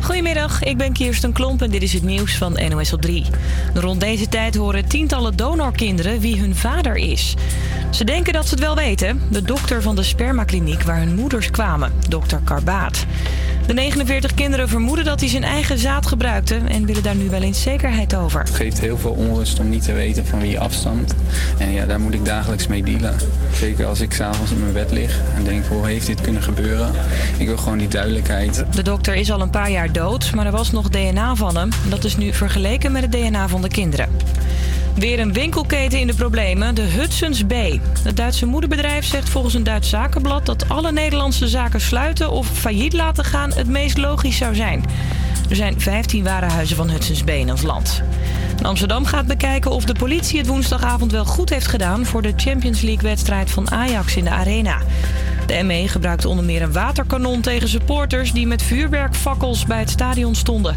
Goedemiddag, ik ben Kirsten Klomp en dit is het nieuws van NOS op 3. Rond deze tijd horen tientallen donorkinderen wie hun vader is. Ze denken dat ze het wel weten. De dokter van de spermakliniek waar hun moeders kwamen, dokter Karbaat. De 49 kinderen vermoeden dat hij zijn eigen zaad gebruikte en willen daar nu wel eens zekerheid over. Het geeft heel veel onrust om niet te weten van wie je afstamt. En ja, daar moet ik dagelijks mee dealen. Zeker als ik s'avonds in mijn bed lig en denk, hoe heeft dit kunnen gebeuren? Ik wil gewoon die duidelijkheid. De dokter is al een paar jaar dood, maar er was nog DNA van hem. Dat is nu vergeleken met het DNA van de kinderen. Weer een winkelketen in de problemen, de Hudson's B. Het Duitse moederbedrijf zegt volgens een Duits zakenblad dat alle Nederlandse zaken sluiten of failliet laten gaan het meest logisch zou zijn. Er zijn 15 warenhuizen van Hudson's B in ons land. Amsterdam gaat bekijken of de politie het woensdagavond wel goed heeft gedaan voor de Champions League-wedstrijd van Ajax in de Arena. De ME gebruikte onder meer een waterkanon tegen supporters die met vuurwerkfakkels bij het stadion stonden.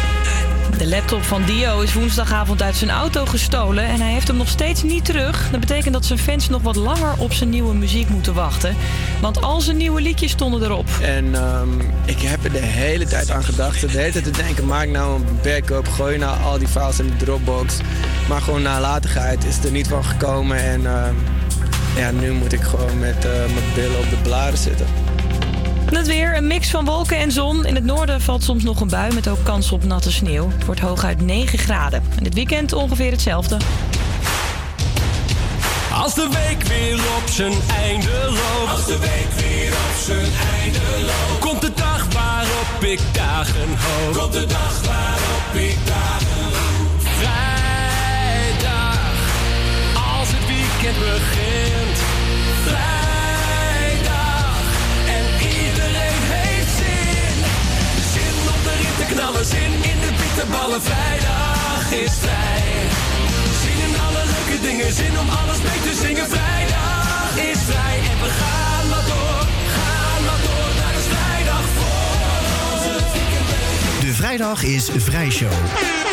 laptop van Dio is woensdagavond uit zijn auto gestolen en hij heeft hem nog steeds niet terug. Dat betekent dat zijn fans nog wat langer op zijn nieuwe muziek moeten wachten. Want al zijn nieuwe liedjes stonden erop. En ehm, ik heb er de hele tijd aan gedacht. De hele tijd te denken, maak nou een backup. Gooi nou al die files in de Dropbox. Maar gewoon nalatigheid is er niet van gekomen. En ehm, ja, nu moet ik gewoon met eh, mijn billen op de blaren zitten. Het weer, een mix van wolken en zon. In het noorden valt soms nog een bui met ook kans op natte sneeuw. Het wordt hooguit 9 graden. En dit weekend ongeveer hetzelfde. Als de week weer op zijn einde loopt. Als de week weer op zijn einde loopt. Komt de dag waarop ik dagen hoop. Komt de dag waarop ik dagen hoop. Vrijdag, als het weekend begint. Knallen, zin in de bitterballen. Vrijdag is vrij. Zin in alle leuke dingen, zin om alles mee te zingen. Vrijdag is vrij en we gaan maar door, gaan maar door. Naar de vrijdag voor. De vrijdag is Vrijshow. Met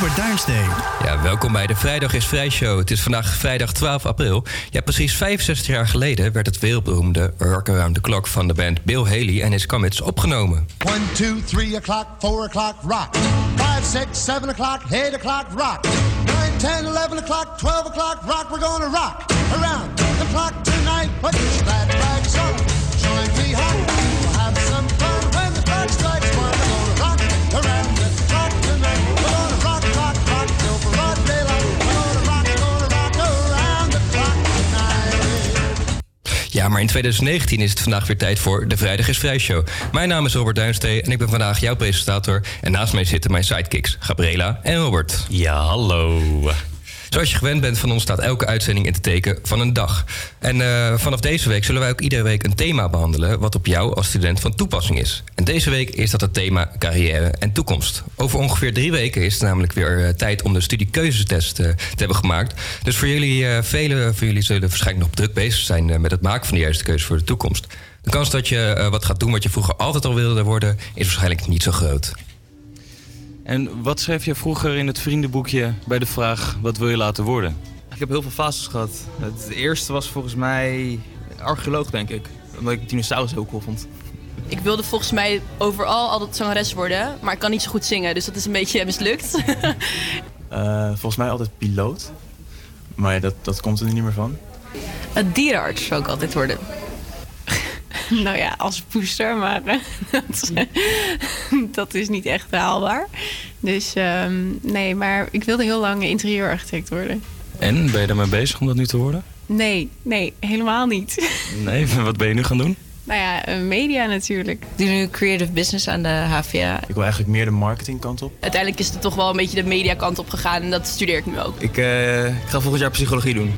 Robert Duinsteen. Ja, welkom bij de Vrijdag is Vrij Show. Het is vandaag vrijdag 12 april. Ja, precies 65 jaar geleden werd het wereldberoemde Rock Around the Clock van de band Bill Haley en his Comets opgenomen. 1, 2, 3 o'clock, 4 o'clock, rock. 5, 6, 7 o'clock, 8 o'clock, rock. 9, 10, 11 o'clock, 12 o'clock, rock. We're gonna rock around the clock tonight. Put your glad rags on. Ja, maar in 2019 is het vandaag weer tijd voor de Vrijdag is Vrij Show. Mijn naam is Robert Duinstee en ik ben vandaag jouw presentator. En naast mij zitten mijn sidekicks Gabriela en Robert. Ja, hallo. Zoals je gewend bent van ons staat elke uitzending in het teken van een dag. En eh, vanaf deze week zullen wij ook iedere week een thema behandelen... wat op jou als student van toepassing is. En deze week is dat het thema carrière en toekomst. Over ongeveer drie weken is het namelijk weer eh, tijd om de studiekeuzetest eh, te hebben gemaakt. Dus voor jullie, velen van jullie zullen waarschijnlijk nog druk bezig zijn... met het maken van de juiste keuze voor de toekomst. De kans dat je wat gaat doen wat je vroeger altijd al wilde worden... is waarschijnlijk niet zo groot. En wat schreef je vroeger in het vriendenboekje bij de vraag: wat wil je laten worden? Ik heb heel veel fases gehad. Het eerste was volgens mij archeoloog, denk ik. Omdat ik dinosaurus heel cool vond. Ik wilde volgens mij overal altijd zangeres worden, maar ik kan niet zo goed zingen, dus dat is een beetje mislukt. Eh, volgens mij altijd piloot. Maar ja, dat, dat komt er nu niet meer van. Een dierenarts zou ik altijd worden. nou ja, als poester, maar eh, dat, dat is niet echt haalbaar. Dus ehm, nee, maar ik wilde heel lang interieurarchitect worden. En ben je daarmee bezig om dat nu te worden? Nee, nee, helemaal niet. Nee, wat ben je nu gaan doen? nou ja, eh, media natuurlijk. Ik doe nu creative business aan de HVA. Ik wil eigenlijk meer de marketingkant op. Uiteindelijk is het toch wel een beetje de mediakant op gegaan en dat studeer ik nu ook. Ik, eh, ik ga volgend jaar psychologie doen.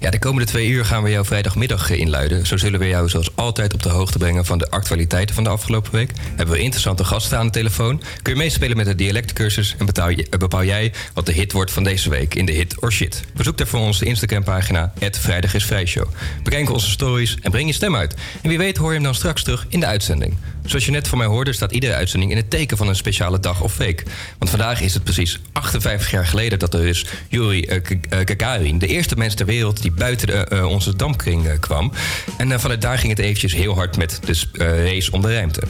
Ja, de komende twee uur gaan we jou vrijdagmiddag eh, inluiden. Zo zullen we jou zoals altijd op de hoogte brengen van de actualiteiten van de afgelopen week. Hebben we interessante gasten aan de telefoon. Kun je meespelen met de dialectcursus en bepaal, eh, jij wat de hit wordt van deze week in de hit or shit. Bezoek daarvoor onze Instagram-pagina, @vrijdagisvrijshow. Bekijk onze stories en breng je stem uit. En wie weet hoor je hem dan straks terug in de uitzending. Zoals je net van mij hoorde, staat iedere uitzending in het teken van een speciale dag of week. Want vandaag is het precies 58 jaar geleden dat er is Yuri eh, K- eh, Gagarin, de eerste mens ter wereld die buiten de, eh, onze dampkring eh, kwam. En eh, vanuit daar ging het eventjes heel hard met de eh, race om de ruimte.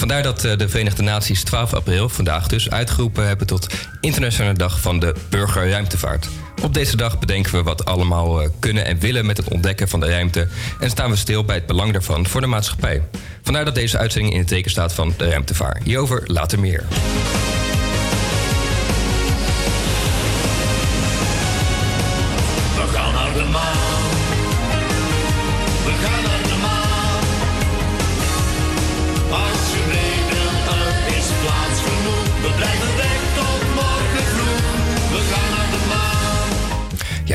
Vandaar dat eh, de Verenigde Naties 12 april, vandaag dus, uitgeroepen hebben tot Internationale Dag van de Burgerruimtevaart. Op deze dag bedenken we wat allemaal eh, kunnen en willen met het ontdekken van de ruimte en staan we stil bij het belang daarvan voor de maatschappij. Vandaar dat deze uitzending in het teken staat van de ruimtevaart. Hierover later meer.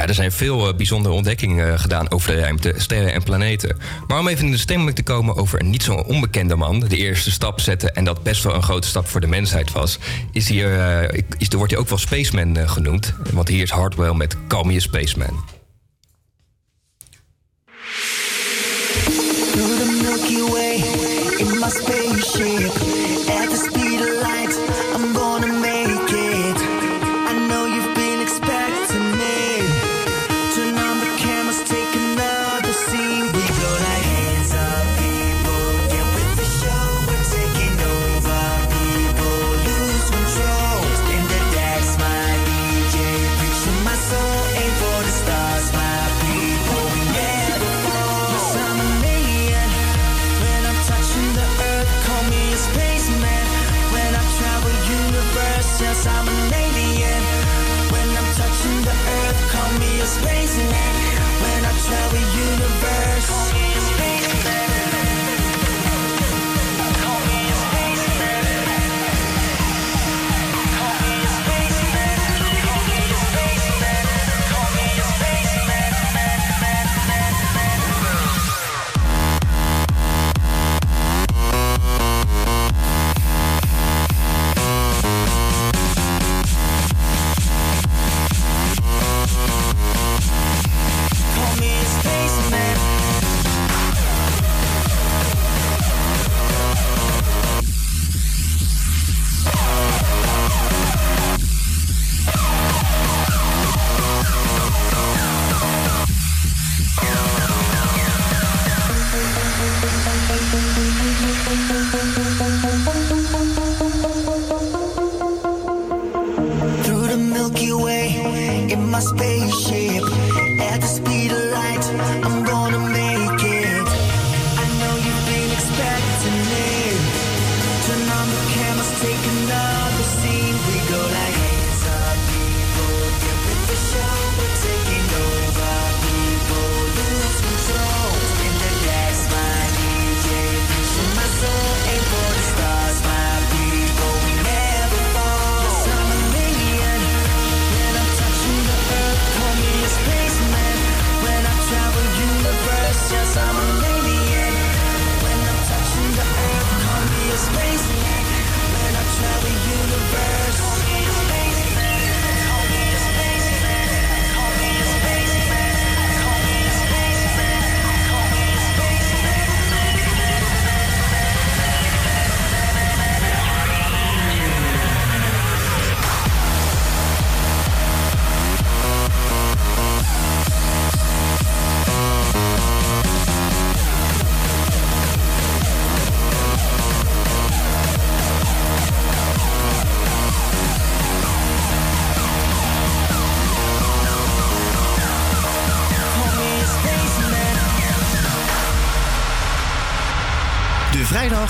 Er zijn veel eh, bijzondere ontdekkingen eh, gedaan over de ruimte, sterren en planeten. Maar om even in de stemming te komen over een niet zo onbekende man, de eerste stap zette en dat best wel een grote stap voor de mensheid was, is hier, eh, is, wordt hij ook wel Spaceman genoemd. Want hier is Hardwell met Call Spaceman.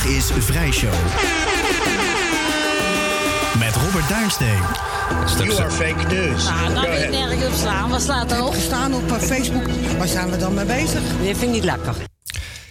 Is Vrijshow. Met Robert Duinsteen. You are fake news. Nou, Go daar weet ahead. ik nergens op staan. Wat erop? staan op eh, Facebook. Waar zijn we dan mee bezig? Dit vind ik niet lekker.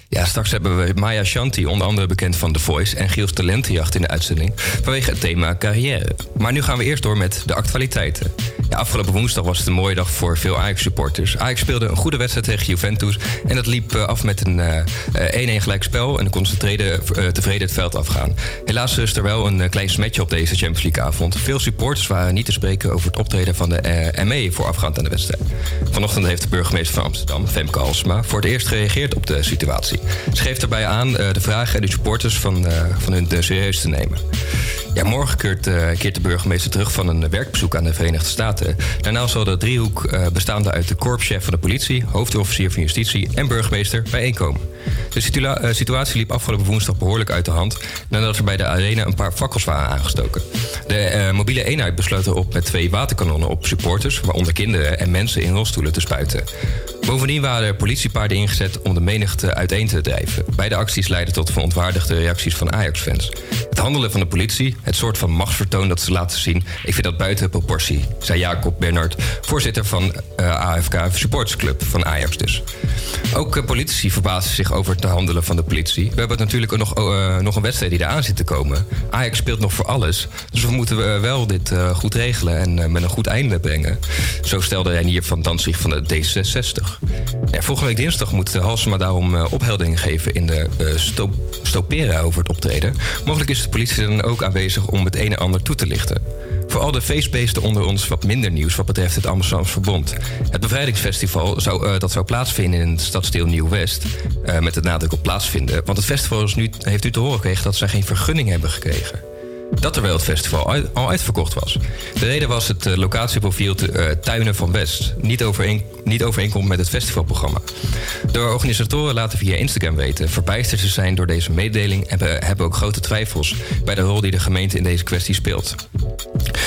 Ja, straks hebben we Maya Shanti, onder andere bekend van The Voice... en Giels Talentenjacht in de uitzending vanwege het thema carrière. Maar nu gaan we eerst door met de actualiteiten. Afgelopen woensdag was het een mooie dag voor veel Ajax-supporters. Ajax speelde een goede wedstrijd tegen Juventus. En dat liep eh, af met een eh, 1-1 gelijkspel. En kon ze tevreden, eh, het veld afgaan. Helaas is er wel een eh, klein smetje op deze Champions League-avond. Veel supporters waren niet te spreken over het optreden van de eh, ME voorafgaand aan de wedstrijd. Vanochtend heeft de burgemeester van Amsterdam, Femke Halsema, voor het eerst gereageerd op de situatie. Ze geeft daarbij aan eh, de vragen en de supporters van, eh, van hun eh, serieus te nemen. Ja, morgen keert, keert de burgemeester terug van een werkbezoek aan de Verenigde Staten. Daarna zal de driehoek eh, bestaande uit de korpschef van de politie, hoofdofficier van justitie en burgemeester bijeenkomen. De eh, situatie liep afgelopen woensdag behoorlijk uit de hand nadat er bij de arena een paar fakkels waren aangestoken. De mobiele eenheid besloot erop met twee waterkanonnen op supporters, waaronder kinderen en mensen in rolstoelen, te spuiten. Bovendien waren er politiepaarden ingezet om de menigte uiteen te drijven. Beide acties leidden tot verontwaardigde reacties van Ajax-fans. Het handelen van de politie, het soort van machtsvertoon dat ze laten zien, ik vind dat buiten proportie, zei Jacob Bernhard, voorzitter van eh, AFK Supportersclub van Ajax dus. Ook eh, politici verbazen zich over het handelen van de politie. We hebben natuurlijk nog, eh, nog een wedstrijd die eraan zit te komen. Ajax speelt nog voor alles. Dus we moeten eh, wel dit goed regelen en met een goed einde brengen. Zo stelde Reinier van Danzig van de D66. Ja, volgende week dinsdag moet Halsema daarom opheldering geven in de sto stopera over het optreden. Mogelijk is de politie dan ook aanwezig om het een en ander toe te lichten. Voor al de feestbeesten onder ons wat minder nieuws wat betreft het Amsterdamse Verbond. Het bevrijdingsfestival zou, eh, dat zou plaatsvinden in het stadsdeel Nieuw-West. eh, met de nadruk op plaatsvinden. Want het festival is nu, heeft u te horen gekregen dat ze geen vergunning hebben gekregen. Dat terwijl het festival al uitverkocht was. De reden was het eh, locatieprofiel te, eh, Tuinen van West. Niet, overeen, niet overeenkomt met het festivalprogramma. De organisatoren laten via Instagram weten verbijsterd te zijn door deze mededeling... en we hebben ook grote twijfels bij de rol die de gemeente in deze kwestie speelt.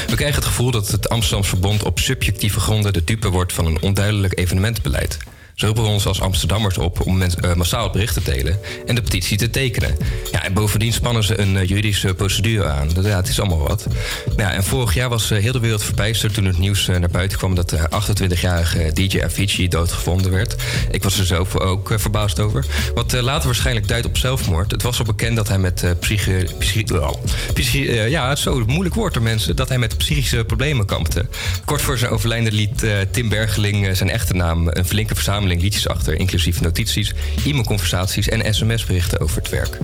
We krijgen het gevoel dat het Amsterdams Verbond op subjectieve gronden de dupe wordt van een onduidelijk evenementenbeleid. Ze roepen ons als Amsterdammers op om eh, massaal het bericht te delen en de petitie te tekenen. Ja, en bovendien spannen ze een eh, juridische procedure aan. Ja, het is allemaal wat. Ja, en vorig jaar was eh, heel de wereld verbijsterd toen het nieuws naar buiten kwam dat de 28-jarige DJ Avicii doodgevonden werd. Ik was er zelf ook verbaasd over. Wat later waarschijnlijk duidt op zelfmoord. Het was al bekend dat hij met psychi- psychi- psychi- eh, ja, zo moeilijk woord door mensen, dat hij met psychische problemen kampte. Kort voor zijn overlijden liet Tim Bergeling zijn echte naam een flinke verzameling liedjes achter, inclusief notities, e-mailconversaties en sms-berichten over het werk.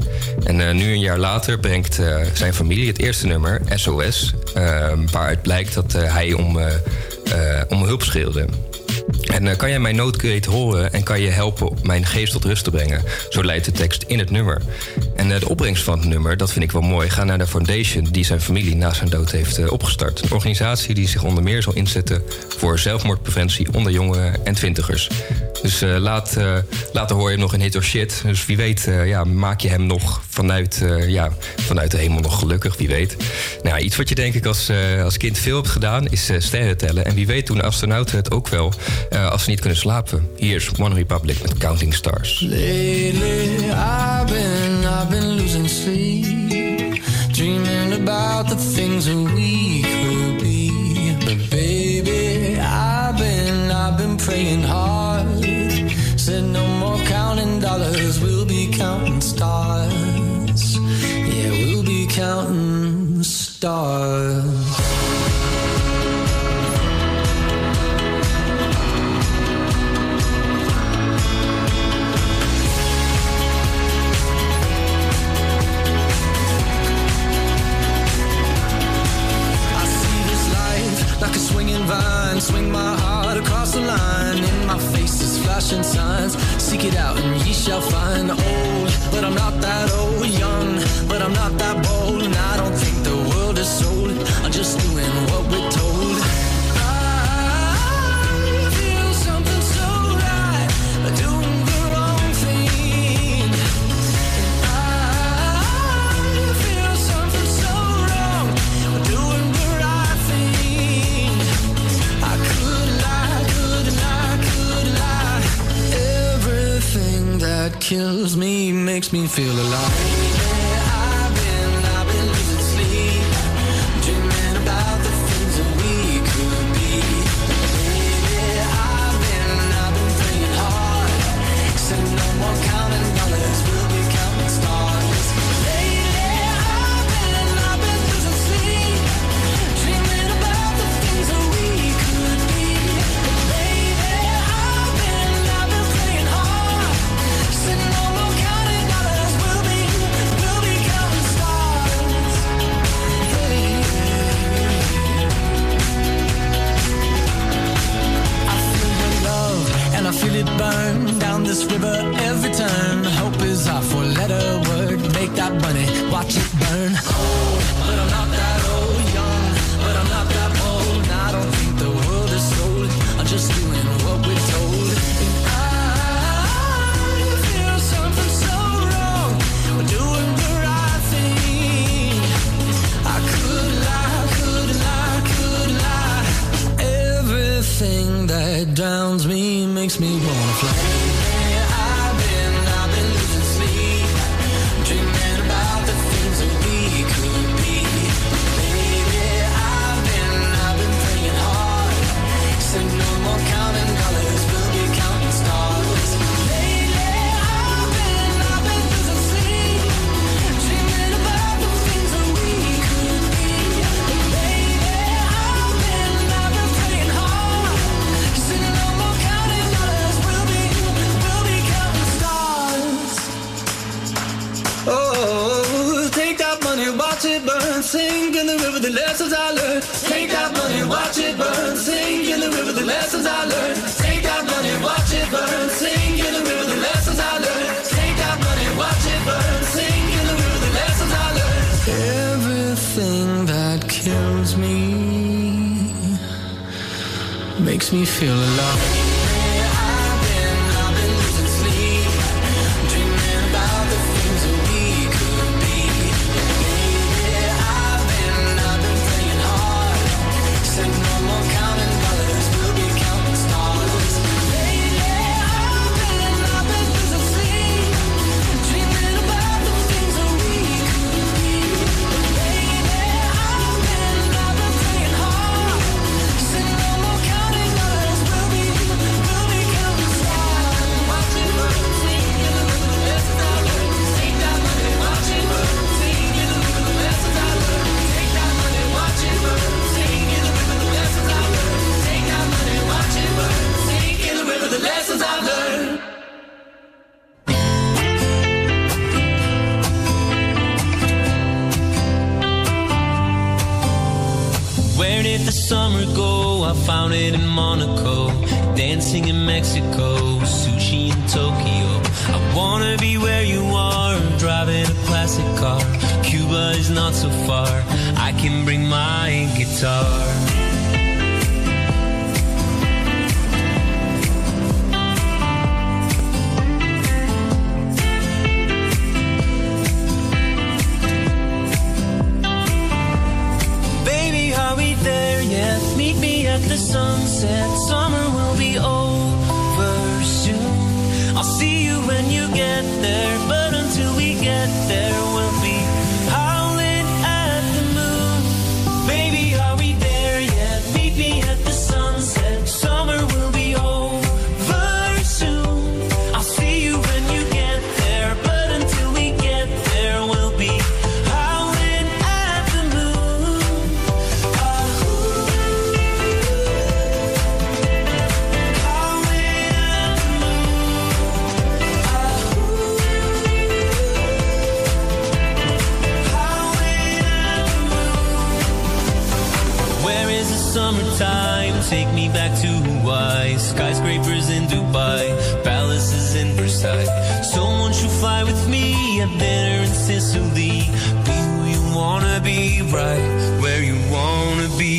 En eh, nu een jaar later brengt eh, zijn familie het eerste nummer, SOS, eh, waaruit blijkt dat hij om, om hulp schreeuwde. En eh, kan jij mijn noodkreet horen en kan je helpen mijn geest tot rust te brengen? Zo leidt de tekst in het nummer. En eh, de opbrengst van het nummer, dat vind ik wel mooi, gaat naar de foundation die zijn familie na zijn dood heeft eh, opgestart. Een organisatie die zich onder meer zal inzetten voor zelfmoordpreventie onder jongeren en twintigers. Dus laat, later hoor je hem nog een hit or shit. Dus wie weet ja, maak je hem nog vanuit, ja, vanuit de hemel nog gelukkig, wie weet. Nou, iets wat je denk ik als, als kind veel hebt gedaan, is sterren tellen. En wie weet doen astronauten het ook wel eh, als ze niet kunnen slapen. Hier is One Republic met Counting Stars. Lately, I've been, I've been losing sleep, dreaming about the things that we could be. But baby, I've been, I've been praying hard. Said no more counting dollars, we'll be counting stars. Yeah, we'll be counting stars. Across. In my face is flashing signs. Seek it out and ye shall find. Old, but I'm not that old. Young, but I'm not that bold. And I don't think the world is sold. I'm just doing what we're told. Kills me makes me feel alive. it burn down this river every turn. Hope is our four-letter word. Make that money, watch it burn. Oh, but I'm not downs me, makes me wanna fly. Sink in the river, the lessons I learned. Take that money, watch it burn. Sink in the river, the lessons I learned. Take that money, watch it burn. Sink in the river, the lessons I learned. Take that money, watch it burn. Sink in the river, the lessons I learned. Everything that kills me makes me feel alive. in Monaco, dancing in Mexico, sushi in Tokyo. I wanna be where you are, driving a classic car. Cuba is not so far, I can bring my guitar. Hawaii, skyscrapers in Dubai, palaces in Versailles. So won't you fly with me? At dinner in Sicily. Be who you wanna be, right where you wanna be.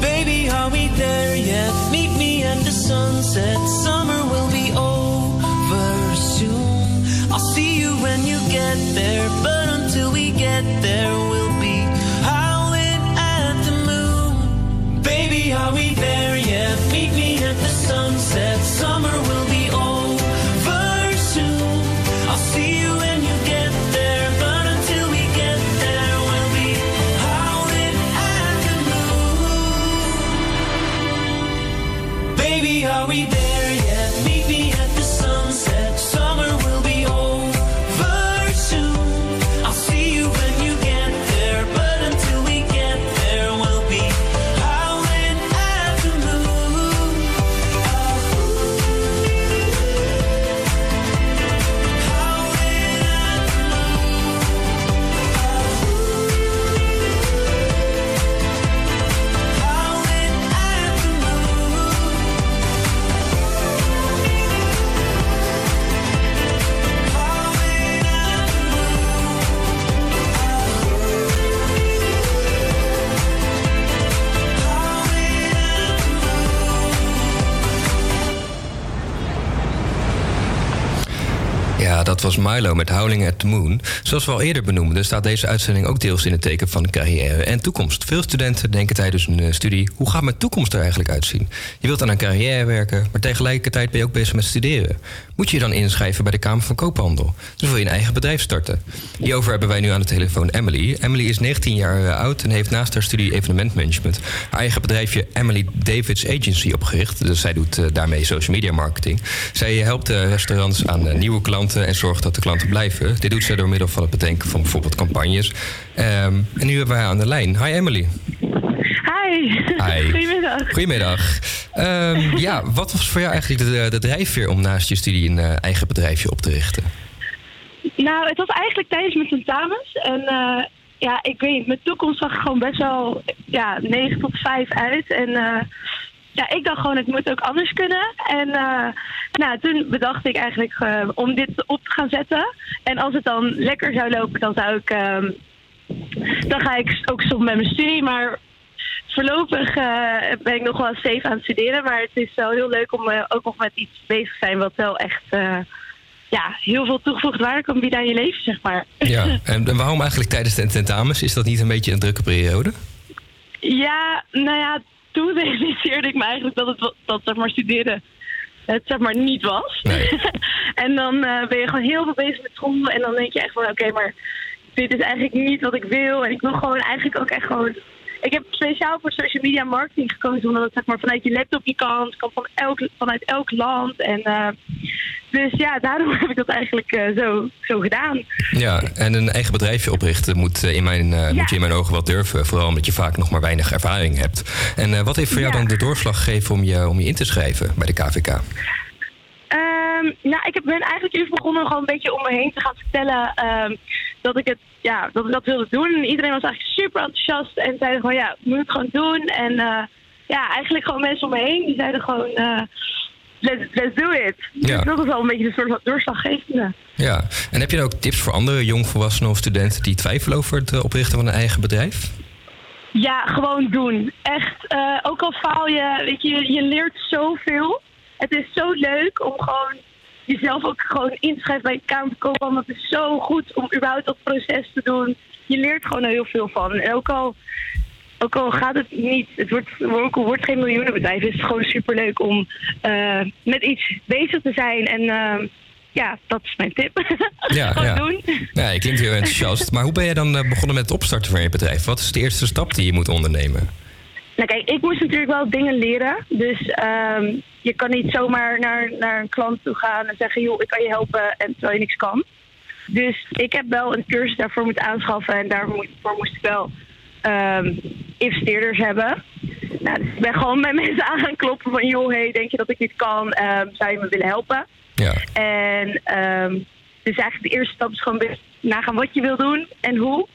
Baby, are we there yet? Meet me at the sunset. Sun Dat was Milo met Howling at the Moon. Zoals we al eerder benoemden, staat deze uitzending ook deels in het teken van carrière en toekomst. Veel studenten denken tijdens hun eh, studie: hoe gaat mijn toekomst er eigenlijk uitzien? Je wilt aan een carrière werken, maar tegelijkertijd ben je ook bezig met studeren. Moet je je dan inschrijven bij de Kamer van Koophandel? Dus wil je een eigen bedrijf starten? Hierover hebben wij nu aan de telefoon Emily. Emily is 19 jaar eh, oud en heeft naast haar studie evenementmanagement haar eigen bedrijfje Emily Davids Agency opgericht. Dus zij doet eh, daarmee social media marketing. Zij helpt restaurants aan nieuwe klanten en zorgt dat de klanten blijven. Dit doet zij door middel van het bedenken van bijvoorbeeld campagnes. Ehm, en nu hebben we haar aan de lijn. Hi Emily. Hi. Hi. Goedemiddag. Goedemiddag. Ehm, ja, wat was voor jou eigenlijk de, de drijfveer om naast je studie een eh, eigen bedrijfje op te richten? Nou, het was eigenlijk tijdens mijn tentamens. En eh, ja, ik weet niet, mijn toekomst zag er gewoon best wel ja, 9 tot 5 uit. En eh, ja, ik dacht gewoon, het moet ook anders kunnen. En eh, nou, toen bedacht ik eigenlijk eh, om dit op te gaan zetten. En als het dan lekker zou lopen, dan zou ik... ehm, dan ga ik ook stoppen met mijn studie. Maar voorlopig eh, ben ik nog wel safe aan het studeren. Maar het is wel heel leuk om ook nog met iets bezig te zijn wat wel echt ja, heel veel toegevoegde waarde kan bieden aan je leven, zeg maar. Ja, en, en waarom eigenlijk tijdens de tentamens? Is dat niet een beetje een drukke periode? Ja, nou ja, toen realiseerde ik me eigenlijk dat het dat zeg maar studeren het zeg maar niet was. en dan eh, ben je gewoon heel veel bezig met school en dan denk je echt van oké, maar dit is eigenlijk niet wat ik wil en ik wil gewoon eigenlijk ook echt gewoon. Ik heb speciaal voor social media marketing gekozen omdat het zeg maar vanuit je laptop je kan, het kan van elk, vanuit elk land en eh, dus ja, daarom heb ik dat eigenlijk eh, zo, zo gedaan. Ja, en een eigen bedrijfje oprichten moet, eh, in mijn, moet je in mijn ogen wel durven. Vooral omdat je vaak nog maar weinig ervaring hebt. En wat heeft voor jou dan de doorslag gegeven om je, om je in te schrijven bij de KVK? Ehm, nou, ik heb- ben eigenlijk eerst begonnen gewoon een beetje om me heen te gaan vertellen ehm, dat ik het, ja, dat ik dat wilde doen. En iedereen was eigenlijk super enthousiast en zeiden gewoon, ja, moet het gewoon doen. En eh, ja, eigenlijk gewoon mensen om me heen die zeiden gewoon, eh, let's, let's do it. Ja. Dus dat was wel een beetje de soort van doorslaggevende. Ja, en heb je dan ook tips voor andere jongvolwassenen of studenten die twijfelen over het eh, oprichten van een eigen bedrijf? Ja, gewoon doen. Echt, ook al faal je, weet je, je leert zoveel. Het is zo leuk om gewoon jezelf ook gewoon in te schrijven bij de Kamer van Koophandel. Het is zo goed om überhaupt dat proces te doen. Je leert gewoon er heel veel van. En ook al, ook al gaat het niet, het wordt, ook al wordt het geen miljoenenbedrijf, is het gewoon superleuk om eh, met iets bezig te zijn. En eh, ja, dat is mijn tip. Ja, gewoon ja. doen. Ja, je klinkt heel enthousiast. Maar hoe ben je dan eh, begonnen met het opstarten van je bedrijf? Wat is de eerste stap die je moet ondernemen? Nou kijk, ik moest natuurlijk wel dingen leren. Dus ehm, je kan niet zomaar naar, naar een klant toe gaan en zeggen... joh, ik kan je helpen en terwijl je niks kan. Dus ik heb wel een cursus daarvoor moeten aanschaffen... en daarvoor moest ik wel ehm, investeerders hebben. Nou, dus ik ben gewoon bij mensen aan gaan kloppen van... joh, hey, denk je dat ik dit kan? Ehm, zou je me willen helpen? Ja. En dus eigenlijk de eerste stap is gewoon nagaan wat je wil doen en hoe.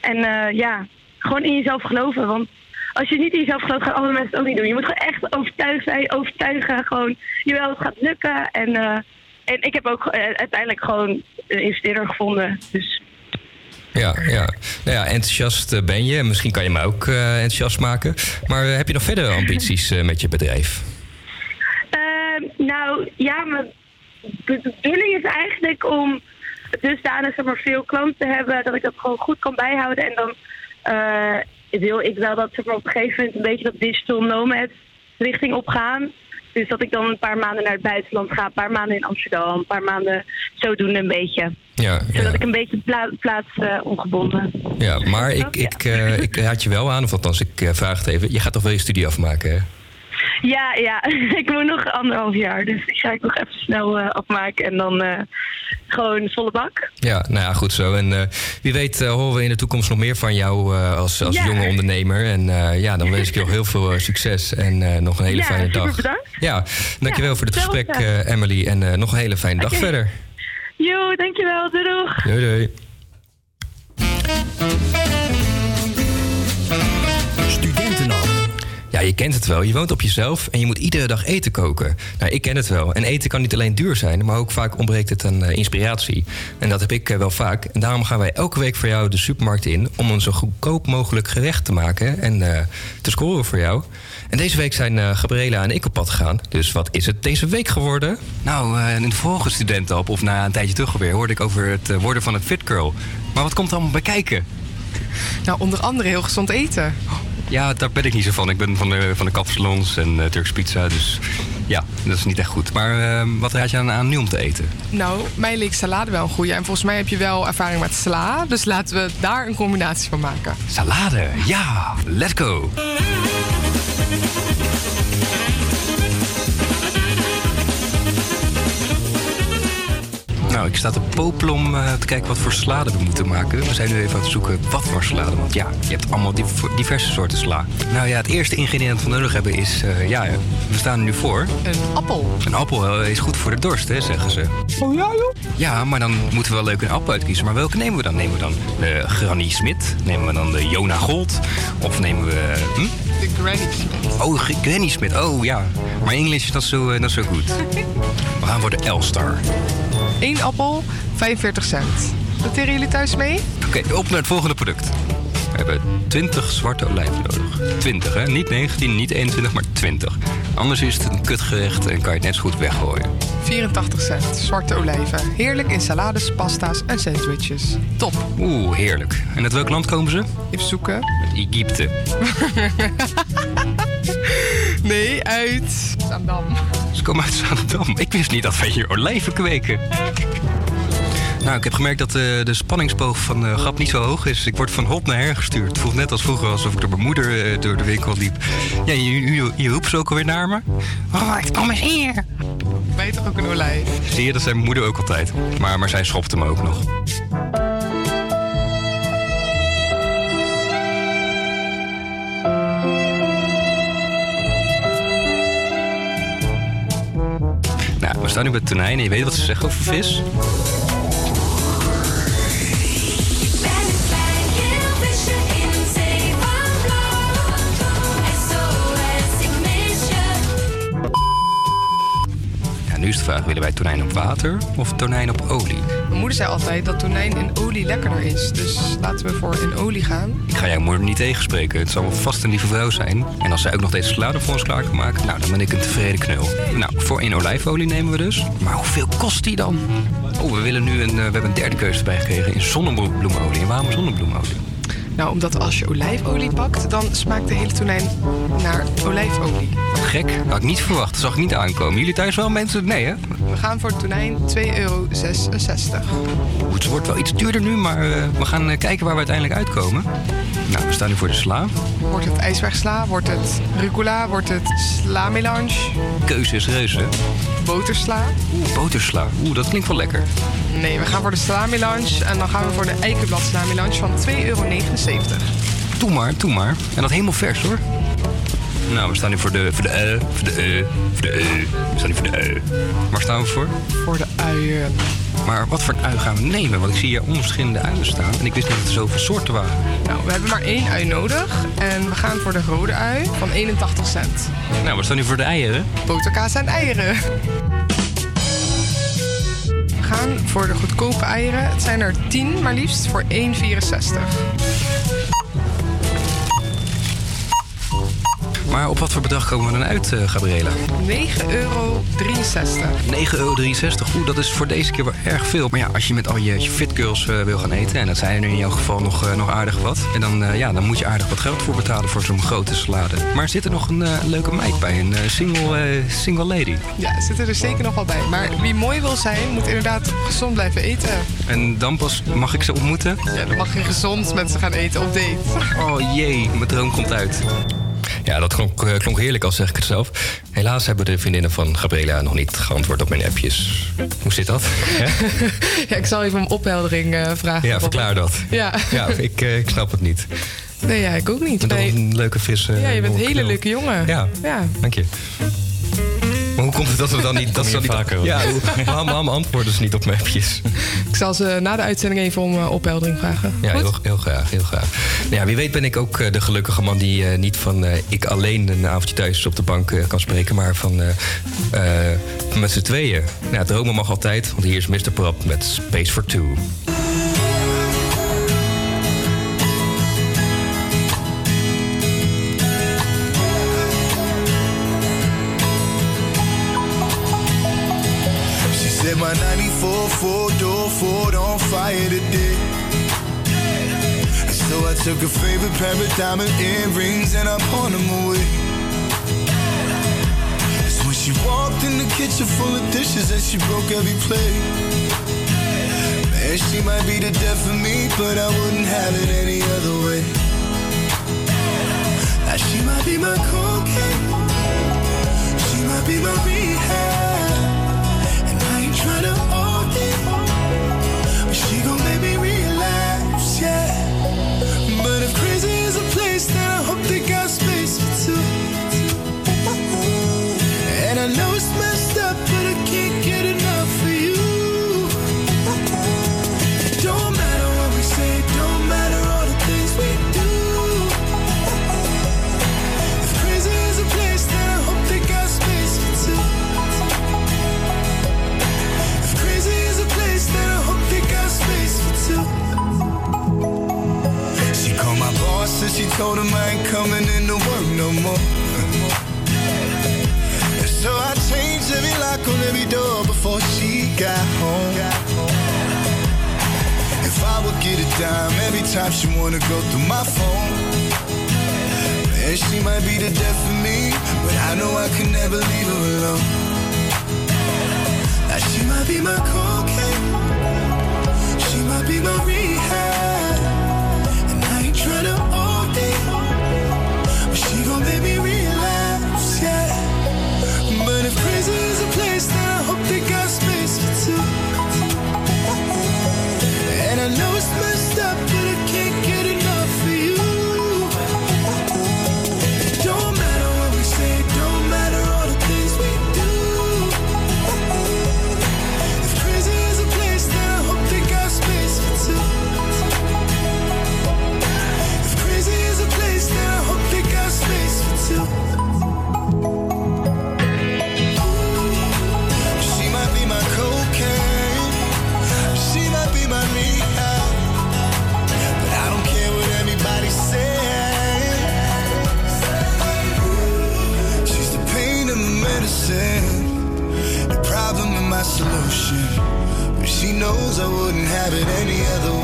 En eh, ja, gewoon in jezelf geloven. Want als je niet in jezelf gelooft, gaan andere mensen het ook niet doen. Je moet gewoon echt overtuigd zijn, overtuigen. Gewoon, jawel, het gaat lukken. En, eh, en ik heb ook eh, uiteindelijk gewoon een investeerder gevonden. Dus Ja, ja. Nou ja, enthousiast eh, ben je. Misschien kan je me ook enthousiast maken. Maar heb je nog verder ambities met je bedrijf? Ehm, nou, ja, mijn bedoeling is eigenlijk om dusdanig zeg maar, veel klanten te hebben dat ik dat gewoon goed kan bijhouden. En dan wil ik wel dat maar, op een gegeven moment een beetje dat digital nomad richting opgaan. Dus dat ik dan een paar maanden naar het buitenland ga, een paar maanden in Amsterdam, een paar maanden zodoende een beetje. Ja, Zodat ik een beetje pla plaats eh, ongebonden. ja maar ik, ik, eh, ik raad je wel aan, of althans, ik eh, vraag het even. Je gaat toch wel je studie afmaken, hè? Ja, ja, ik moet nog anderhalf jaar, dus die ga ik nog even snel eh, afmaken en dan eh, gewoon volle bak. Ja, nou ja, goed zo. En eh, wie weet horen we in de toekomst nog meer van jou als, als Ja. jonge ondernemer. En ja, dan wens ik je nog heel veel succes en nog een hele Ja, fijne dag. bedankt. Ja, dankjewel voor het gesprek, Emily. En nog een hele fijne dag verder. Jo, dankjewel, doei doeg. Doei, doei. Je kent het wel. Je woont op jezelf en je moet iedere dag eten koken. Nou, ik ken het wel. En eten kan niet alleen duur zijn, maar ook vaak ontbreekt het aan eh, inspiratie. En dat heb ik eh, wel vaak. En daarom gaan wij elke week voor jou de supermarkt in om een zo goedkoop mogelijk gerecht te maken en eh, te scoren voor jou. En deze week zijn eh, Gabriela en ik op pad gegaan. Dus wat is het deze week geworden? Nou, eh, in de vorige studentenop, of na een tijdje terug alweer, hoorde ik over het worden van een fit girl. Maar wat komt er allemaal bij kijken? Nou, onder andere heel gezond eten. Ja, daar ben ik niet zo van. Ik ben van de, van de kapsalons en eh, Turks pizza, dus ja, dat is niet echt goed. Maar eh, wat raad je aan, aan nu om te eten? Nou, mij leek salade wel een goeie. En volgens mij heb je wel ervaring met sla. Dus laten we daar een combinatie van maken. Salade, ja, let's go! Nou, ik sta te popelen om eh, te kijken wat voor salade we moeten maken. We zijn nu even aan het zoeken wat voor salade. Want ja, je hebt allemaal div- diverse soorten sla. Nou ja, het eerste ingrediënt dat we nodig hebben is... eh, ja, we staan er nu voor. Een appel. Een appel eh, is goed voor de dorst, hè, zeggen ze. Oh ja, joh? Ja, maar dan moeten we wel leuk een appel uitkiezen. Maar welke nemen we dan? Nemen we dan de Granny Smit? Nemen we dan de Jona Gold? Of nemen we... Hm? De Granny Smith. Oh, Granny Smit. Oh ja. Maar Engels is dat zo, eh, dat zo goed. We gaan voor de L-Star. Eén appel, 45 cent. Noteren jullie thuis mee? Oké, op naar het volgende product. We hebben 20 zwarte olijven nodig. 20, hè? Niet 19, niet 21, maar 20. Anders is het een kutgerecht en kan je het net zo goed weggooien. 84 cent. Zwarte olijven. Heerlijk in salades, pasta's en sandwiches. Top. Oeh, heerlijk. En uit welk land komen ze? Even zoeken. Egypte. Nee, uit Zaandam. Ze komen uit Zaandam. Ik wist niet dat wij hier olijven kweken. Nou, ik heb gemerkt dat eh, de spanningsboog van de grap niet zo hoog is. Ik word van hot naar her gestuurd. Het voelt net als vroeger alsof ik door mijn moeder eh, door de winkel liep. Ja, je, je, je roept ze ook alweer naar me. Oh, kom eens hier. Ben je toch ook een olijf? Zie je, dat zei mijn moeder ook altijd. Maar, maar zij schopte me ook nog. Staan nu bij tonijn en je weet wat ze zeggen over vis. Nu is de vraag, willen wij tonijn op water of tonijn op olie? Mijn moeder zei altijd dat tonijn in olie lekkerder is. Dus laten we voor in olie gaan. Ik ga jouw moeder niet tegenspreken. Het zal wel vast een lieve vrouw zijn. En als zij ook nog deze salade voor ons klaar kan maken, nou, dan ben ik een tevreden knul. Nou, voor in olijfolie nemen we dus. Maar hoeveel kost die dan? Oh, we willen nu een, eh, we hebben een derde keuze erbij gekregen in zonnebloemolie. En waarom zonnebloemolie? Nou, omdat als je olijfolie pakt, dan smaakt de hele tonijn naar olijfolie. Gek, had ik niet verwacht. Dat zag ik niet aankomen. Jullie thuis wel mensen? Nee, hè? We gaan voor tonijn 2,66 euro. Het wordt wel iets duurder nu, maar eh, we gaan eh, kijken waar we uiteindelijk uitkomen. Nou, we staan nu voor de sla. Wordt het ijsbergsla? Wordt het rucola? Wordt het sla-melange? Keuze is reuze. Botersla? Oeh, botersla. Oeh, dat klinkt wel lekker. Nee, we gaan voor de sla-melange. En dan gaan we voor de eikenblad sla-melange van 2,79 euro. Doe maar, doe maar. En dat helemaal vers hoor. Nou, we staan nu voor de, voor de eh, voor de eh, voor de eh. We staan nu voor de eh. Waar staan we voor? Voor de uien. Maar wat voor ui gaan we nemen? Want ik zie hier onverschillende uien staan. En ik wist niet dat er zoveel soorten waren. Nou, we hebben maar één ui nodig. En we gaan voor de rode ui van 81 cent. Nou, we staan nu voor de eieren. Boterkaas en eieren. Gaan voor de goedkope eieren. Het zijn er 10 maar liefst voor 1,64. Maar op wat voor bedrag komen we dan uit, eh, Gabriela? 9,63 euro. 9,63 euro. Oeh, dat is voor deze keer wel erg veel. Maar ja, als je met al je, je fitgirls eh, wil gaan eten... en dat zijn er in jouw geval nog, eh, nog aardig wat... En dan, ja, dan moet je aardig wat geld voor betalen voor zo'n grote salade. Maar zit er nog een leuke meid bij? Een single, single lady? Ja, zitten er zeker nog wel bij. Maar wie mooi wil zijn, moet inderdaad gezond blijven eten. En dan pas mag ik ze ontmoeten? Ja, dan mag je gezond met ze gaan eten op date. Oh jee, mijn droom komt uit. Ja, dat klonk, eh, klonk heerlijk, al zeg ik het zelf. Helaas hebben de vriendinnen van Gabriela nog niet geantwoord op mijn appjes. Hoe zit dat? Ja, Ja, ik zal even om opheldering eh, vragen. ja verklaar dat. Ja. Ja, ik, eh, ik snap het niet. Nee, ja, ik ook niet. Ik ben toch Nee. een leuke vis. eh, Ja, je bent een hele knul. leuke jongen. Ja, Ja. dank je. Komt het dat we dan niet... Dat ze niet vaker, ja, waarom, waarom antwoorden ze niet op mijn appjes? Ik zal ze na de uitzending even om eh, opheldering vragen. Ja, heel, heel graag, heel graag. Nou ja, wie weet ben ik ook eh, de gelukkige man die eh, niet van eh, ik alleen een avondje thuis op de bank eh, kan spreken, maar van eh, eh, met z'n tweeën. Nou, dromen mag altijd, want hier is Mr. Prop met Space for Two. She my 94 four door Ford on fire today. And so I took her favorite pair of diamond earrings and I pawned them away. So when she walked in the kitchen full of dishes and she broke every plate. Man, she might be the death of me, but I wouldn't have it any other way. Now she might be my cocaine. She might be my rehab. Told him I ain't coming into work no more. So I changed every lock on every door before she got home. If I would get a dime every time she wanna go through my phone. And she might be the death of me, but I know I can never leave her alone. Now she might be my cocaine, knows I wouldn't have it any other way.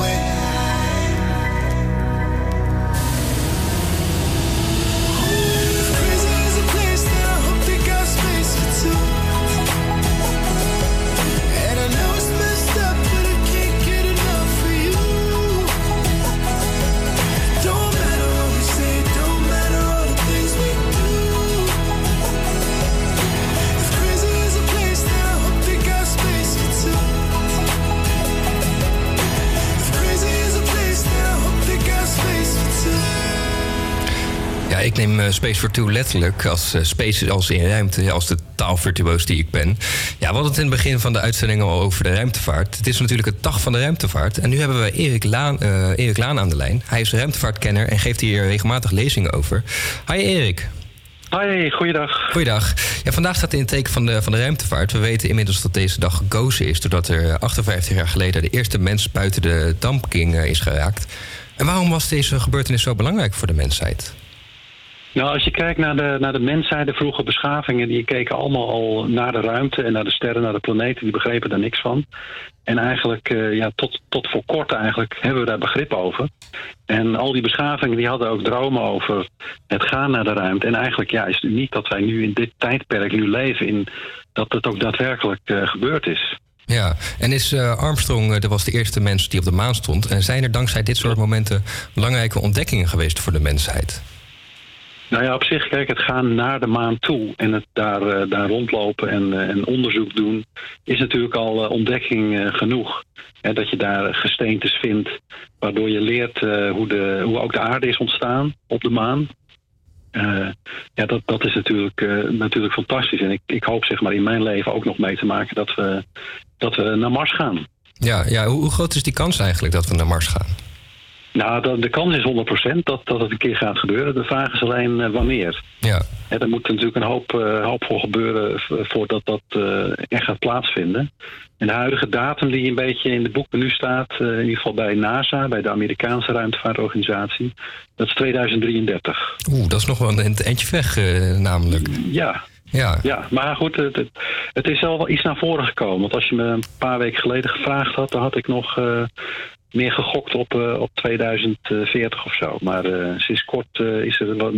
Neem eh, Space for Two letterlijk als eh, space als in ruimte, als de taalvirtuoos die ik ben. Ja, we hadden het in het begin van de uitzending al over de ruimtevaart. Het is natuurlijk het dag van de ruimtevaart. En nu hebben we Erik Laan, eh, Erik Laan aan de lijn. Hij is ruimtevaartkenner en geeft hier regelmatig lezingen over. Hi Erik. Hoi, goeiedag. Goeiedag. Ja, vandaag staat in het teken van de, van de ruimtevaart. We weten inmiddels dat deze dag gekozen is... doordat er 58 jaar geleden de eerste mens buiten de dampking is geraakt. En waarom was deze gebeurtenis zo belangrijk voor de mensheid? Nou, als je kijkt naar de, naar de mensheid, de vroege beschavingen, die keken allemaal al naar de ruimte en naar de sterren, naar de planeten, die begrepen daar niks van. En eigenlijk, eh, ja, tot, tot voor kort eigenlijk, hebben we daar begrip over. En al die beschavingen die hadden ook dromen over het gaan naar de ruimte. En eigenlijk ja, is het uniek dat wij nu in dit tijdperk nu leven, in, dat het ook daadwerkelijk eh, gebeurd is. Ja, en is eh, Armstrong, dat was de eerste mens die op de maan stond. En zijn er dankzij dit soort momenten belangrijke ontdekkingen geweest voor de mensheid? Nou ja, op zich, kijk, het gaan naar de maan toe en het daar, eh, daar rondlopen en, eh, en onderzoek doen, is natuurlijk al eh, ontdekking genoeg. Hè, dat je daar gesteentes vindt, waardoor je leert hoe, de, hoe ook de aarde is ontstaan op de maan. Ja, dat, dat is natuurlijk, natuurlijk fantastisch. En ik, ik hoop zeg maar in mijn leven ook nog mee te maken dat we, dat we naar Mars gaan. Ja, ja hoe groot is die kans eigenlijk dat we naar Mars gaan? Nou, de, de kans is 100% dat, dat het een keer gaat gebeuren. De vraag is alleen eh, wanneer. Ja. En er moet natuurlijk een hoop, eh, hoop voor gebeuren voordat dat eh, echt gaat plaatsvinden. En de huidige datum die een beetje in de boeken nu staat, in ieder geval bij NASA, bij de Amerikaanse ruimtevaartorganisatie, dat is 2033. Oeh, dat is nog wel een eentje weg namelijk. Ja. Ja. Ja, maar goed, het, het, is wel iets naar voren gekomen. Want als je me een paar weken geleden gevraagd had, dan had ik nog meer gegokt op, eh, op 2040 of zo. Maar eh, sinds kort eh, is er wel,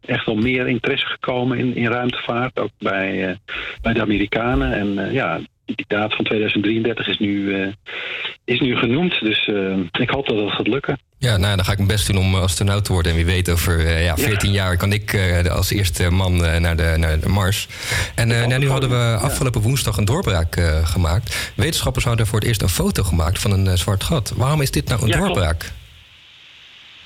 echt wel meer interesse gekomen in, in ruimtevaart. Ook bij, bij de Amerikanen. En ja, die datum van 2033 is nu, eh, is nu genoemd. Dus eh, ik hoop dat het gaat lukken. Ja, nou, dan ga ik mijn best doen om astronaut te worden. En wie weet, over eh, ja, 14 jaar kan ik als eerste man naar, de, naar de Mars. En nou, nu hadden we afgelopen woensdag een doorbraak gemaakt. Wetenschappers hadden voor het eerst een foto gemaakt van een zwart gat. Waarom is dit nou een Ja, klopt. doorbraak?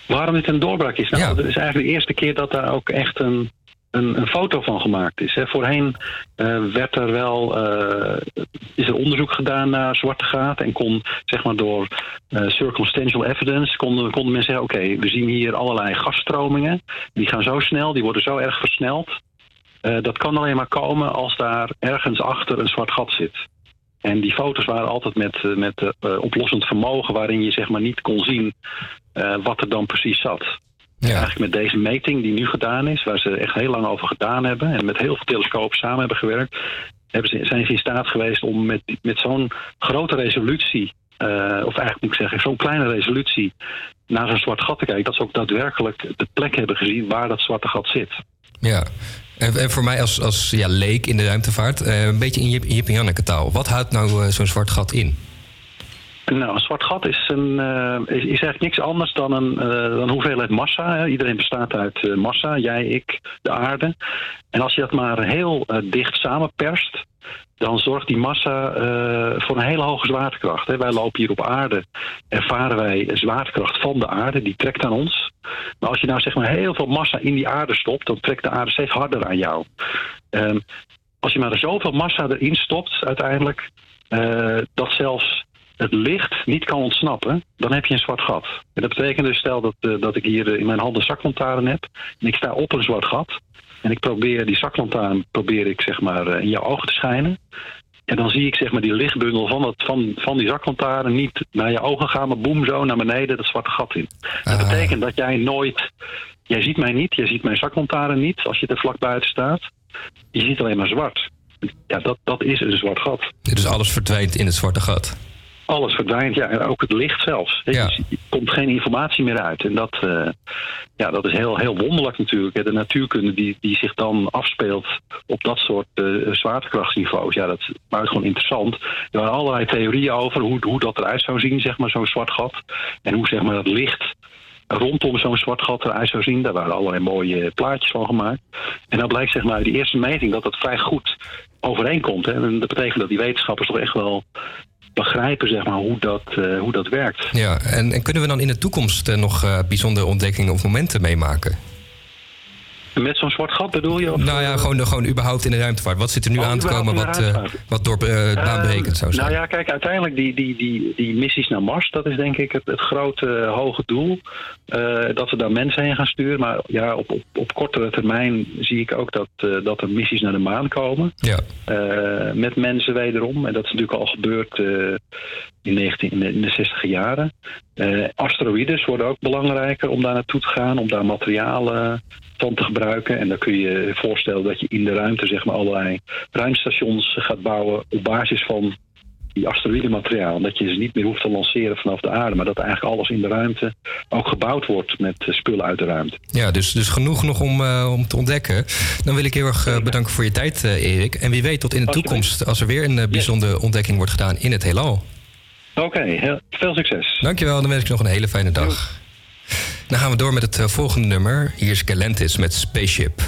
Waarom dit een doorbraak is? Nou, Het is eigenlijk de eerste keer dat daar ook echt een, een, een foto van gemaakt is. Hè. Voorheen eh, werd er wel eh, is er onderzoek gedaan naar zwarte gaten en kon zeg maar door eh, circumstantial evidence konden, konden men zeggen: oké, we zien hier allerlei gasstromingen. Die gaan zo snel, die worden zo erg versneld. Dat kan alleen maar komen als daar ergens achter een zwart gat zit. En die foto's waren altijd met, met oplossend vermogen, waarin je zeg maar niet kon zien wat er dan precies zat. Eigenlijk met deze meting die nu gedaan is, waar ze echt heel lang over gedaan hebben en met heel veel telescopen samen hebben gewerkt, hebben ze, zijn ze in staat geweest om met, met zo'n grote resolutie, eh, of eigenlijk moet ik zeggen, zo'n kleine resolutie, naar zo'n zwart gat te kijken, dat ze ook daadwerkelijk de plek hebben gezien waar dat zwarte gat zit. Ja. En, en voor mij als, als ja, leek in de ruimtevaart, eh, een beetje in Jip, Jip en Janneke taal. Wat houdt nou eh, zo'n zwart gat in? Nou, een zwart gat is, een, eh, eigenlijk niks anders dan een eh, dan hoeveelheid massa. Hè. Iedereen bestaat uit eh, massa, jij, ik, de aarde. En als je dat maar heel dicht samenperst, dan zorgt die massa voor een hele hoge zwaartekracht. Hè. Wij lopen hier op aarde, ervaren wij zwaartekracht van de aarde, die trekt aan ons. Maar als je nou zeg maar heel veel massa in die aarde stopt, dan trekt de aarde steeds harder aan jou. Ehm, als je maar zoveel massa erin stopt uiteindelijk, dat zelfs het licht niet kan ontsnappen, dan heb je een zwart gat. En dat betekent dus, stel dat, eh, dat ik hier eh, in mijn hand een zaklantaarn heb en ik sta op een zwart gat en ik probeer die zaklantaarn probeer ik zeg maar eh, in jouw ogen te schijnen. En dan zie ik zeg maar die lichtbundel van, dat, van, van die zaklantaarn niet naar je ogen gaan, maar boem zo naar beneden dat zwarte gat in. Dat betekent dat jij nooit, jij ziet mij niet, jij ziet mijn zaklantaarn niet als je er vlak buiten staat. Je ziet alleen maar zwart. Ja, dat, dat is een zwart gat. Dus alles verdwijnt in het zwarte gat. Alles verdwijnt, ja, en ook het licht zelfs. Er komt geen informatie meer uit. En dat, eh, ja, dat is heel, heel wonderlijk natuurlijk. De natuurkunde die, die zich dan afspeelt op dat soort eh, zwaartekrachtsniveaus. Ja, dat is buitengewoon interessant. Er waren allerlei theorieën over hoe, hoe dat eruit zou zien, zeg maar, zo'n zwart gat. En hoe zeg maar, dat licht rondom zo'n zwart gat eruit zou zien. Daar waren allerlei mooie plaatjes van gemaakt. En dan blijkt zeg maar uit die eerste meting dat dat vrij goed overeenkomt. Hè. En dat betekent dat die wetenschappers toch echt wel begrijpen zeg maar, hoe, dat, eh, hoe dat werkt. Ja, en, en kunnen we dan in de toekomst eh, nog eh, bijzondere ontdekkingen of momenten meemaken? Met zo'n zwart gat bedoel je? Of, Nou ja, gewoon, gewoon überhaupt in de ruimtevaart. Wat zit er nu Oh, aan te komen wat, ruimtevaart. wat door baanbrekend zou zijn? Nou ja, kijk, uiteindelijk die, die, die, die missies naar Mars, dat is denk ik het, het grote eh, hoge doel. Eh, dat we daar mensen heen gaan sturen. Maar ja, op, op, op kortere termijn zie ik ook dat, dat er missies naar de maan komen. Ja. Met mensen wederom. En dat is natuurlijk al gebeurd in, 19, in de- in de 60 jaren. Eh, asteroïdes worden ook belangrijker om daar naartoe te gaan, om daar materialen te gebruiken. En dan kun je je voorstellen dat je in de ruimte zeg maar, allerlei ruimstations gaat bouwen op basis van die asteroïdenmateriaal. Dat je ze niet meer hoeft te lanceren vanaf de aarde, maar dat eigenlijk alles in de ruimte ook gebouwd wordt met eh, spullen uit de ruimte. Ja, dus, dus genoeg nog om, eh, om te ontdekken. Dan wil ik heel erg eh, bedanken voor je tijd, eh, Erik. En wie weet tot in de toekomst, als er weer een bijzondere ontdekking wordt gedaan in het heelal. Oké, veel succes. Dankjewel, dan wens ik nog een hele fijne dag. Dan gaan we door met het eh, volgende nummer. Hier is Galantis met Spaceship.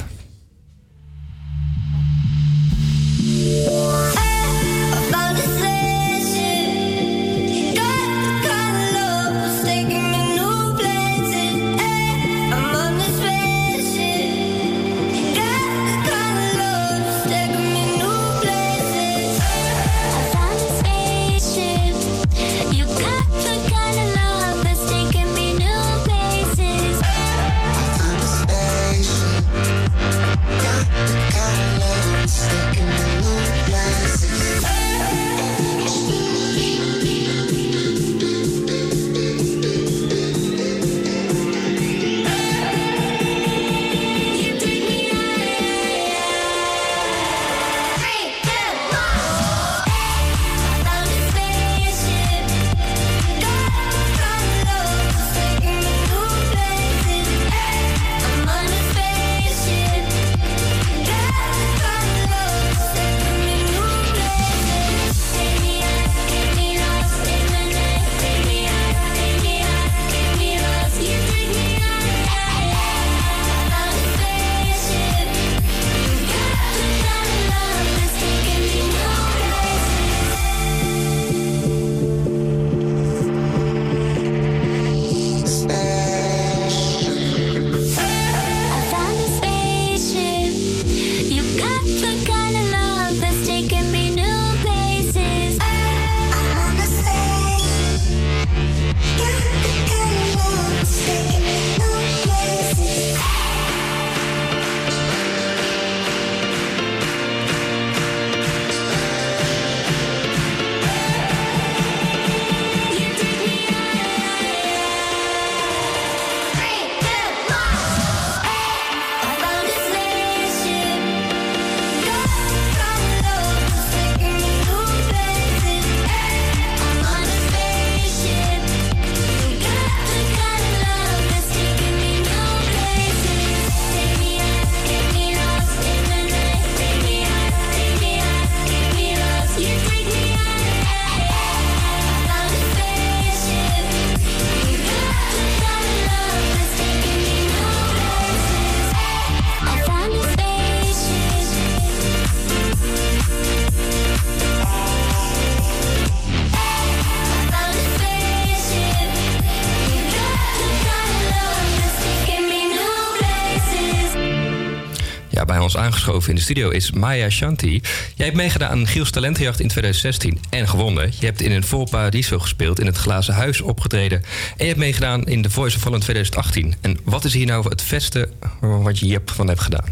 Aangeschoven in de studio is Maya Shanti. Jij hebt meegedaan aan Giels Talentenjacht in 2016 en gewonnen. Je hebt in een vol Paradiso gespeeld, in het Glazen Huis opgetreden. En je hebt meegedaan in The Voice of Holland 2018. En wat is hier nou het vetste wat je hier van hebt gedaan?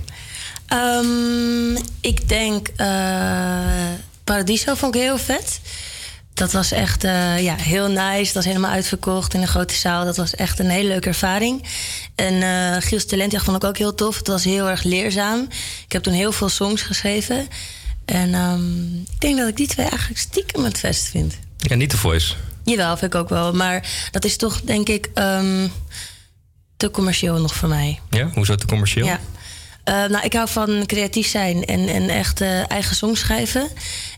Ehm, ik denk eh, Paradiso vond ik heel vet. Dat was echt eh, ja, heel nice. Dat was helemaal uitverkocht in een grote zaal. Dat was echt een hele leuke ervaring. En eh Giels Talentjacht vond ik ook heel tof. Het was heel erg leerzaam. Ik heb toen heel veel songs geschreven. En ehm, ik denk dat ik die twee eigenlijk stiekem het best vind. Ja, niet The Voice. Jawel, vind ik ook wel. Maar dat is toch, denk ik, ehm, te commercieel nog voor mij. Ja, hoezo te commercieel? Ja. Eh, nou, ik hou van creatief zijn en, en echt eh, eigen songs schrijven.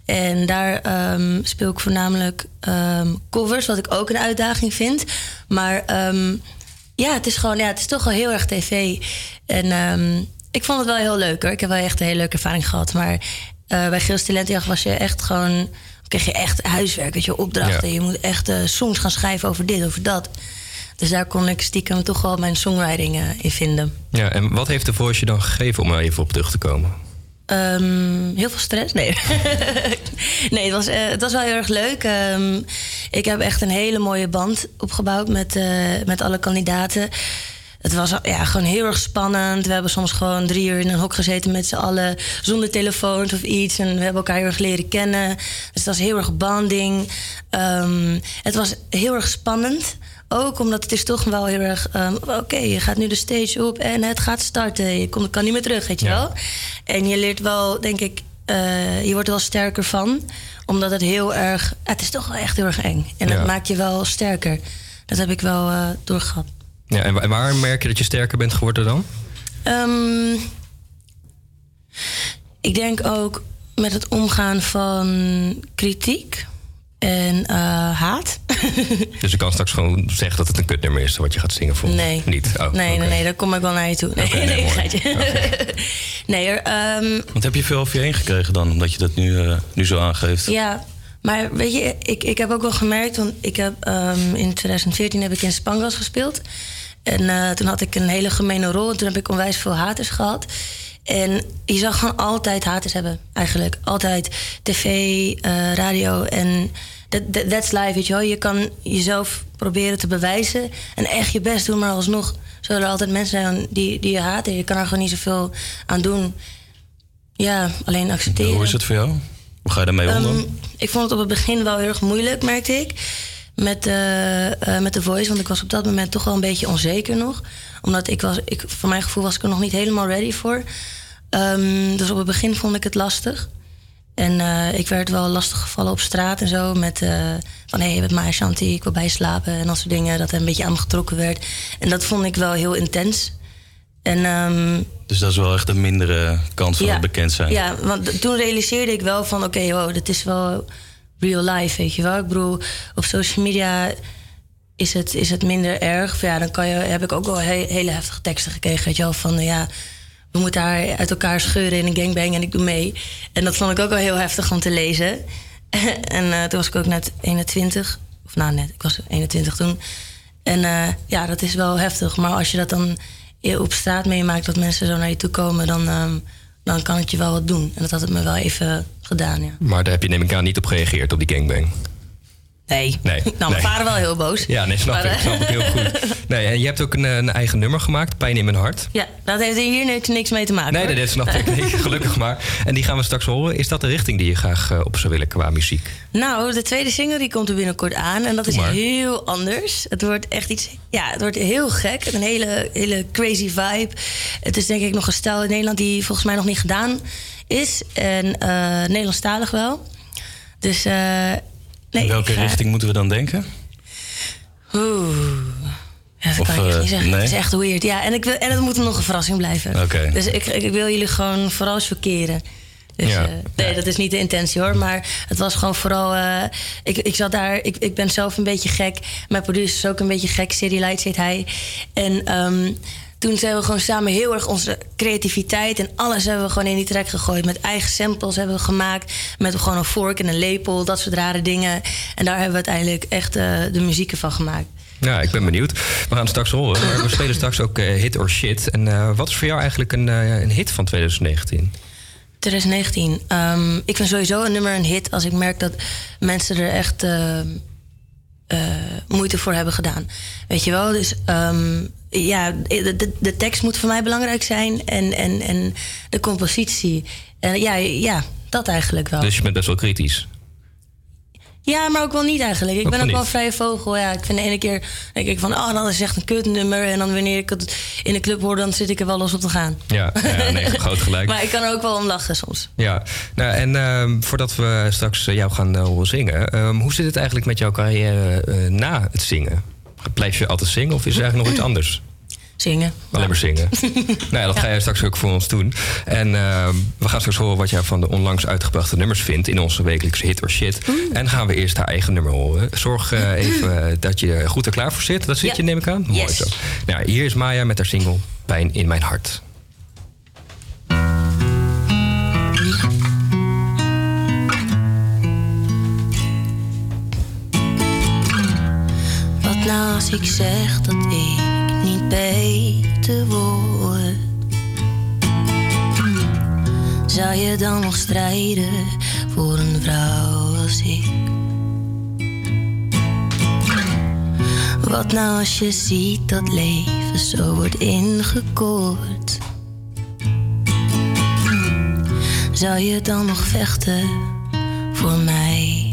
En daar ehm, speel ik voornamelijk ehm, covers, wat ik ook een uitdaging vind. Maar ehm, ja, het is gewoon, ja, het is toch wel heel erg tv. En ik vond het wel heel leuk hoor. Ik heb wel echt een hele leuke ervaring gehad. Maar eh, bij Gils Talentjacht was je echt gewoon, kreeg je echt huiswerk, weet je, opdrachten. Je moet echt eh, songs gaan schrijven over dit, over dat. Dus daar kon ik stiekem toch wel mijn songwriting eh, in vinden. Ja, en wat heeft The Voice je dan gegeven om er even op terug te komen? Ehm, heel veel stress? Nee. nee, het was, eh, het was wel heel erg leuk. Ehm, ik heb echt een hele mooie band opgebouwd met, eh, met alle kandidaten. Het was ja, gewoon heel erg spannend. We hebben soms gewoon drie uur in een hok gezeten met z'n allen. Zonder telefoons of iets. En we hebben elkaar heel erg leren kennen. Dus het was heel erg banding. Ehm, het was heel erg spannend. Ook omdat het is toch wel heel erg... ehm, Oké, je gaat nu de stage op en het gaat starten. Je komt, kan niet meer terug, weet je wel. En je leert wel, denk ik... eh, je wordt er wel sterker van. Omdat het heel erg... Het is toch wel echt heel erg eng. En Ja. dat maakt je wel sterker. Dat heb ik wel eh, doorgehad. Ja, en waar merk je dat je sterker bent geworden dan? Ehm, ik denk ook met het omgaan van kritiek en eh, haat. Dus je kan straks gewoon zeggen dat het een kutnummer is wat je gaat zingen voor Nee. Niet? Oh, nee, nee, nee, daar kom ik wel naar je toe. Nee, nee, nee, geitje. nee, hoor, ehm, Wat heb je veel over je heen gekregen dan, omdat je dat nu, eh, nu zo aangeeft? Ja, maar weet je, ik, ik heb ook wel gemerkt, want ik heb ehm, in 2014 heb ik in Spangas gespeeld. En eh, toen had ik een hele gemene rol. En toen heb ik onwijs veel haters gehad. En je zag gewoon altijd haters hebben, eigenlijk. Altijd tv, eh, radio en that- that's life, weet je wel. Je kan jezelf proberen te bewijzen en echt je best doen, maar alsnog zullen er altijd mensen zijn die, die je haten. Je kan er gewoon niet zoveel aan doen. Ja, alleen accepteren. Hoe is het voor jou? Hoe ga je daarmee om dan? Ehm, ik vond het op het begin wel heel erg moeilijk, merkte ik. Met, eh, eh, met de voice, want ik was op dat moment toch wel een beetje onzeker nog. Omdat ik was, ik, voor mijn gevoel was ik er nog niet helemaal ready voor. Ehm, dus op het begin vond ik het lastig. En eh, ik werd wel lastig gevallen op straat en zo. Met eh, van hé, hey, je bent Shanti, ik wil bij je slapen. En dat soort dingen. Dat er een beetje aan me getrokken werd. En dat vond ik wel heel intens. En ehm, Dus dat is wel echt een mindere kans van het bekend zijn. ja, want toen realiseerde ik wel van... oké, wow, dit is wel real life, weet je wel. Ik op social media is het, is het minder erg. Ja, dan kan je, heb ik ook wel he- hele heftige teksten gekregen, weet je wel. Van, eh, ja, we moeten haar uit elkaar scheuren in een gangbang en ik doe mee. En dat vond ik ook wel heel heftig om te lezen. en eh, toen was ik ook net 21. Of nou, net, ik was 21 toen. En eh, ja, dat is wel heftig. Maar als je dat dan op straat meemaakt, dat mensen zo naar je toe komen, dan, ehm, dan kan het je wel wat doen. En dat had het me wel even gedaan, ja. Maar daar heb je neem ik aan niet op gereageerd, op die gangbang. Nee. Nee. Nou, mijn nee. vader wel heel boos. Ja, nee, snap Maar, ik. eh, Snap ik heel goed. Nee, en je hebt ook een, eh, een eigen nummer gemaakt, Pijn in mijn hart. Ja, dat heeft hier niks, niks mee te maken. Nee, hoor. dat snap ik. Nee, gelukkig maar. En die gaan we straks horen. Is dat de richting die je graag eh, op zou willen qua muziek? Nou, de tweede single die komt er binnenkort aan. En dat is heel anders. Het wordt echt iets... Ja, het wordt heel gek. Een hele, hele crazy vibe. Het is denk ik nog een stijl in Nederland die volgens mij nog niet gedaan is. En eh Nederlandstalig wel. Dus... eh nee, In welke ga- richting moeten we dan denken? Oeh. Ja, dat Of, kan ik echt eh, niet zeggen. nee? Het is echt weird. Ja, en, ik wil, en het moet nog een verrassing blijven. Dus ik, ik wil jullie gewoon vooral chockeren. Dus, Ja. nee, dat is niet de intentie hoor. Maar het was gewoon vooral. ik, ik zat daar. Ik, ik ben zelf een beetje gek. Mijn producer is ook een beetje gek. City Lights heet hij. En ehm, toen zijn we gewoon samen heel erg onze creativiteit en alles hebben we gewoon in die track gegooid. Met eigen samples hebben we gemaakt. Met gewoon een vork en een lepel. Dat soort rare dingen. En daar hebben we uiteindelijk echt eh, de muziek van gemaakt. Ja, ik ben benieuwd. We gaan straks horen. Maar we spelen straks ook eh, hit or shit. En eh, wat is voor jou eigenlijk een, een hit van 2019? 2019. Ehm, ik vind sowieso een nummer een hit als ik merk dat mensen er echt eh, eh, moeite voor hebben gedaan. Weet je wel? Dus ehm, ja, de, de, de tekst moet voor mij belangrijk zijn en, en, en de compositie. En ja, ja, dat eigenlijk wel. Dus je bent best wel kritisch. Ja, maar ook wel niet eigenlijk. Ik Ook ben ook wel vrije vogel. Ja, ik vind de ene keer denk ik van, oh, dat is echt een kutnummer. En dan wanneer ik het in de club hoor, dan zit ik er wel los op te gaan. Ja, ja nee, groot gelijk. Maar ik kan er ook wel om lachen soms. Ja, nou, en ehm, voordat we straks eh, jou gaan eh, zingen, ehm, hoe zit het eigenlijk met jouw carrière eh, na het zingen? Blijf je altijd zingen of is er eigenlijk nog iets anders? Zingen. Alleen maar zingen. nou ja, dat ga jij straks ook voor ons doen. En ehm, we gaan straks horen wat jij van de onlangs uitgebrachte nummers vindt in onze wekelijkse hit or shit. En gaan we eerst haar eigen nummer horen. Zorg eh, even eh, dat je goed er klaar voor zit. Dat zit Ja. je, neem ik aan. Mooi zo. Nou, hier is Maya met haar single Pijn in mijn hart. Als ik zeg dat ik niet beter word? Zou je dan nog strijden voor een vrouw als ik? Wat nou als je ziet dat leven zo wordt ingekort? Zou je dan nog vechten voor mij?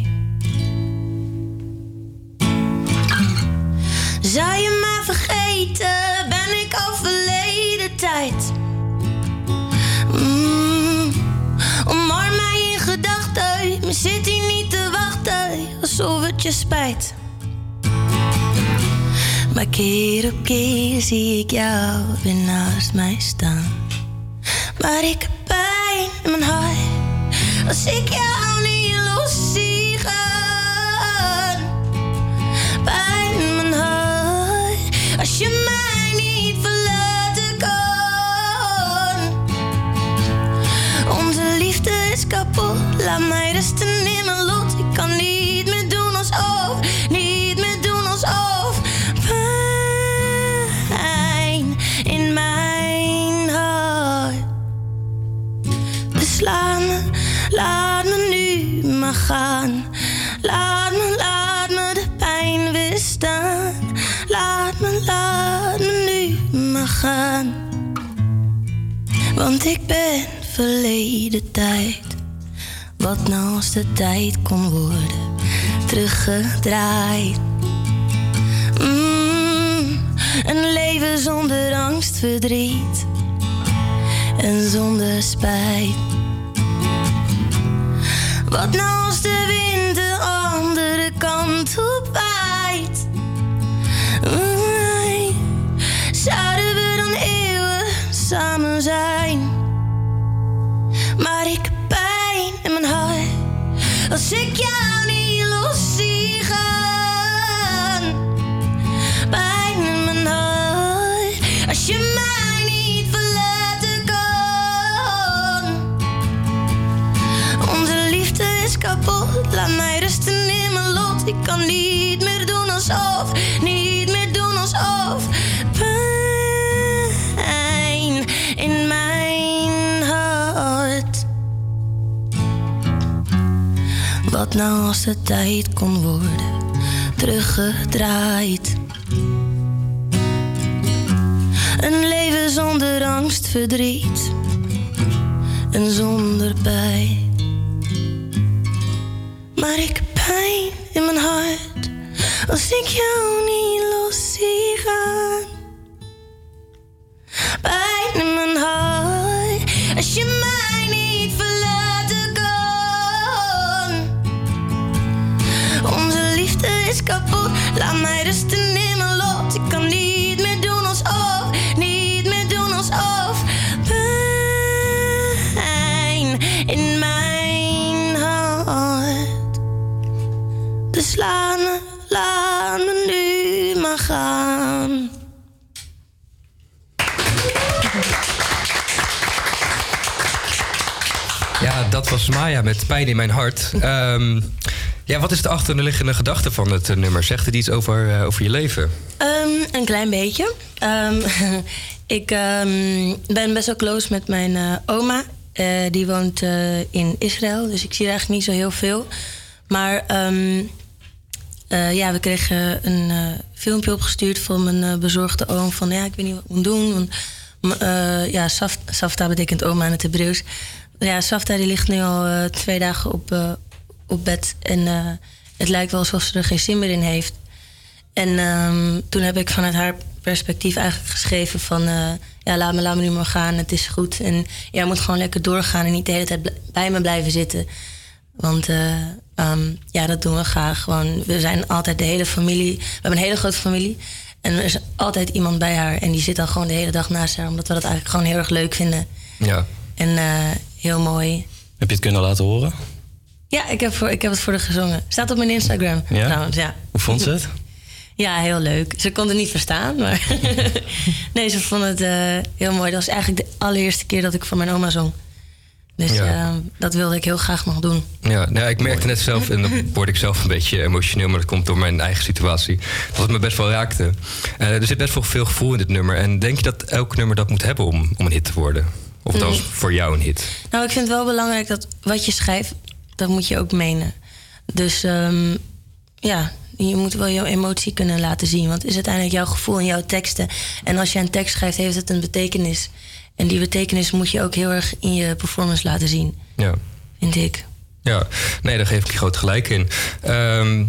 Zou je mij vergeten? Ben ik al verleden tijd? Mm, omarm mij in gedachten. Maar zit hier niet te wachten alsof het je spijt. Maar keer op keer zie ik jou weer naast mij staan. Maar ik heb pijn in mijn hart als ik jou niet los zie laat me, laat me nu maar gaan. Want ik ben verleden tijd. Wat nou als de tijd kon worden teruggedraaid? Mm, een leven zonder angst, verdriet en zonder spijt. Wat nou als de wind de andere kant op waait? Mm, Zouden we dan eeuwig samen zijn? Maar ik pijn in mijn hart als ik jou niet los zie gaan. Pijn in mijn hart als je mij niet verlaten kan. Onze liefde is kapot, laat mij rusten in mijn lot. Ik kan niet meer doen alsof, Wat nou als de tijd kon worden teruggedraaid? Een leven zonder angst, verdriet en zonder pijn. Maar ik pijn in mijn hart als ik jou niet los zie gaan. Kapot, laat mij rusten in mijn lot. Ik kan niet meer doen alsof, niet meer doen alsof. Pijn in mijn hart. Dus laat me, laat me nu maar gaan. Ja, dat was Maya met pijn in mijn hart. Ehm, Ja, wat is de achterliggende gedachte van het eh, nummer? Zegt het iets over, eh, over je leven? Ehm, een klein beetje. Ehm, ik ehm, ben best wel close met mijn eh, oma. Die woont in Israël, dus ik zie haar eigenlijk niet zo heel veel. Maar ja, we kregen een filmpje opgestuurd van mijn bezorgde oom. Van ja, ik weet niet wat ik moet doen. Want, ja, Saf- Safta betekent oma in het Hebreeuws. Ja, Safta die ligt nu al twee dagen op, op bed. En eh, het lijkt wel alsof ze er geen zin meer in heeft. En ehm, toen heb ik vanuit haar perspectief eigenlijk geschreven van... eh, ja, laat me, laat me nu maar gaan, het is goed. En jij moet gewoon lekker doorgaan en niet de hele tijd bij me blijven zitten. Want eh, ehm, ja, dat doen we graag. Gewoon, we zijn altijd de hele familie. We hebben een hele grote familie. En er is altijd iemand bij haar. En die zit dan gewoon de hele dag naast haar. Omdat we dat eigenlijk gewoon heel erg leuk vinden. Ja. En eh, heel mooi. Heb je het kunnen laten horen? Ja, ik heb, voor, ik heb het voor haar gezongen. Staat op mijn Instagram Ja? trouwens, ja. Hoe vond ze het? Ja, heel leuk. Ze kon het niet verstaan, maar... nee, ze vond het eh, heel mooi. Dat was eigenlijk de allereerste keer dat ik voor mijn oma zong. Dus Ja. eh, dat wilde ik heel graag nog doen. Ja, nou, ik merkte net zelf, en dan word ik zelf een beetje emotioneel, maar dat komt door mijn eigen situatie, dat het me best wel raakte. Eh, er zit best wel veel gevoel in dit nummer. En denk je dat elk nummer dat moet hebben om, om een hit te worden? Of dat Mm. voor jou een hit? Nou, ik vind het wel belangrijk dat wat je schrijft, dat moet je ook menen. Dus ehm, ja, je moet wel jouw emotie kunnen laten zien. Want het is uiteindelijk jouw gevoel en jouw teksten. En als je een tekst schrijft, heeft het een betekenis. En die betekenis moet je ook heel erg in je performance laten zien, Ja. vind ik. Ja, nee, daar geef ik je groot gelijk in. Ehm,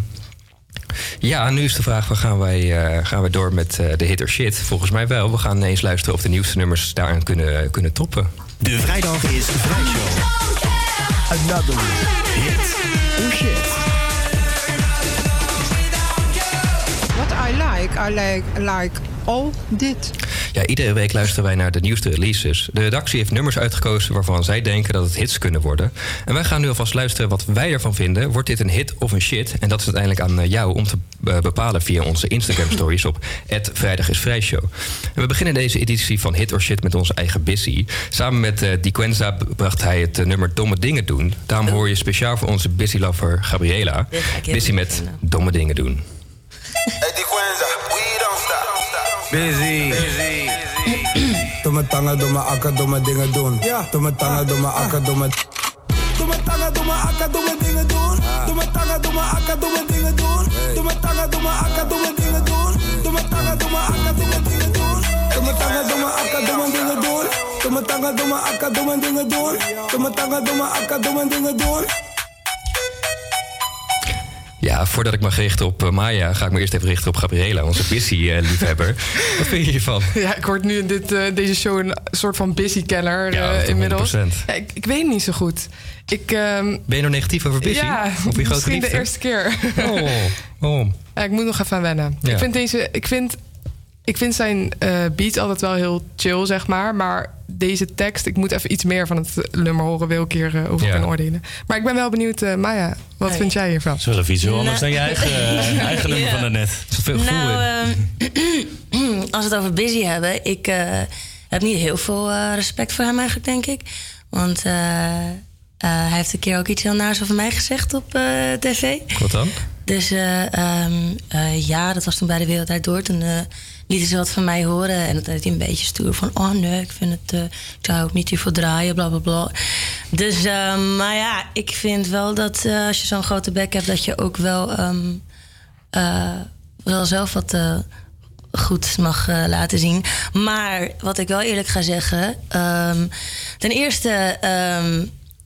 ja, nu is de vraag, waar gaan wij, eh, gaan wij door met eh, de hit or shit? Volgens mij wel. We gaan eens luisteren of de nieuwste nummers daaraan kunnen, kunnen toppen. De vrijdag is vrijshow. Another hit or shit. Like, I like, like all dit. Ja, iedere week luisteren wij naar de nieuwste releases. De redactie heeft nummers uitgekozen waarvan zij denken dat het hits kunnen worden. En wij gaan nu alvast luisteren wat wij ervan vinden. Wordt dit een hit of een shit? En dat is uiteindelijk aan eh, jou om te eh, bepalen via onze Instagram stories op Vrijdag is Vrijshow. En we beginnen deze editie van Hit or Shit met onze eigen Bissy. Samen met eh Diquenza bracht hij het nummer Domme Dingen doen. Daarom hoor je speciaal voor onze Bissy-lover Gabriela. Bissy met Domme Dingen doen. Busy. Domme tangen, domme akka, domme dingen doen. Ja. Domme tangen, domme akka, domme... Domme tangen, domme akka, domme dingen doen. Ah. Domme tangen, domme akka, domme dingen doen. Domme tangen, domme akka, domme dingen doen. Domme tangen, domme akka, domme dingen doen. Domme tangen, domme akka, domme dingen doen. Domme tangen, domme akka, domme dingen doen. Domme tangen, domme akka, domme dingen doen. Ja, voordat ik me ga richten op eh, Maya, ga ik me eerst even richten op Gabriela, onze Bissy-liefhebber. Wat vind je hiervan? Ja, ik word nu in dit, eh, deze show een soort van busy-kenner Ja, eh, dat inmiddels. 100%. Ja, ik, ik weet niet zo goed. Ik, ehm, Ben je nou negatief over Bissy? Ja, Of je grote misschien de eerste keer. Oh, ik moet nog even aan wennen. Ja. Ik vind deze, ik vind, ik vind zijn eh, beat altijd wel heel chill, zeg maar. Maar deze tekst, ik moet even iets meer van het nummer horen, wil ik hier eh, over Ja. kunnen oordelen. Maar ik ben wel benieuwd, eh, Maya, wat Hey. vind jij hiervan? Zo even iets heel anders Nou- dan je eigen, eh, eigen nummer Ja. van daarnet. Er veel gevoel Nou, in. ehm, als we het over Busy hebben, ik eh, heb niet heel veel eh, respect voor hem eigenlijk, denk ik. Want eh, eh, hij heeft een keer ook iets heel naars over mij gezegd op eh, tv. Wat dan? Dus eh, ehm, eh, ja, dat was toen bij de Wereld Door. Toen eh, lieten ze wat van mij horen. En dat deed hij een beetje stoer van... oh nee, ik vind het... eh, ik zou ook niet hiervoor draaien, bla bla bla. Dus, ehm, maar ja, ik vind wel dat eh, als je zo'n grote bek hebt... dat je ook wel, eh, wel zelf wat... goed mag laten zien. Maar wat ik wel eerlijk ga zeggen... ehm, ten eerste...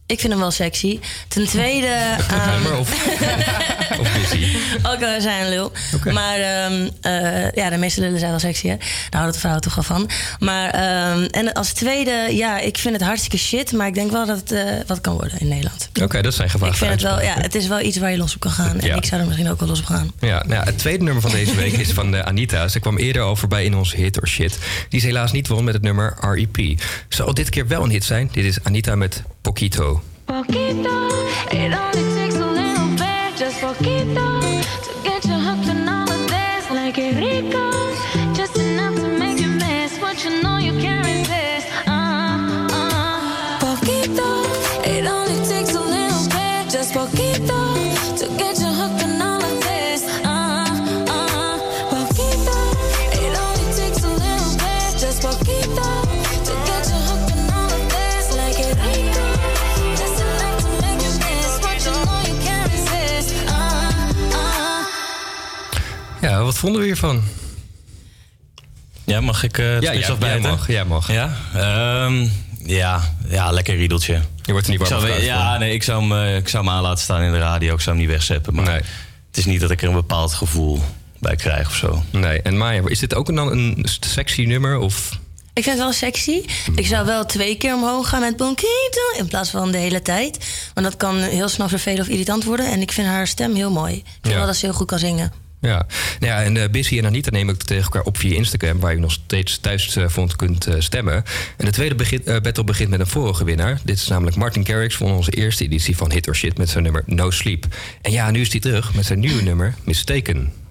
ik vind hem wel sexy. Ten tweede... Nummer of, ook al zijn een lul. Maar ehm, eh, ja, de meeste lullen zijn wel sexy, hè? Daar houden de vrouwen toch wel van. Maar, ehm, en als tweede, ja, ik vind het hartstikke shit. Maar ik denk wel dat het eh, wat kan worden in Nederland. Oké, dat zijn Ik gevaarlijke vind het wel, ja, het is wel iets waar je los op kan gaan. En Ja. ik zou er misschien ook wel los op gaan. Ja, nou ja, het tweede nummer van deze week is van eh, Anita. Ze kwam eerder al voorbij in onze hit or shit. Die is helaas niet won met het nummer R.E.P. Zal dit keer wel een hit zijn? Dit is Anita met Poquito. Poquito, it only takes a wat vonden we hiervan? Ja, mag ik eh het Ja, spits ja, jij afbijten? mag, jij mag. Ja? Ehm, ja, ja, lekker riedeltje. Je wordt er niet warm zou, Ja, van. nee, ik zou, hem, eh, ik zou hem aan laten staan in de radio. Ik zou hem niet wegzetten. Maar het is niet dat ik er een bepaald gevoel bij krijg of zo. Nee, en Maya, is dit ook dan een sexy nummer? Of... Ik vind het wel sexy. Ik zou wel twee keer omhoog gaan met Bonquito in plaats van de hele tijd. Want dat kan heel snel vervelend of irritant worden. En ik vind haar stem heel mooi. Ik vind Ja. wel dat ze heel goed kan zingen. Ja, nou ja en uh, Busy en Anita nemen ook tegen elkaar op via Instagram... waar je nog steeds thuis eh, vond kunt eh, stemmen. En de tweede begin, eh, battle begint met een vorige winnaar. Dit is namelijk Martin Garrix van onze eerste editie van Hit or Shit... met zijn nummer No Sleep. En ja, nu is hij terug met zijn nieuwe nummer Mistaken.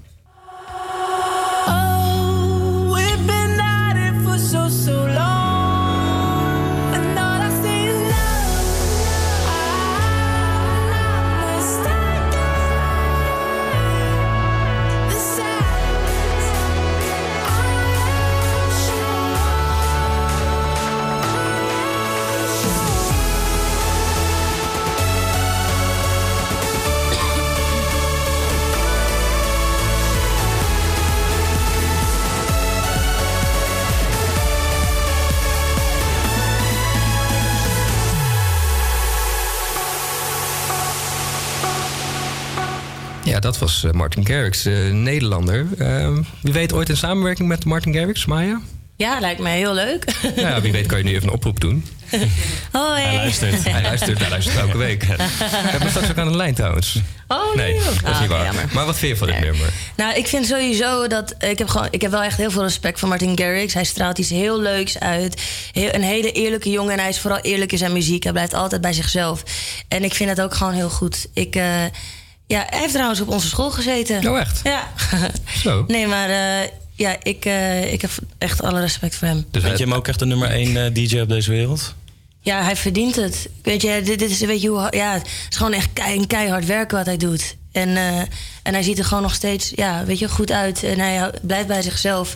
Dat was eh, Martin Garrix, eh, Nederlander. Eh, wie weet ooit een samenwerking met Martin Garrix, Maya? Ja, lijkt mij heel leuk. Nou ja, wie weet kan je nu even een oproep doen. Hoi. Hij luistert. Hij luistert, hij luistert elke week. Ik heb hem straks ook aan de lijn trouwens. Oh, Nee, dat is Ah, niet oké, waar. jammer. Maar wat vind je van dit nummer? Nou, ik vind sowieso dat. Ik heb, gewoon, ik heb wel echt heel veel respect voor Martin Garrix. Hij straalt iets heel leuks uit. Heel, een hele eerlijke jongen. En hij is vooral eerlijk in zijn muziek. Hij blijft altijd bij zichzelf. En ik vind het ook gewoon heel goed. Ik. eh, ja, hij heeft trouwens op onze school gezeten. Oh, echt? Ja. Zo. Nee, maar eh, ja, ik, eh, ik heb echt alle respect voor hem. Dus Vind je hem ook echt de nummer 1 DJ op deze wereld? Ja, hij verdient het. Weet je, dit, dit is, weet je hoe, ja, het is gewoon echt kei, keihard werken wat hij doet. En, eh, en hij ziet er gewoon nog steeds, ja, weet je, goed uit. En hij blijft bij zichzelf.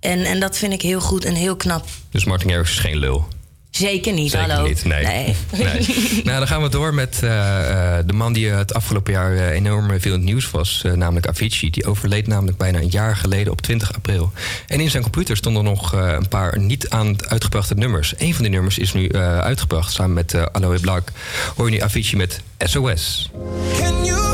En, en dat vind ik heel goed en heel knap. Dus Martin Garrix is geen lul. Zeker niet, Zeker hallo. niet, nee. nee. nou, dan gaan we door met eh, eh, de man die eh, het afgelopen jaar enorm veel in het nieuws was. namelijk Avicii. Die overleed namelijk bijna een jaar geleden op 20 april. En in zijn computer stonden nog eh, een paar niet aan uitgebrachte nummers. Een van die nummers is nu eh, uitgebracht samen met eh Aloe Black. Hoor je nu Avicii met SOS. Can you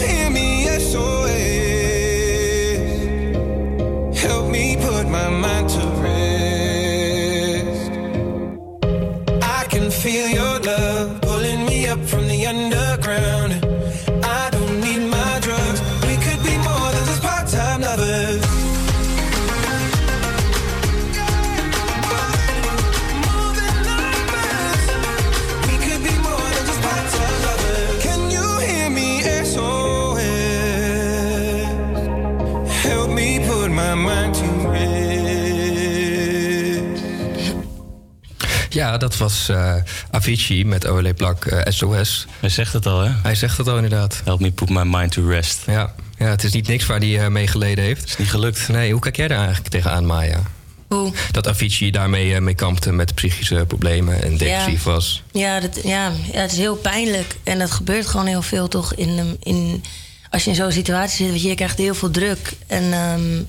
dat was eh, Avicii met Ole eh, SOS. Hij zegt het al, hè? Hij zegt het al inderdaad. Help me put my mind to rest. Ja, ja het is niet niks waar hij eh, mee geleden heeft. Is niet gelukt. Nee, hoe kijk jij daar eigenlijk tegenaan, Maya? Hoe? Dat Avicii daarmee eh, mee kampte met psychische problemen en depressief Ja. was. Ja, dat, ja, ja, het is heel pijnlijk. En dat gebeurt gewoon heel veel toch in, um, in als je in zo'n situatie zit. Want je krijgt heel veel druk. En ehm,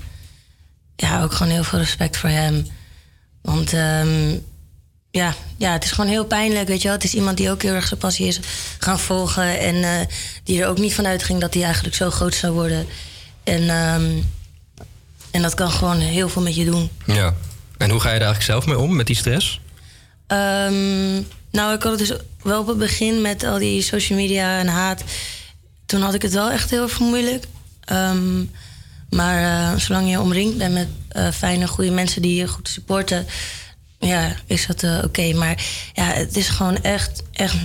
ja, ook gewoon heel veel respect voor hem. Want ehm, ja, ja, het is gewoon heel pijnlijk, weet je wel. Het is iemand die ook heel erg zijn passie is gaan volgen. En eh, die er ook niet van uitging dat hij eigenlijk zo groot zou worden. En, ehm, en dat kan gewoon heel veel met je doen. Ja. En hoe ga je daar eigenlijk zelf mee om, met die stress? Ehm, nou, ik had het dus wel op het begin met al die social media en haat. Toen had ik het wel echt heel erg moeilijk. Ehm, maar eh, zolang je omringd bent met eh, fijne, goede mensen die je goed supporten, ja, is dat eh, oké. Maar ja, het is gewoon echt, echt.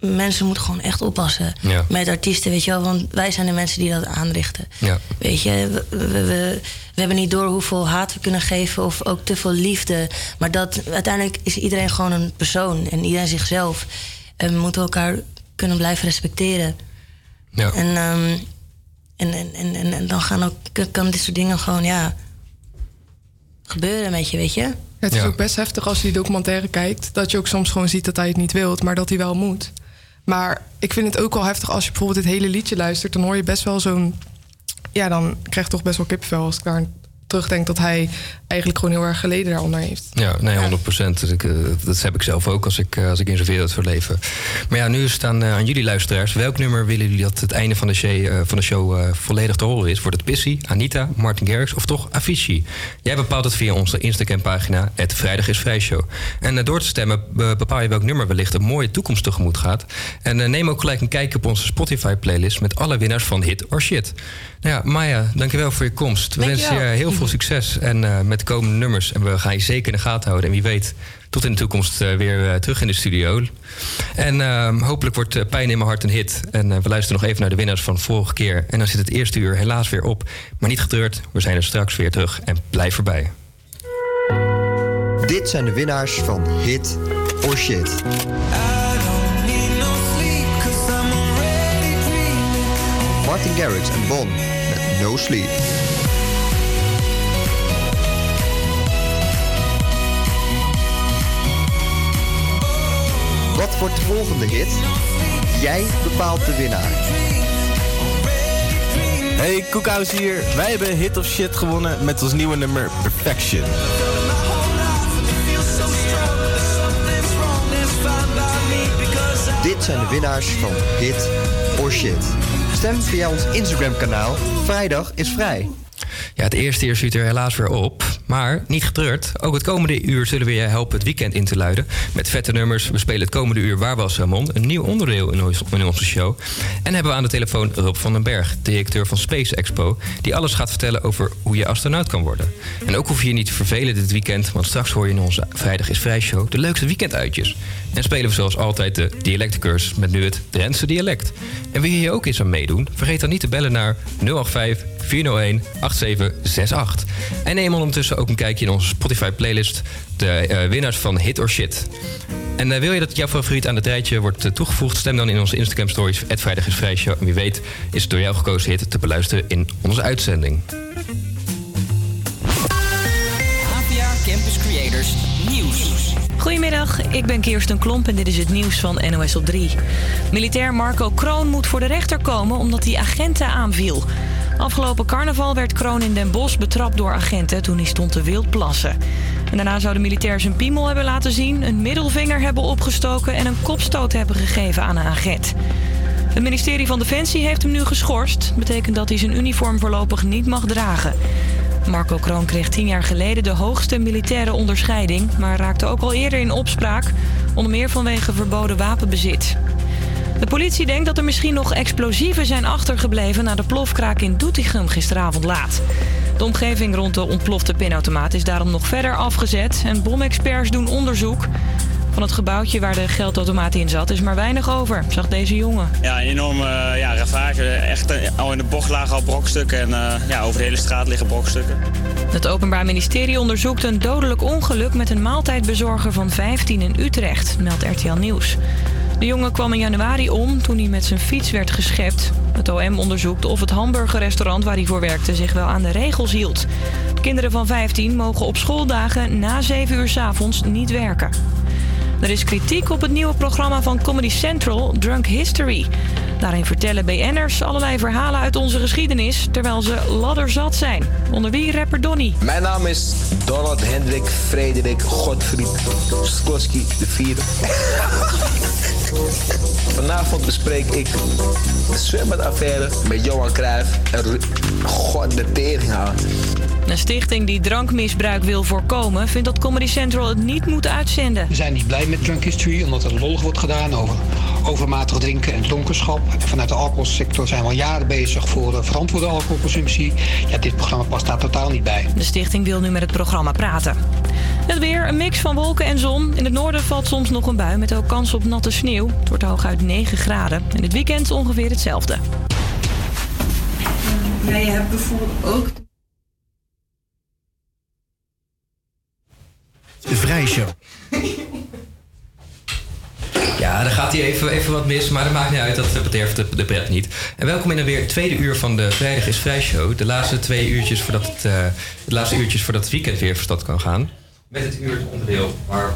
Mensen moeten gewoon echt oppassen Ja. met artiesten, weet je wel. Want wij zijn de mensen die dat aanrichten. Ja. Weet je, we, we, we, we hebben niet door hoeveel haat we kunnen geven of ook te veel liefde. Maar dat, uiteindelijk is iedereen gewoon een persoon en iedereen zichzelf. En we moeten elkaar kunnen blijven respecteren. Ja. En, ehm, en, en, en, en dan gaan ook, kan dit soort dingen gewoon, ja, gebeuren met je, weet je. Het is ook best heftig als je die documentaire kijkt. Dat je ook soms gewoon ziet dat hij het niet wilt, maar dat hij wel moet. Maar ik vind het ook wel heftig als je bijvoorbeeld dit hele liedje luistert. Dan hoor je best wel zo'n ja, dan krijg ik toch best wel kippenvel als ik daar terugdenk dat hij eigenlijk gewoon heel erg geleden daaronder heeft. Ja, nee, 100 procent. Dat heb ik zelf ook als ik, eh, als ik in zo'n wereld zou leven. Maar ja, nu is het aan, eh, aan jullie luisteraars. Welk nummer willen jullie dat het einde van de, show, eh, van de show eh, volledig te horen is? Wordt het Pissy, Anita, Martin Garrix of toch Avicii? Jij bepaalt het via onze Instagram-pagina, het Vrijdag is Vrij Show. En eh, door te stemmen be- bepaal je welk nummer wellicht een mooie toekomst tegemoet gaat. En eh, neem ook gelijk een kijkje op onze Spotify-playlist met alle winnaars van Hit or Shit. Nou ja, Maya, dankjewel voor je komst. We wensen je heel veel succes en, eh, met komende nummers. En we gaan je zeker in de gaten houden. En wie weet, tot in de toekomst eh, weer eh, terug in de studio. En eh, hopelijk wordt eh, Pijn in mijn hart een hit. En we luisteren nog even naar de winnaars van vorige keer. En dan zit het eerste uur helaas weer op. Maar niet getreurd, we zijn er straks weer terug. En blijf erbij. Dit zijn de winnaars van Hit or Shit. Martin Garrix en Bon met No Sleep. Wat wordt de volgende hit? Jij bepaalt de winnaar. Hey, Koekhuis hier. Wij hebben Hit of Shit gewonnen met ons nieuwe nummer Perfection. Dit zijn de winnaars van Hit or Shit. Stem via ons Instagram kanaal. Vrijdag is vrij. Ja, het eerste uur zit er helaas weer op. Maar niet getreurd. Ook het komende uur zullen we je helpen het weekend in te luiden. Met vette nummers. We spelen het komende uur Waar was? Een nieuw onderdeel in onze show. En hebben we aan de telefoon Rob van den Berg, directeur van Space Expo. Die alles gaat vertellen over hoe je astronaut kan worden. En ook hoef je je niet te vervelen dit weekend. Want straks hoor je in onze Vrijdag is Vrij show de leukste weekenduitjes. En spelen we zoals altijd de dialectencursus met nu het Drentse dialect. En wil je hier ook eens aan meedoen? Vergeet dan niet te bellen naar 085 401 8768. En neem ondertussen ook een kijkje in onze Spotify-playlist. De eh, winnaars van Hit or Shit. En eh, wil je dat jouw favoriet aan het rijtje wordt eh, toegevoegd? Stem dan in onze Instagram-stories. Het Vrijdag is Vrij Show. En wie weet is het door jou gekozen hit te beluisteren in onze uitzending. APA Campus Creators Nieuws. Goedemiddag, ik ben Kirsten Klomp en dit is het nieuws van NOS op 3. Militair Marco Kroon moet voor de rechter komen omdat hij agenten aanviel. Afgelopen carnaval werd Kroon in Den Bosch betrapt door agenten toen hij stond te wild plassen. En daarna zou de militair zijn piemel hebben laten zien, een middelvinger hebben opgestoken en een kopstoot hebben gegeven aan een agent. Het ministerie van Defensie heeft hem nu geschorst. Betekent dat hij zijn uniform voorlopig niet mag dragen. Marco Kroon kreeg tien jaar geleden de hoogste militaire onderscheiding, maar raakte ook al eerder in opspraak, onder meer vanwege verboden wapenbezit. De politie denkt dat er misschien nog explosieven zijn achtergebleven na de plofkraak in Doetinchem gisteravond laat. De omgeving rond de ontplofte pinautomaat is daarom nog verder afgezet en bomexperts doen onderzoek. Van het gebouwtje waar de geldautomaat in zat is maar weinig over, zag deze jongen. Ja, een enorme eh, ja, ravage. Echt al in de bocht lagen al brokstukken en eh, ja, over de hele straat liggen brokstukken. Het Openbaar Ministerie onderzoekt een dodelijk ongeluk met een maaltijdbezorger van 15 in Utrecht, meldt RTL Nieuws. De jongen kwam in januari om toen hij met zijn fiets werd geschept. Het OM onderzoekt of het hamburgerrestaurant waar hij voor werkte zich wel aan de regels hield. Kinderen van 15 mogen op schooldagen na 7 uur 's avonds niet werken. Er is kritiek op het nieuwe programma van Comedy Central, Drunk History. Daarin vertellen BN'ers allerlei verhalen uit onze geschiedenis... terwijl ze ladderzat zijn. Onder wie rapper Donny. Mijn naam is Donald Hendrik Frederik Godfried Skoski de vierde. Vanavond bespreek ik de zwembadaffaire met Johan Cruijff en God de tering. Een stichting die drankmisbruik wil voorkomen... vindt dat Comedy Central het niet moet uitzenden. We zijn niet blij met Drunk History omdat er lollig wordt gedaan over overmatig drinken en dronkenschap. En vanuit de alcoholsector zijn we al jaren bezig voor verantwoorde alcoholconsumptie. Ja, dit programma past daar totaal niet bij. De stichting wil nu met het programma praten. Het weer, een mix van wolken en zon. In het noorden valt soms nog een bui met ook kans op natte sneeuw. Het wordt hooguit 9 graden. En het weekend ongeveer hetzelfde. Jij hebt bijvoorbeeld ook De Vrij Show. Ja, dan gaat hij even, even wat mis, maar dat maakt niet uit. Dat bederft de, de pret niet. En welkom in weer het tweede uur van de Vrijdag is Vrij Show. De laatste twee uurtjes voordat het, eh, de laatste uurtjes voordat het weekend weer van stad kan gaan. Met het uur het onderdeel waar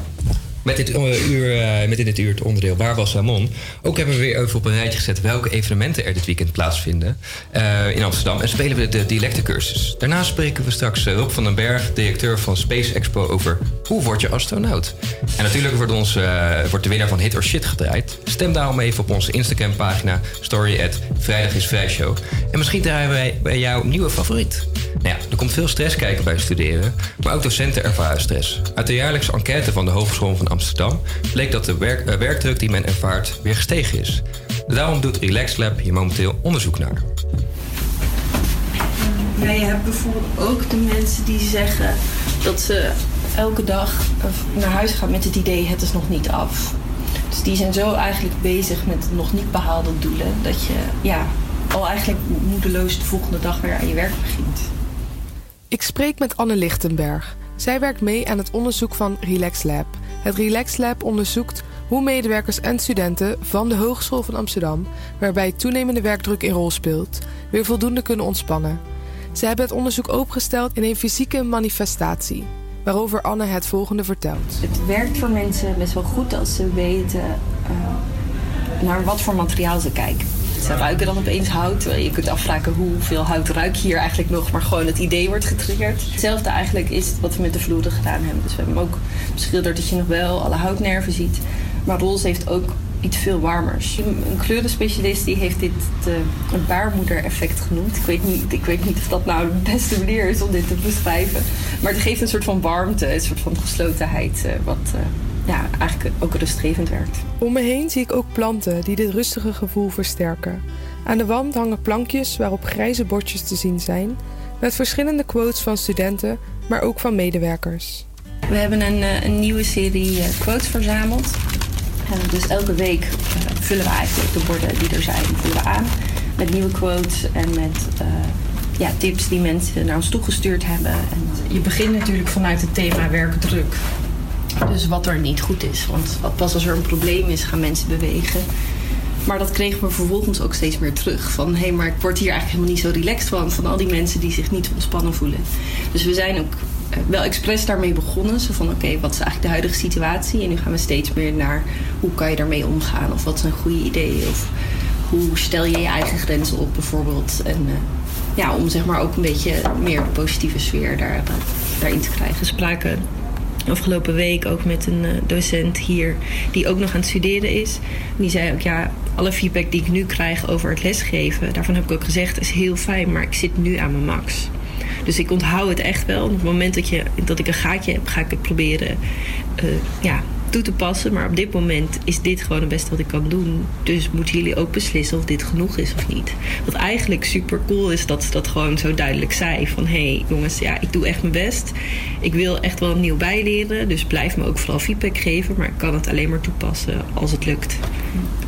met eh, uur, eh, met in dit uur het onderdeel Waar was Ramon? Ook hebben we weer even op een rijtje gezet welke evenementen er dit weekend plaatsvinden eh, in Amsterdam. En spelen we de dialectencursus. Daarna spreken we straks Rob van den Berg, directeur van Space Expo, over hoe word je astronaut. En natuurlijk wordt, ons, eh, wordt de winnaar van Hit or Shit gedraaid. Stem daarom even op onze Instagram pagina story at Vrijdag is Vrij Show. En misschien draaien wij bij jouw nieuwe favoriet. Nou ja, er komt veel stress kijken bij studeren, maar ook docenten ervaren stress. Uit de jaarlijkse enquête van de Hogeschool van Amsterdam bleek dat de werk, eh, werkdruk die men ervaart weer gestegen is. Daarom doet Relax Lab hier momenteel onderzoek naar. Ja, je hebt bijvoorbeeld ook de mensen die zeggen dat ze elke dag eh, naar huis gaan met het idee het is nog niet af. Dus die zijn zo eigenlijk bezig met nog niet behaalde doelen dat je ja, al eigenlijk moedeloos de volgende dag weer aan je werk begint. Ik spreek met Anne Lichtenberg. Zij werkt mee aan het onderzoek van Relax Lab. Het Relax Lab onderzoekt hoe medewerkers en studenten van de Hogeschool van Amsterdam, waarbij toenemende werkdruk een rol speelt, weer voldoende kunnen ontspannen. Ze hebben het onderzoek opengesteld in een fysieke manifestatie, waarover Anne het volgende vertelt. Het werkt voor mensen best wel goed als ze weten eh, naar wat voor materiaal ze kijken. Ze ruiken dan opeens hout. Je kunt afvragen hoeveel hout ruik je hier eigenlijk nog, maar gewoon het idee wordt getriggerd. Hetzelfde eigenlijk is wat we met de vloeren gedaan hebben. Dus we hebben ook beschilderd dat je nog wel alle houtnerven ziet. Maar roze heeft ook iets veel warmers. Een kleurenspecialist die heeft dit de, een baarmoeder-effect genoemd. Ik weet, niet, ik weet niet of dat nou de beste manier is om dit te beschrijven. Maar het geeft een soort van warmte, een soort van geslotenheid, eh, wat eh, ja, eigenlijk ook rustgevend werkt. Om me heen zie ik ook planten die dit rustige gevoel versterken. Aan de wand hangen plankjes waarop grijze bordjes te zien zijn, met verschillende quotes van studenten, maar ook van medewerkers. We hebben een, eh, een nieuwe serie eh, quotes verzameld. En dus elke week eh, vullen we eigenlijk de borden die er zijn, vullen we aan met nieuwe quotes en met eh, ja, tips die mensen naar ons toegestuurd hebben. En je begint natuurlijk vanuit het thema werkdruk. Dus wat er niet goed is. Want pas als er een probleem is, gaan mensen bewegen. Maar dat kregen we vervolgens ook steeds meer terug. Van hé, hey, maar ik word hier eigenlijk helemaal niet zo relaxed van. Van al die mensen die zich niet ontspannen voelen. Dus we zijn ook eh, wel expres daarmee begonnen. Zo van oké, wat is eigenlijk de huidige situatie? En nu gaan we steeds meer naar hoe kan je daarmee omgaan? Of wat zijn goede ideeën? Of hoe stel je je eigen grenzen op bijvoorbeeld? En eh, ja, om zeg maar ook een beetje meer positieve sfeer daar, eh, daarin te krijgen. Spraken afgelopen week ook met een eh, docent hier die ook nog aan het studeren is. Die zei ook ja, alle feedback die ik nu krijg over het lesgeven, daarvan heb ik ook gezegd, is heel fijn, maar ik zit nu aan mijn max. Dus ik onthoud het echt wel. Op het moment dat, je, dat ik een gaatje heb, ga ik het proberen eh, ja, toe te passen. Maar op dit moment is dit gewoon het beste wat ik kan doen. Dus moeten jullie ook beslissen of dit genoeg is of niet. Wat eigenlijk super cool is dat ze dat gewoon zo duidelijk zei. Van hé hey, jongens, ja, ik doe echt mijn best. Ik wil echt wel nieuw bijleren. Dus blijf me ook vooral feedback geven. Maar ik kan het alleen maar toepassen als het lukt.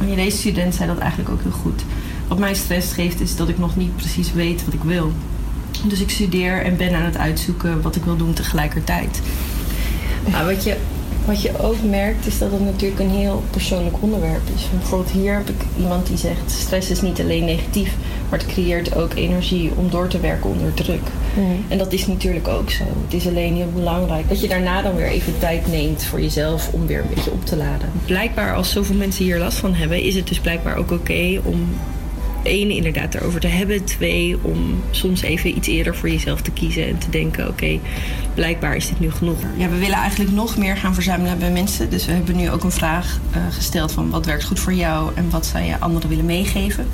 En deze student zei dat eigenlijk ook heel goed. Wat mij stress geeft is dat ik nog niet precies weet wat ik wil. Dus ik studeer en ben aan het uitzoeken wat ik wil doen tegelijkertijd. Maar wat je, wat je ook merkt is dat het natuurlijk een heel persoonlijk onderwerp is. Bijvoorbeeld hier heb ik iemand die zegt stress is niet alleen negatief, maar het creëert ook energie om door te werken onder druk. En dat is natuurlijk ook zo. Het is alleen heel belangrijk dat je daarna dan weer even tijd neemt voor jezelf om weer een beetje op te laden. Blijkbaar als zoveel mensen hier last van hebben, is het dus blijkbaar ook oké om één, inderdaad erover te hebben. Twee, om soms even iets eerder voor jezelf te kiezen en te denken: oké, blijkbaar is dit nu genoeg. Ja, we willen eigenlijk nog meer gaan verzamelen bij mensen. Dus we hebben nu ook een vraag eh, gesteld van wat werkt goed voor jou en wat zou je anderen willen meegeven.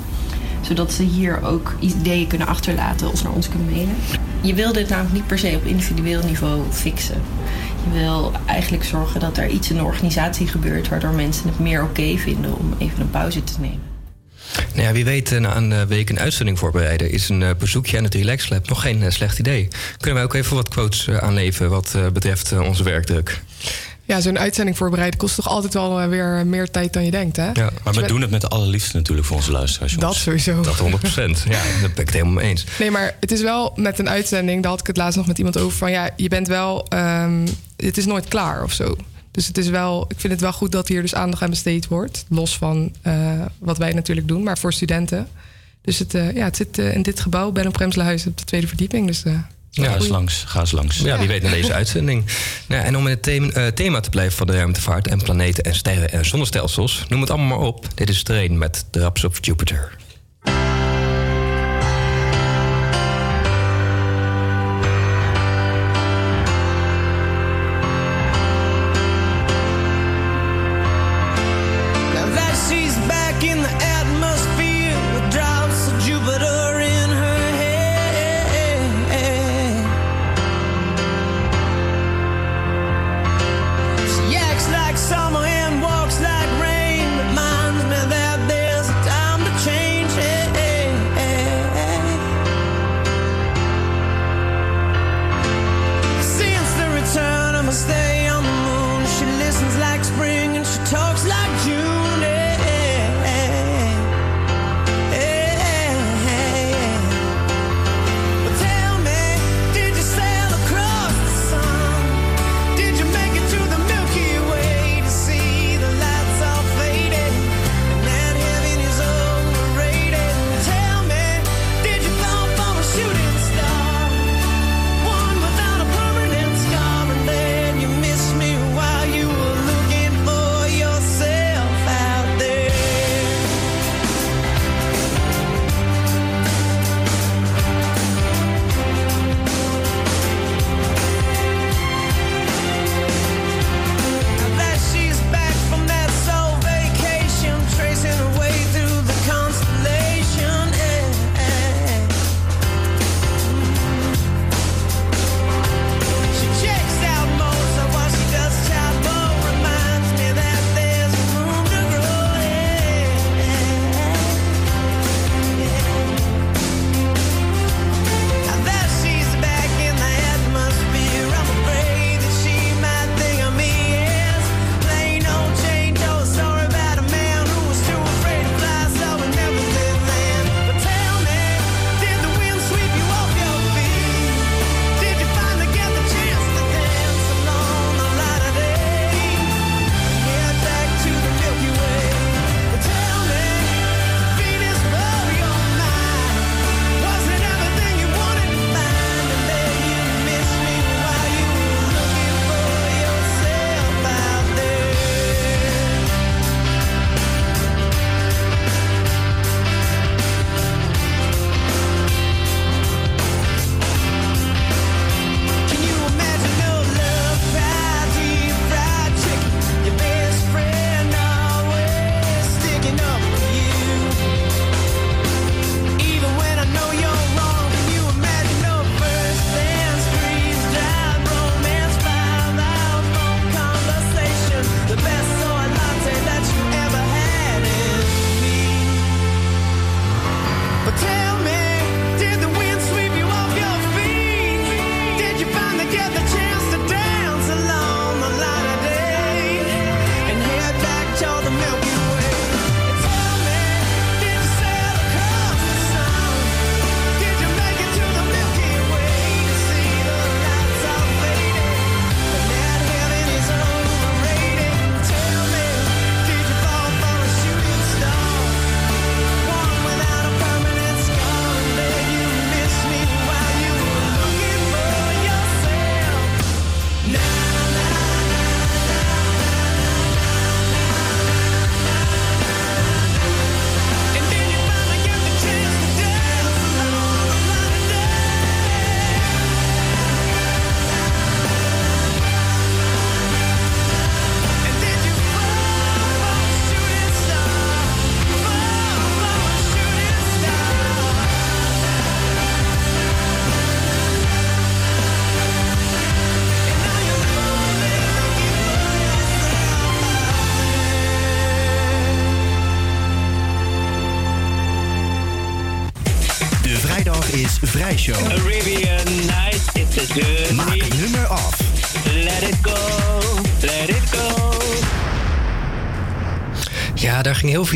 Zodat ze hier ook ideeën kunnen achterlaten of naar ons kunnen mailen. Je wil dit namelijk niet per se op individueel niveau fixen. Je wil eigenlijk zorgen dat er iets in de organisatie gebeurt waardoor mensen het meer oké vinden om even een pauze te nemen. Nou ja, wie weet eh, na een eh, week een uitzending voorbereiden... is een eh, bezoekje aan het Relax Lab nog geen slecht idee. Kunnen wij ook even wat quotes aanleveren wat eh, betreft onze werkdruk? Ja, zo'n uitzending voorbereiden kost toch altijd wel weer meer tijd dan je denkt, hè? Ja, Maar we doen het met de allerliefste natuurlijk voor onze luisteraars. Dat sowieso. Dat 100 procent. Ja, daar ben ik het helemaal mee eens. Nee, maar het is wel met een uitzending, daar had ik het laatst nog met iemand over van ja, je bent wel, ehm, het is nooit klaar of zo. Dus het is wel, ik vind het wel goed dat hier dus aandacht aan besteed wordt. Los van eh, wat wij natuurlijk doen, maar voor studenten. Dus het, eh, ja, het zit eh, in dit gebouw, Ben op Premslehuis, op de tweede verdieping. Dus, ja, eens langs. Ga eens langs. Ja, wie weet naar deze uitzending. Nou en om in het thema, thema, te blijven van de ruimtevaart en planeten en sterren en zonnestelsels, noem het allemaal maar op. Dit is Train met draps Raps of Jupiter.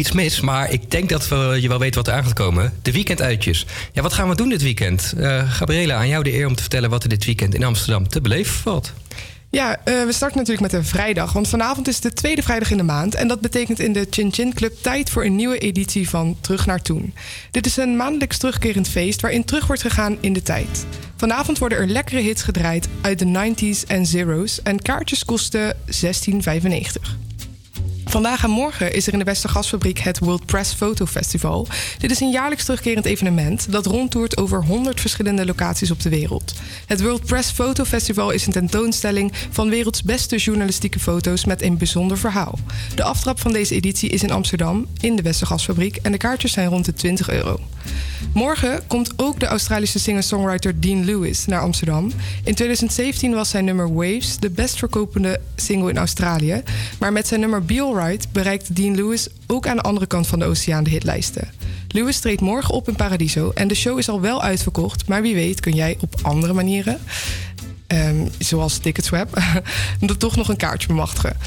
iets mis, maar ik denk dat we, eh, je wel weet wat er aan gaat komen. De weekenduitjes. Ja, wat gaan we doen dit weekend? Uh, Gabriela, aan jou de eer om te vertellen wat er dit weekend in Amsterdam te beleven valt. Ja, eh, we starten natuurlijk met een vrijdag. Want vanavond is de tweede vrijdag in de maand. En dat betekent in de Chin Chin Club tijd voor een nieuwe editie van Terug naar Toen. Dit is een maandelijks terugkerend feest waarin terug wordt gegaan in de tijd. Vanavond worden er lekkere hits gedraaid uit de 90s en zeros. En kaartjes kosten 16,95. Vandaag en morgen is er in de Westergasfabriek het World Press Photo Festival. Dit is een jaarlijks terugkerend evenement dat rondtoert over 100 verschillende locaties op de wereld. Het World Press Photo Festival is een tentoonstelling van werelds beste journalistieke foto's met een bijzonder verhaal. De aftrap van deze editie is in Amsterdam in de Westergasfabriek en de kaartjes zijn rond de 20 euro. Morgen komt ook de Australische singer-songwriter Dean Lewis naar Amsterdam. In 2017 was zijn nummer Waves de best verkopende single in Australië. Maar met zijn nummer Be Alright bereikt Dean Lewis ook aan de andere kant van de oceaan de hitlijsten. Lewis treedt morgen op in Paradiso en de show is al wel uitverkocht, maar wie weet kun jij op andere manieren, ehm, zoals Ticketswap, toch nog een kaartje bemachtigen.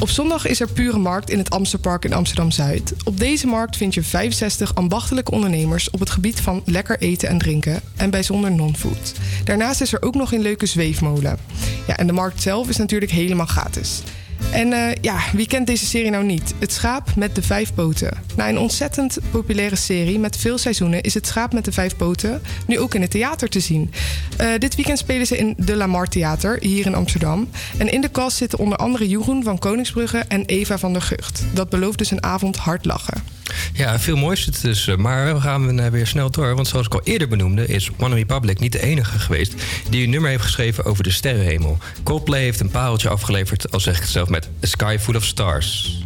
Op zondag is er Pure Markt in het Amsterpark in Amsterdam-Zuid. Op deze markt vind je 65 ambachtelijke ondernemers op het gebied van lekker eten en drinken en bijzonder non-food. Daarnaast is er ook nog een leuke zweefmolen. Ja, en de markt zelf is natuurlijk helemaal gratis. En eh, ja, wie kent deze serie nou niet? Het schaap met de vijf poten. Na een ontzettend populaire serie met veel seizoenen is het schaap met de vijf poten nu ook in het theater te zien. Eh, dit weekend spelen ze in de Lamar Theater hier in Amsterdam. En in de cast zitten onder andere Jeroen van Koningsbrugge en Eva van der Gucht. Dat belooft dus een avond hard lachen. Ja, veel moois zit tussen. Maar we gaan weer snel door. Want zoals ik al eerder benoemde, is One Republic niet de enige geweest die een nummer heeft geschreven over de sterrenhemel. Coldplay heeft een pareltje afgeleverd, al zeg ik het zelf, met A Sky Full of Stars.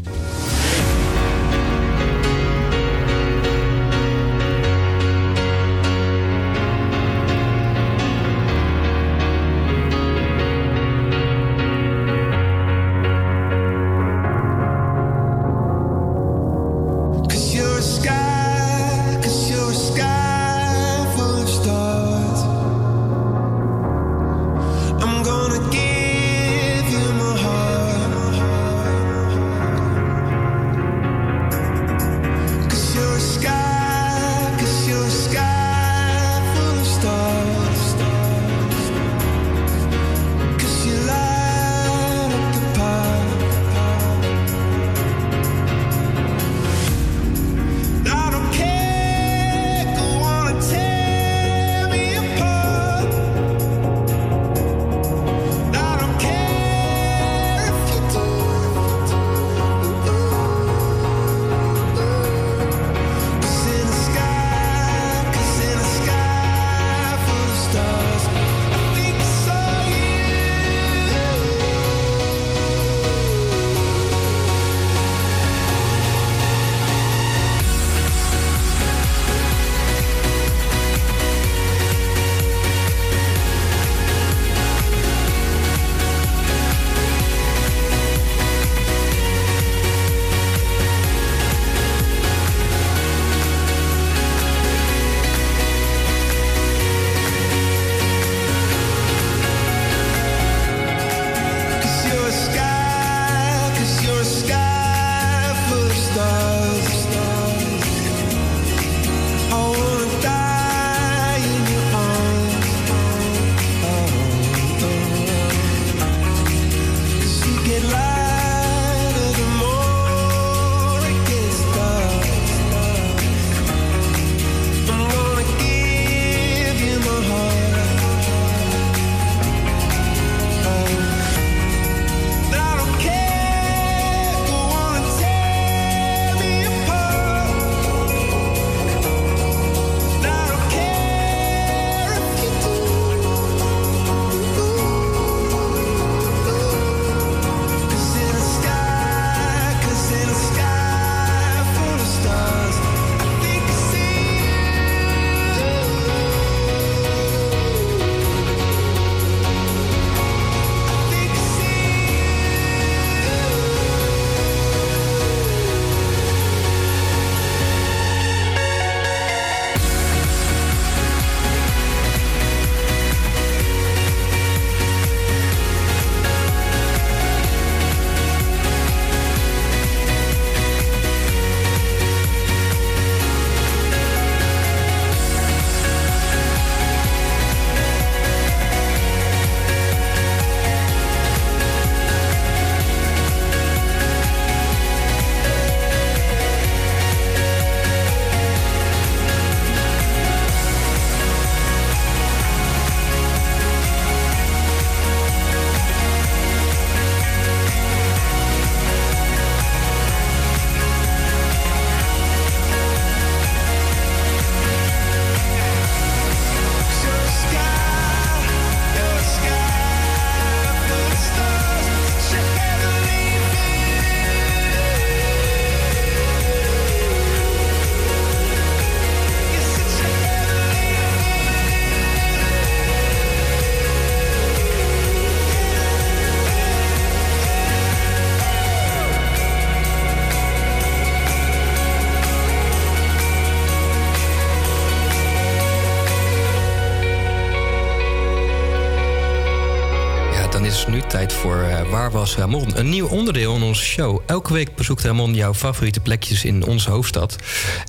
Voor eh, Waar was Ramon? Een nieuw onderdeel in onze show. Elke week bezoekt Ramon jouw favoriete plekjes in onze hoofdstad.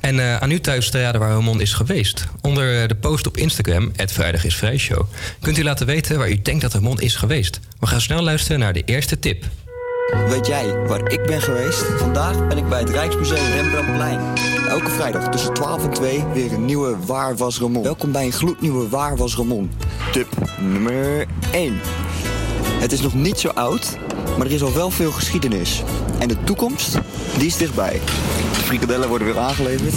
En eh, aan u thuis te raden waar Ramon is geweest. Onder de post op Instagram, Vrijdag is Vrij Show, kunt u laten weten waar u denkt dat Ramon is geweest. We gaan snel luisteren naar de eerste tip. Weet jij waar ik ben geweest? Vandaag ben ik bij het Rijksmuseum Rembrandtplein. Elke vrijdag tussen 12 en 2 weer een nieuwe Waar was Ramon. Welkom bij een gloednieuwe Waar was Ramon. Tip nummer 1. Het is nog niet zo oud, maar er is al wel veel geschiedenis. En de toekomst, die is dichtbij. De frikadellen worden weer aangeleverd.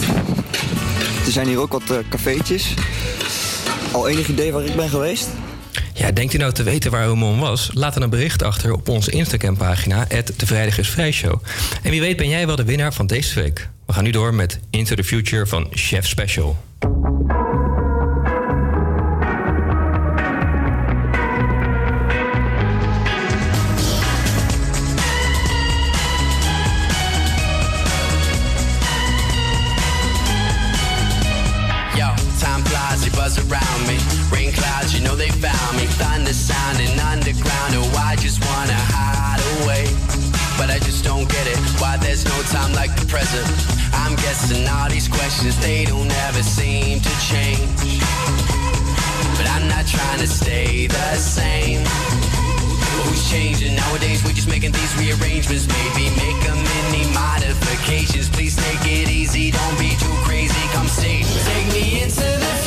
Er zijn hier ook wat eh, cafeetjes. Al enig idee waar ik ben geweest? Ja, denkt u nou te weten waar Ramon was? Laat dan een bericht achter op onze Instagram-pagina, de Vrijdag is. En wie weet ben jij wel de winnaar van deze week. We gaan nu door met Into the Future van Chef Special. Thunder sounding underground, oh, I just wanna hide away. But I just don't get it, why there's no time like the present. I'm guessing all these questions, they don't ever seem to change. But I'm not trying to stay the same. Who's changing? Nowadays we're just making these rearrangements. Maybe make a mini modifications. Please take it easy, don't be too crazy. Come see. Take me into the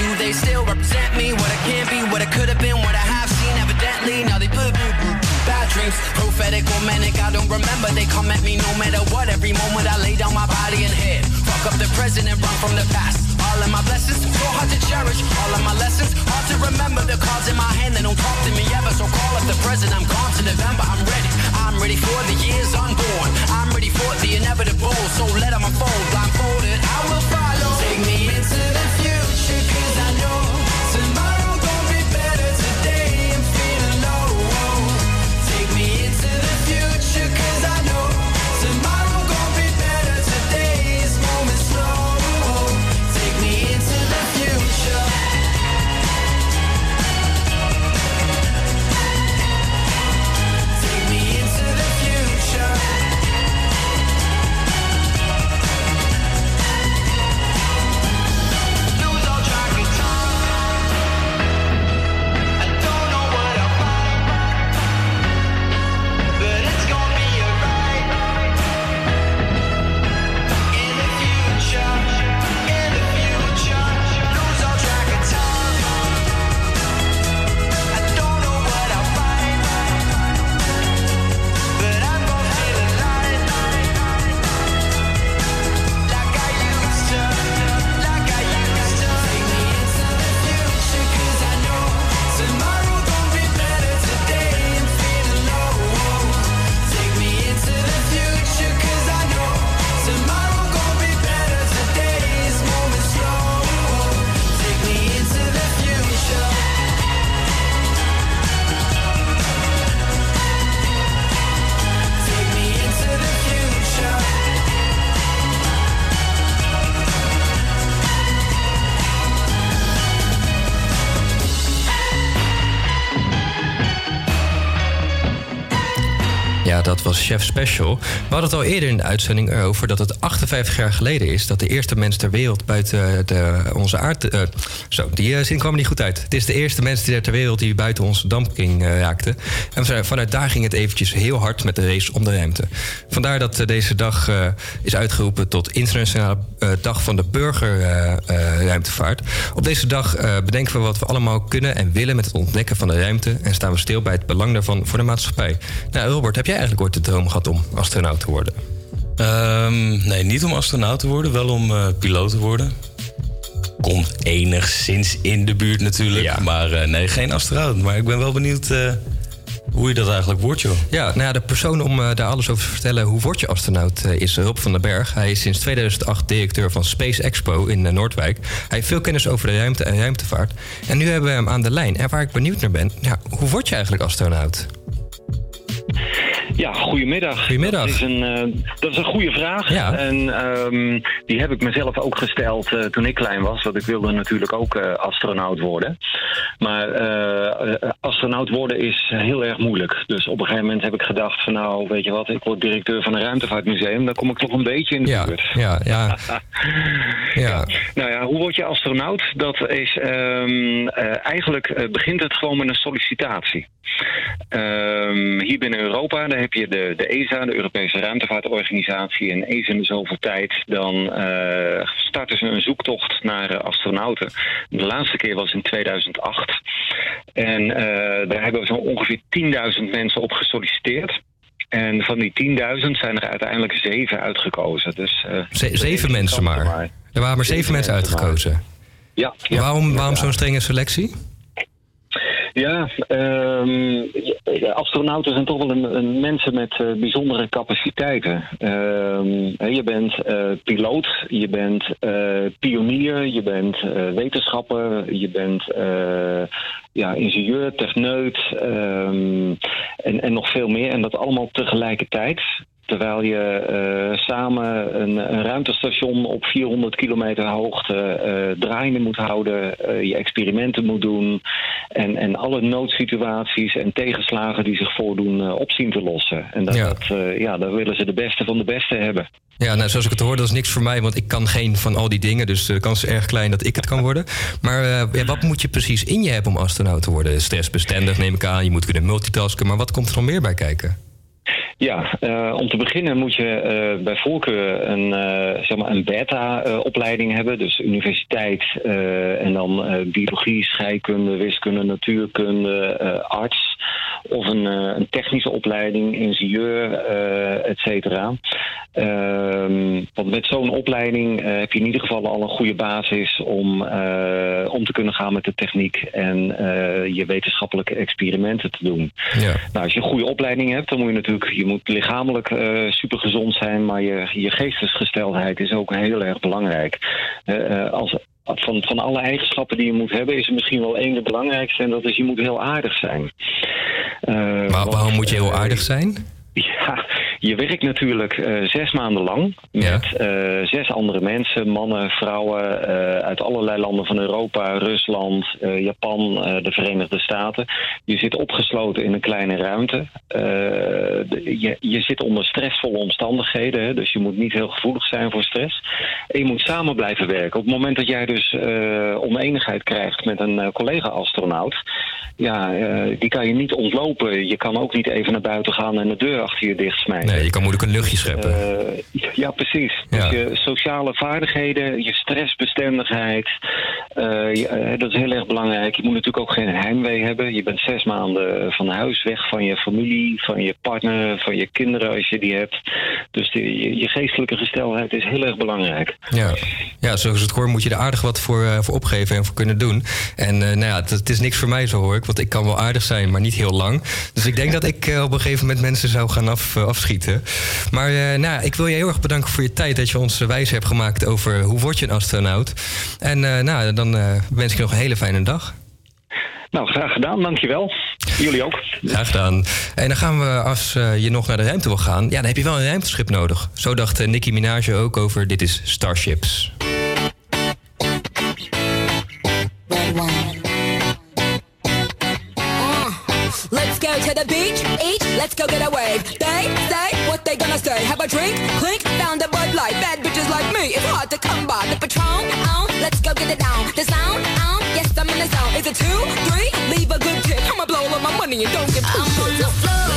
Do they still represent me? What I can't be, what I could have been, what I have seen. Evidently, now they put bad dreams. Prophetic or manic, I don't remember. They come at me no matter what. Every moment I lay down my body and head. Fuck up the present and run from the past. All of my blessings, so hard to cherish. All of my lessons, hard to remember. The cards in my hand, they don't talk to me ever. So call up the present, I'm gone to November. I'm ready. I'm ready for the years unborn. I'm ready for the inevitable. So let them unfold. Blindfolded, I will follow. Take me into the future, cause I Chef Special. We hadden het al eerder in de uitzending erover dat het 58 jaar geleden is dat de eerste mens ter wereld buiten de, onze aard. eh, zo, die eh, zin kwam niet goed uit. Het is de eerste mens ter wereld die buiten onze dampkring eh, raakte. En vanuit daar ging het eventjes heel hard met de race om de ruimte. Vandaar dat deze dag is uitgeroepen tot Internationale Dag van de Burgerruimtevaart. Op deze dag bedenken we wat we allemaal kunnen en willen met het ontdekken van de ruimte. En staan we stil bij het belang daarvan voor de maatschappij. Nou, Robert, heb jij eigenlijk ooit de droom gehad om astronaut te worden? Ehm, nee, niet om astronaut te worden, wel om eh, piloot te worden. komt enigszins in de buurt natuurlijk. Maar eh, nee, geen astronaut. Maar ik ben wel benieuwd eh, hoe je dat eigenlijk wordt, joh. Ja, nou ja, de persoon om daar alles over te vertellen hoe word je astronaut is Rob van den Berg. Hij is sinds 2008 directeur van Space Expo in Noordwijk. Hij heeft veel kennis over de ruimte en ruimtevaart. En nu hebben we hem aan de lijn. En waar ik benieuwd naar ben, ja, hoe word je eigenlijk astronaut? Ja, goedemiddag. Goedemiddag. Dat is een, eh, dat is een goede vraag. Ja. En ehm, die heb ik mezelf ook gesteld eh, toen ik klein was. Want ik wilde natuurlijk ook eh, astronaut worden. Maar astronaut worden is heel erg moeilijk. Dus op een gegeven moment heb ik gedacht van nou, weet je wat, ik word directeur van een ruimtevaartmuseum. Dan kom ik toch een beetje in de Ja, buurt. ja, ja. ja. Nou ja, hoe word je astronaut? Dat is ehm, eh, eigenlijk begint het gewoon met een sollicitatie. Ehm, hier binnen Europa, daar heb je de, de ESA, de Europese Ruimtevaartorganisatie. En eens in de zoveel tijd dan eh, starten ze een zoektocht naar eh, astronauten. De laatste keer was in 2008. En eh, daar hebben zo ongeveer 10.000 mensen op gesolliciteerd. En van die 10.000 zijn er uiteindelijk zeven uitgekozen. Dus, Ze- zeven mensen maar. Er waren maar zeven mensen uitgekozen. Ja. ja, waarom waarom zo'n strenge selectie? Ja, ehm, ja, astronauten zijn toch wel een, een mensen met eh, bijzondere capaciteiten. Ehm, je bent eh, piloot, je bent eh, pionier, je bent wetenschapper, je bent ja, ingenieur, techneut ehm, en, en nog veel meer. En dat allemaal tegelijkertijd. Terwijl je eh, samen een, een ruimtestation op 400 kilometer hoogte eh, draaiende moet houden, eh, je experimenten moet doen en, en alle noodsituaties en tegenslagen die zich voordoen op zien te lossen. En dat, Ja. dat, ja, daar willen ze de beste van de beste hebben. Ja, nou, zoals ik het hoor, dat is niks voor mij, want ik kan geen van al die dingen. Dus de kans is erg klein dat ik het kan worden. Maar ja, wat moet je precies in je hebben om astronaut te worden? Stressbestendig neem ik aan, je moet kunnen multitasken. Maar wat komt er nog meer bij kijken? Ja, eh, om te beginnen moet je eh, bij voorkeur een, eh, zeg maar een beta-opleiding hebben. Dus universiteit en dan biologie, scheikunde, wiskunde, natuurkunde, arts. Of een, eh, een technische opleiding, ingenieur, eh et cetera. Ehm, want met zo'n opleiding eh, heb je in ieder geval al een goede basis om om te kunnen gaan met de techniek en je wetenschappelijke experimenten te doen. Ja. Nou, als je een goede opleiding hebt, dan moet je natuurlijk je moet lichamelijk super gezond zijn, maar je, je geestesgesteldheid is ook heel erg belangrijk. Als, van, van alle eigenschappen die je moet hebben, is er misschien wel één de belangrijkste en dat is je moet heel aardig zijn. Eh, Maar waarom moet je heel eh, aardig zijn? ja, je werkt natuurlijk eh, zes maanden lang met eh, zes andere mensen, mannen, vrouwen eh, uit allerlei landen van Europa, Rusland, Japan, de Verenigde Staten. Je zit opgesloten in een kleine ruimte. De- je, je zit onder stressvolle omstandigheden, hè, dus je moet niet heel gevoelig zijn voor stress. En je moet samen blijven werken. Op het moment dat jij dus oneenigheid krijgt met een collega-astronaut, ja, die kan je niet ontlopen. Je kan ook niet even naar buiten gaan en de deur achter je dicht smijten. Nee, je kan moeilijk een luchtje scheppen. Eh, ja, precies. Ja. Dus je sociale vaardigheden, je stressbestendigheid, eh, je- eh, dat is heel erg belangrijk. Je moet natuurlijk ook geen heimwee hebben. Je bent zes maanden van huis weg van je familie, van je partner, van je kinderen als je die hebt. Dus de- je, je geestelijke gesteldheid is heel erg belangrijk. Ja. ja, zoals het hoor moet je er aardig wat voor, voor opgeven en voor kunnen doen. En nou ja, het, het is niks voor mij zo hoor ik, want ik kan wel aardig zijn, maar niet heel lang. Dus ik denk dat ik op een gegeven moment mensen zou gaan af, eh, afschieten. Maar eh, nou, ik wil je heel erg bedanken voor je tijd dat je ons wijs hebt gemaakt over hoe word je een astronaut. En eh, nou, dan wens ik je nog een hele fijne dag. Nou, graag gedaan. Dankjewel. Jullie ook. Graag gedaan. En dan gaan we, als je nog naar de ruimte wil gaan, ja, dan heb je wel een ruimteschip nodig. Zo dacht Nicki Minaj ook over Dit is Starships. Let's go get a wave. They say what they gonna say. Have a drink, clink, found a Bud Light. Bad bitches like me, it's hard to come by. The Patron, on, let's go get it down. The sound, on, yes, I'm in the zone. Is it two, three? Leave a good tip. I'ma blow all my money and don't give two I'm on the floor.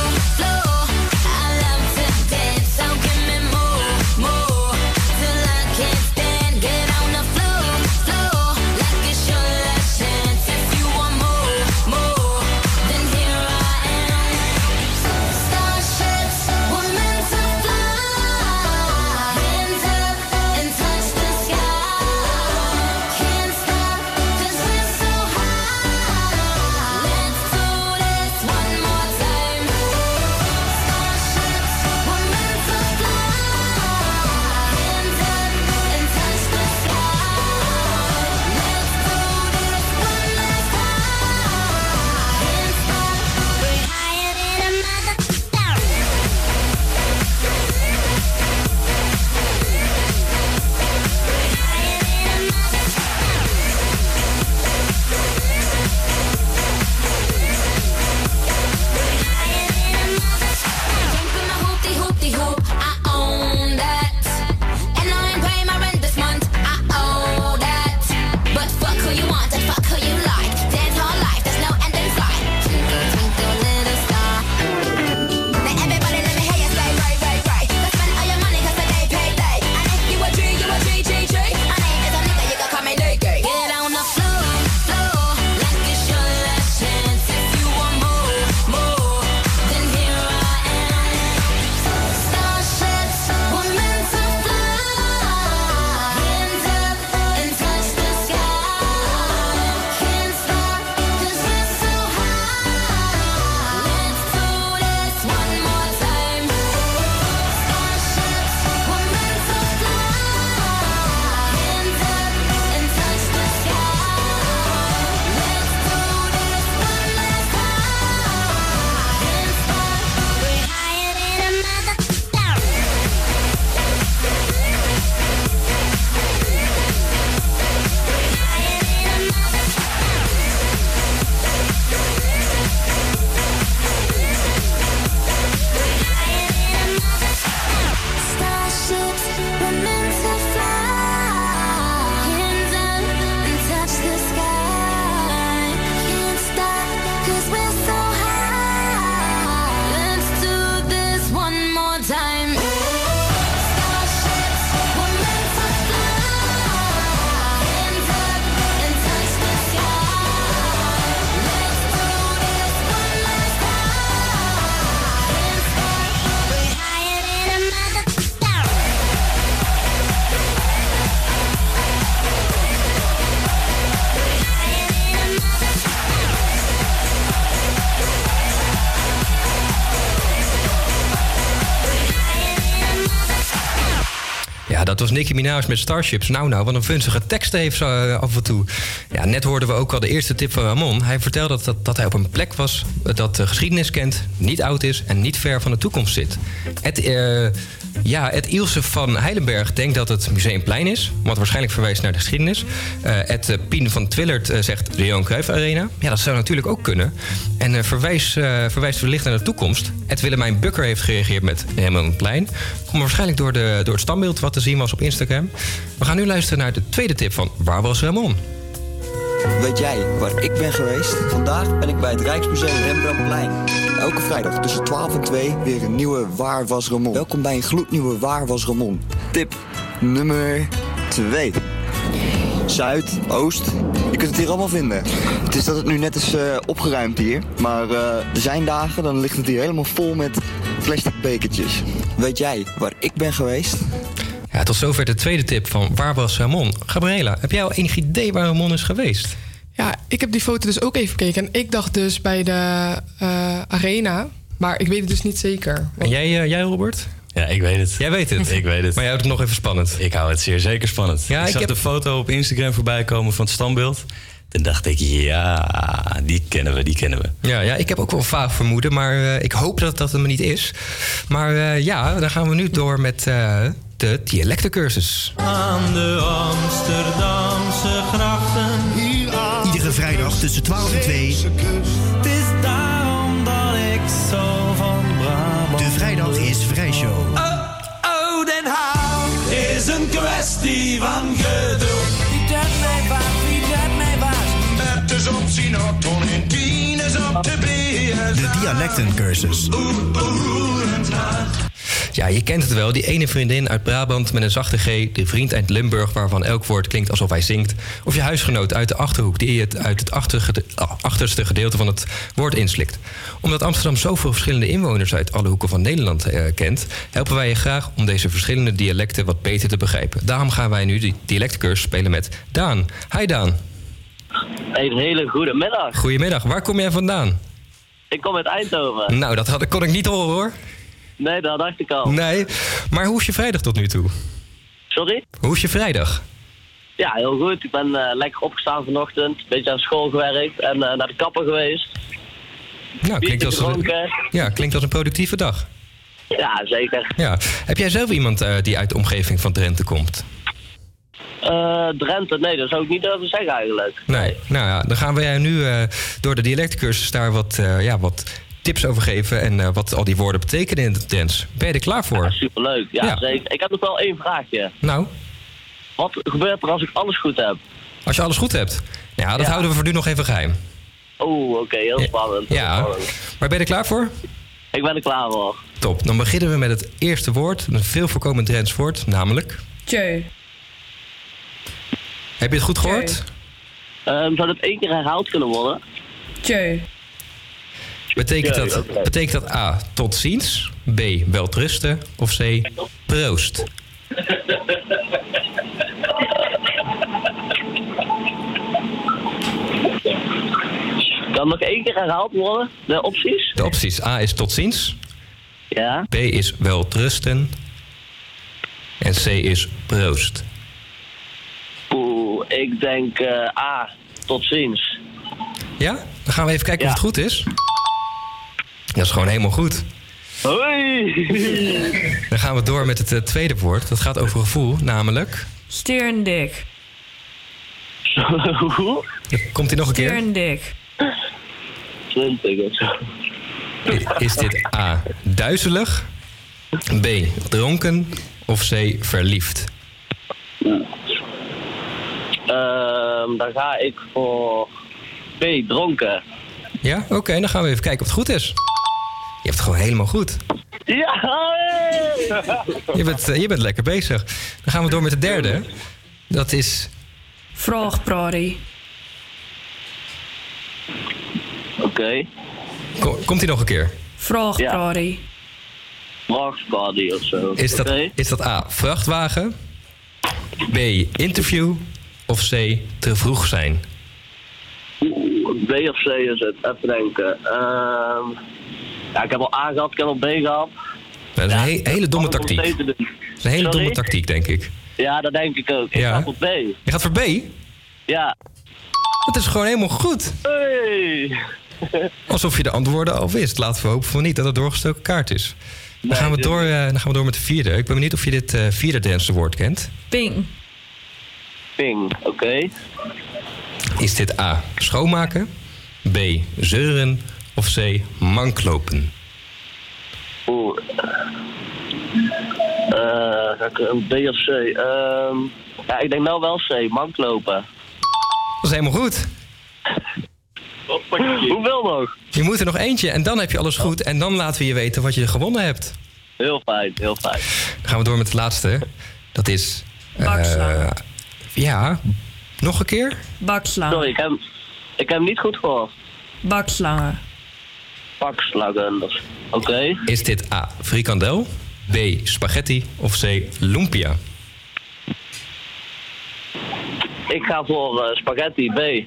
Was Nicki Minaj met Starships. Nou, nou, wat een vunzige teksten heeft ze eh, af en toe. Ja, net hoorden we ook al de eerste tip van Ramon. Hij vertelde dat, dat, hij op een plek was dat de geschiedenis kent, niet oud is en niet ver van de toekomst zit. Het, eh, ja, het Ilse van Heilenberg denkt dat het Museumplein is, wat waarschijnlijk verwijst naar de geschiedenis. Eh het eh, Pien van Twillert eh, zegt de Johan Cruijff Arena. Ja, dat zou natuurlijk ook kunnen. En eh, verwijs, eh, verwijst wellicht naar de toekomst. Het Willemijn Bukker heeft gereageerd met Rembrandtplein. Komt waarschijnlijk door, de, door het standbeeld wat te zien was op Instagram. We gaan nu luisteren naar de tweede tip van Waar was Ramon? Weet jij waar ik ben geweest? Vandaag ben ik bij het Rijksmuseum Rembrandtplein. Elke vrijdag tussen 12 en 2 weer een nieuwe Waar was Ramon. Welkom bij een gloednieuwe Waar was Ramon. Tip nummer 2. Zuid, Oost, je kunt het hier allemaal vinden. Het is dat het nu net is eh, opgeruimd hier. Maar eh, er zijn dagen, dan ligt het hier helemaal vol met plastic bekertjes. Weet jij waar ik ben geweest? Ja, tot zover de tweede tip van Waar was Ramon? Gabriela, heb jij al enig idee waar Ramon is geweest? Ja, ik heb die foto dus ook even gekeken. En ik dacht dus bij de eh, arena. Maar ik weet het dus niet zeker. En jij, eh, jij Robert? Ja, ik weet het. Jij weet het? Ik weet het. Maar jij houdt het nog even spannend. Ik hou het zeer zeker spannend. Ja, ik ik zag heb- de foto op Instagram voorbij komen van het standbeeld. Toen dacht ik, ja, die kennen we, die kennen we. Ja, ja, ik heb ook wel een vaag vermoeden, maar eh, ik hoop dat dat hem niet is. Maar eh, ja, dan gaan we nu door met eh, de dialectencursus. Aan de Amsterdamse grachten. Iedere vrijdag tussen 12 en 2. Het is daarom dat ik zo van Brabant. De Vrijdag is Vrijshow. Oh, oh, Den Haag is een kwestie van geduld. Wie dat mij waard, wie dat mij waard. Het is op Sinatron en tien is op de BS. De dialectencursus. Ja, je kent het wel, die ene vriendin uit Brabant met een zachte G, de vriend uit Limburg waarvan elk woord klinkt alsof hij zingt, of je huisgenoot uit de achterhoek die het uit het achtergede- ah, achterste gedeelte van het woord inslikt. Omdat Amsterdam zoveel verschillende inwoners uit alle hoeken van Nederland eh, kent, helpen wij je graag om deze verschillende dialecten wat beter te begrijpen. Daarom gaan wij nu die dialectcursus spelen met Daan. Hi Daan. Een hele goede middag. Goedemiddag, waar kom jij vandaan? Ik kom uit Eindhoven. Nou, dat had, kon ik niet horen hoor. Nee, dat dacht ik al. Nee, maar hoe is je vrijdag tot nu toe? Sorry? Hoe is je vrijdag? Ja, heel goed. Ik ben eh, lekker opgestaan vanochtend. Een beetje aan school gewerkt en eh, naar de kapper geweest. Nou, klinkt als, een, ja, klinkt als een productieve dag. Ja, zeker. Ja. Heb jij zelf iemand eh, die uit de omgeving van Drenthe komt? Eh, Drenthe, nee, dat zou ik niet durven zeggen eigenlijk. Nee. Nou ja, dan gaan we jij nu door de dialectcursus daar wat, ja, wat tips over geven en eh, wat al die woorden betekenen in het Drents. Ben je er klaar voor? Superleuk, ja, Ja. zeker. Ik heb nog wel één vraagje. Nou, Wat gebeurt er als ik alles goed heb? als je alles goed hebt. Ja, dat houden we voor nu nog even geheim. Oeh, oké, heel spannend. heel Ja, spannend. maar ben je er klaar voor? Ik ben er klaar voor. Top. Dan beginnen we met het eerste woord, een veel voorkomend Drents woord, namelijk... Tjeu. Heb je het goed gehoord? Ehm, zou dat één keer herhaald kunnen worden? Tjeu. Betekent dat, betekent dat A, tot ziens, B, welterusten of C, proost? Kan nog één keer herhaald worden, de opties? De opties A is tot ziens, Ja. B is welterusten en C is proost. Oeh, ik denk eh, A, tot ziens. Ja? Dan gaan we even kijken of het goed is. Dat is gewoon helemaal goed. Hoi! Dan gaan we door met het eh, tweede woord. Dat gaat over gevoel, namelijk... Sterndik. Hoe? Komt hij nog een keer? Sterndik. 20 of zo. Is dit A, duizelig, B, dronken of C, verliefd? Ehm, dan ga ik voor B, dronken. Ja? Oké, dan gaan we even kijken of het goed is. Je hebt het gewoon helemaal goed. Ja! Je bent, eh, je bent lekker bezig. Dan gaan we door met de derde. Dat is... Vraagprari. Oké. Ko- Komt hij nog een keer? Vraagprari. Vraagparty of zo. Is dat, is dat A, vrachtwagen? B, interview? Of C, te vroeg zijn? B of C is het. Even denken. Ehm, ja, ik heb al A gehad, ik heb al B gehad. Dat is een he- hele domme Om het tactiek. Dat is een hele Sorry? domme tactiek, denk ik. Ja, dat denk ik ook. Ik Ja. ga voor B. Je gaat voor B? Ja. Dat is gewoon helemaal goed. Hey. Alsof je de antwoorden al wist. Laten we hopen van niet dat het doorgestoken kaart is. Dan, gaan we door, eh, dan gaan we door met de vierde. Ik ben benieuwd of je dit eh, vierde Drentse woord kent. Ping. Ping, oké. Is dit A. Schoonmaken? B. Zeuren? Of C. Manklopen? Oeh. Eh, ga ik een B of C? Ehm, ja, ik denk nou wel C. Manklopen. Dat is helemaal goed. Hoeveel nog? Je moet er nog eentje en dan heb je alles goed. En dan laten we je weten wat je gewonnen hebt. Heel fijn, heel fijn. Dan gaan we door met het laatste. Dat is... eh, Bakslaan. ja, nog een keer? Bakslaan. Sorry, ik heb, ik heb hem niet goed gehoord. Bakslangen. Oké. Is dit A. Frikandel? B. Spaghetti? Of C. Lumpia? Ik ga voor eh, spaghetti B.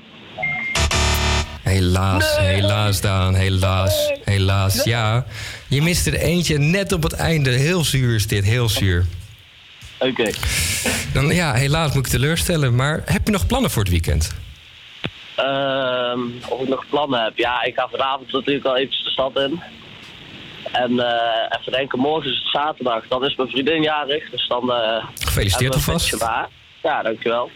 Helaas, helaas Daan, helaas, helaas. Ja, je miste er eentje net op het einde. Heel zuur is dit, heel zuur. Oké. Dan ja, helaas moet ik teleurstellen. Maar heb je nog plannen voor het weekend? Ehm, of ik nog plannen heb? Ja, ik ga vanavond natuurlijk al eventjes de stad in. En eh, even denken, morgen is het zaterdag. Dan is mijn vriendin jarig. Dus dan. eh, Gefeliciteerd alvast. Ja, dankjewel.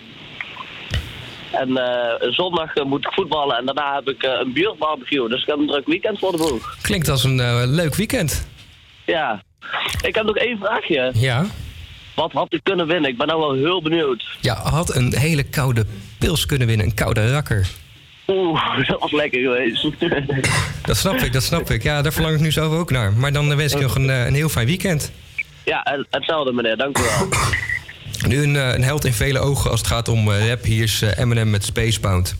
En eh, zondag moet ik voetballen en daarna heb ik een buurtbarbecue. Dus ik heb een druk weekend voor de boeg. Klinkt als een leuk weekend. Ja. Ik heb nog één vraagje. Ja? Wat had ik kunnen winnen? Ik ben nou wel heel benieuwd. Ja, had een hele koude pils kunnen winnen, een koude rakker. Oeh, dat was lekker geweest. Dat snap ik, dat snap ik. Ja, daar verlang ik nu zo ook naar. Maar dan wens ik je nog een, eh, een heel fijn weekend. ja, hetzelfde meneer, dank u wel. Nu een, eh, een held in vele ogen als het gaat om eh, rap. Hier is Eminem met Spacebound.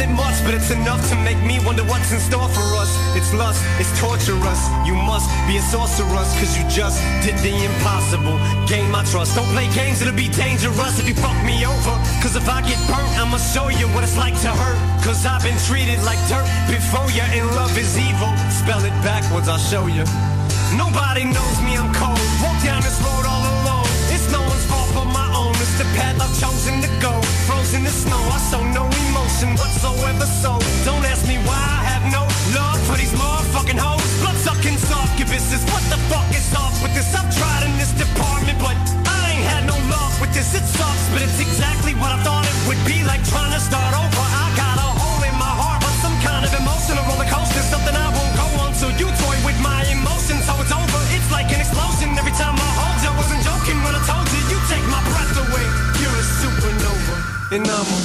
Isn't much, but it's enough to make me wonder what's in store for us. It's lust, it's torturous. You must be a sorceress, cause you just did the impossible. Gain my trust. Don't play games, it'll be dangerous if you fuck me over. Cause if I get burnt, I'ma show you what it's like to hurt. Cause I've been treated like dirt before you, and love is evil. Spell it backwards, I'll show you. Nobody knows me, I'm cold. Walk down this road all alone. It's no one's fault but my own. It's the path I've chosen to go. In the snow, I show no emotion whatsoever. So don't ask me why I have no love for these motherfucking hoes. Blood sucking succubuses. What the fuck is up with this? I've tried in this department, but I ain't had no luck with this. It sucks, but it's exactly what I thought it would be like trying to start over. And I'm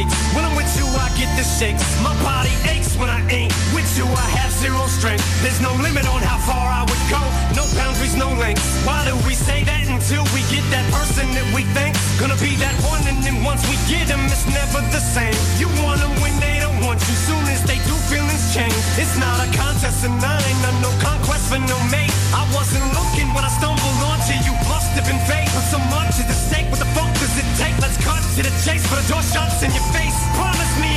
whatever it takes. When I'm with you, I get the shakes. My body aches when I ain't with you. I have zero strength. There's no limit on how far I would go. No boundaries, no lengths. Why do we say that until we get that person that we think gonna be that one? And then once we get them, it's never the same. You want them when they don't want you. Soon as they do, feelings change. It's not a contest, and I ain't no conquest for no mate. I wasn't looking when I stumbled onto you. Must have been fate, but so much is at stake. What the fuck take? Let's cut to the chase, but the door shuts in your face. Promise me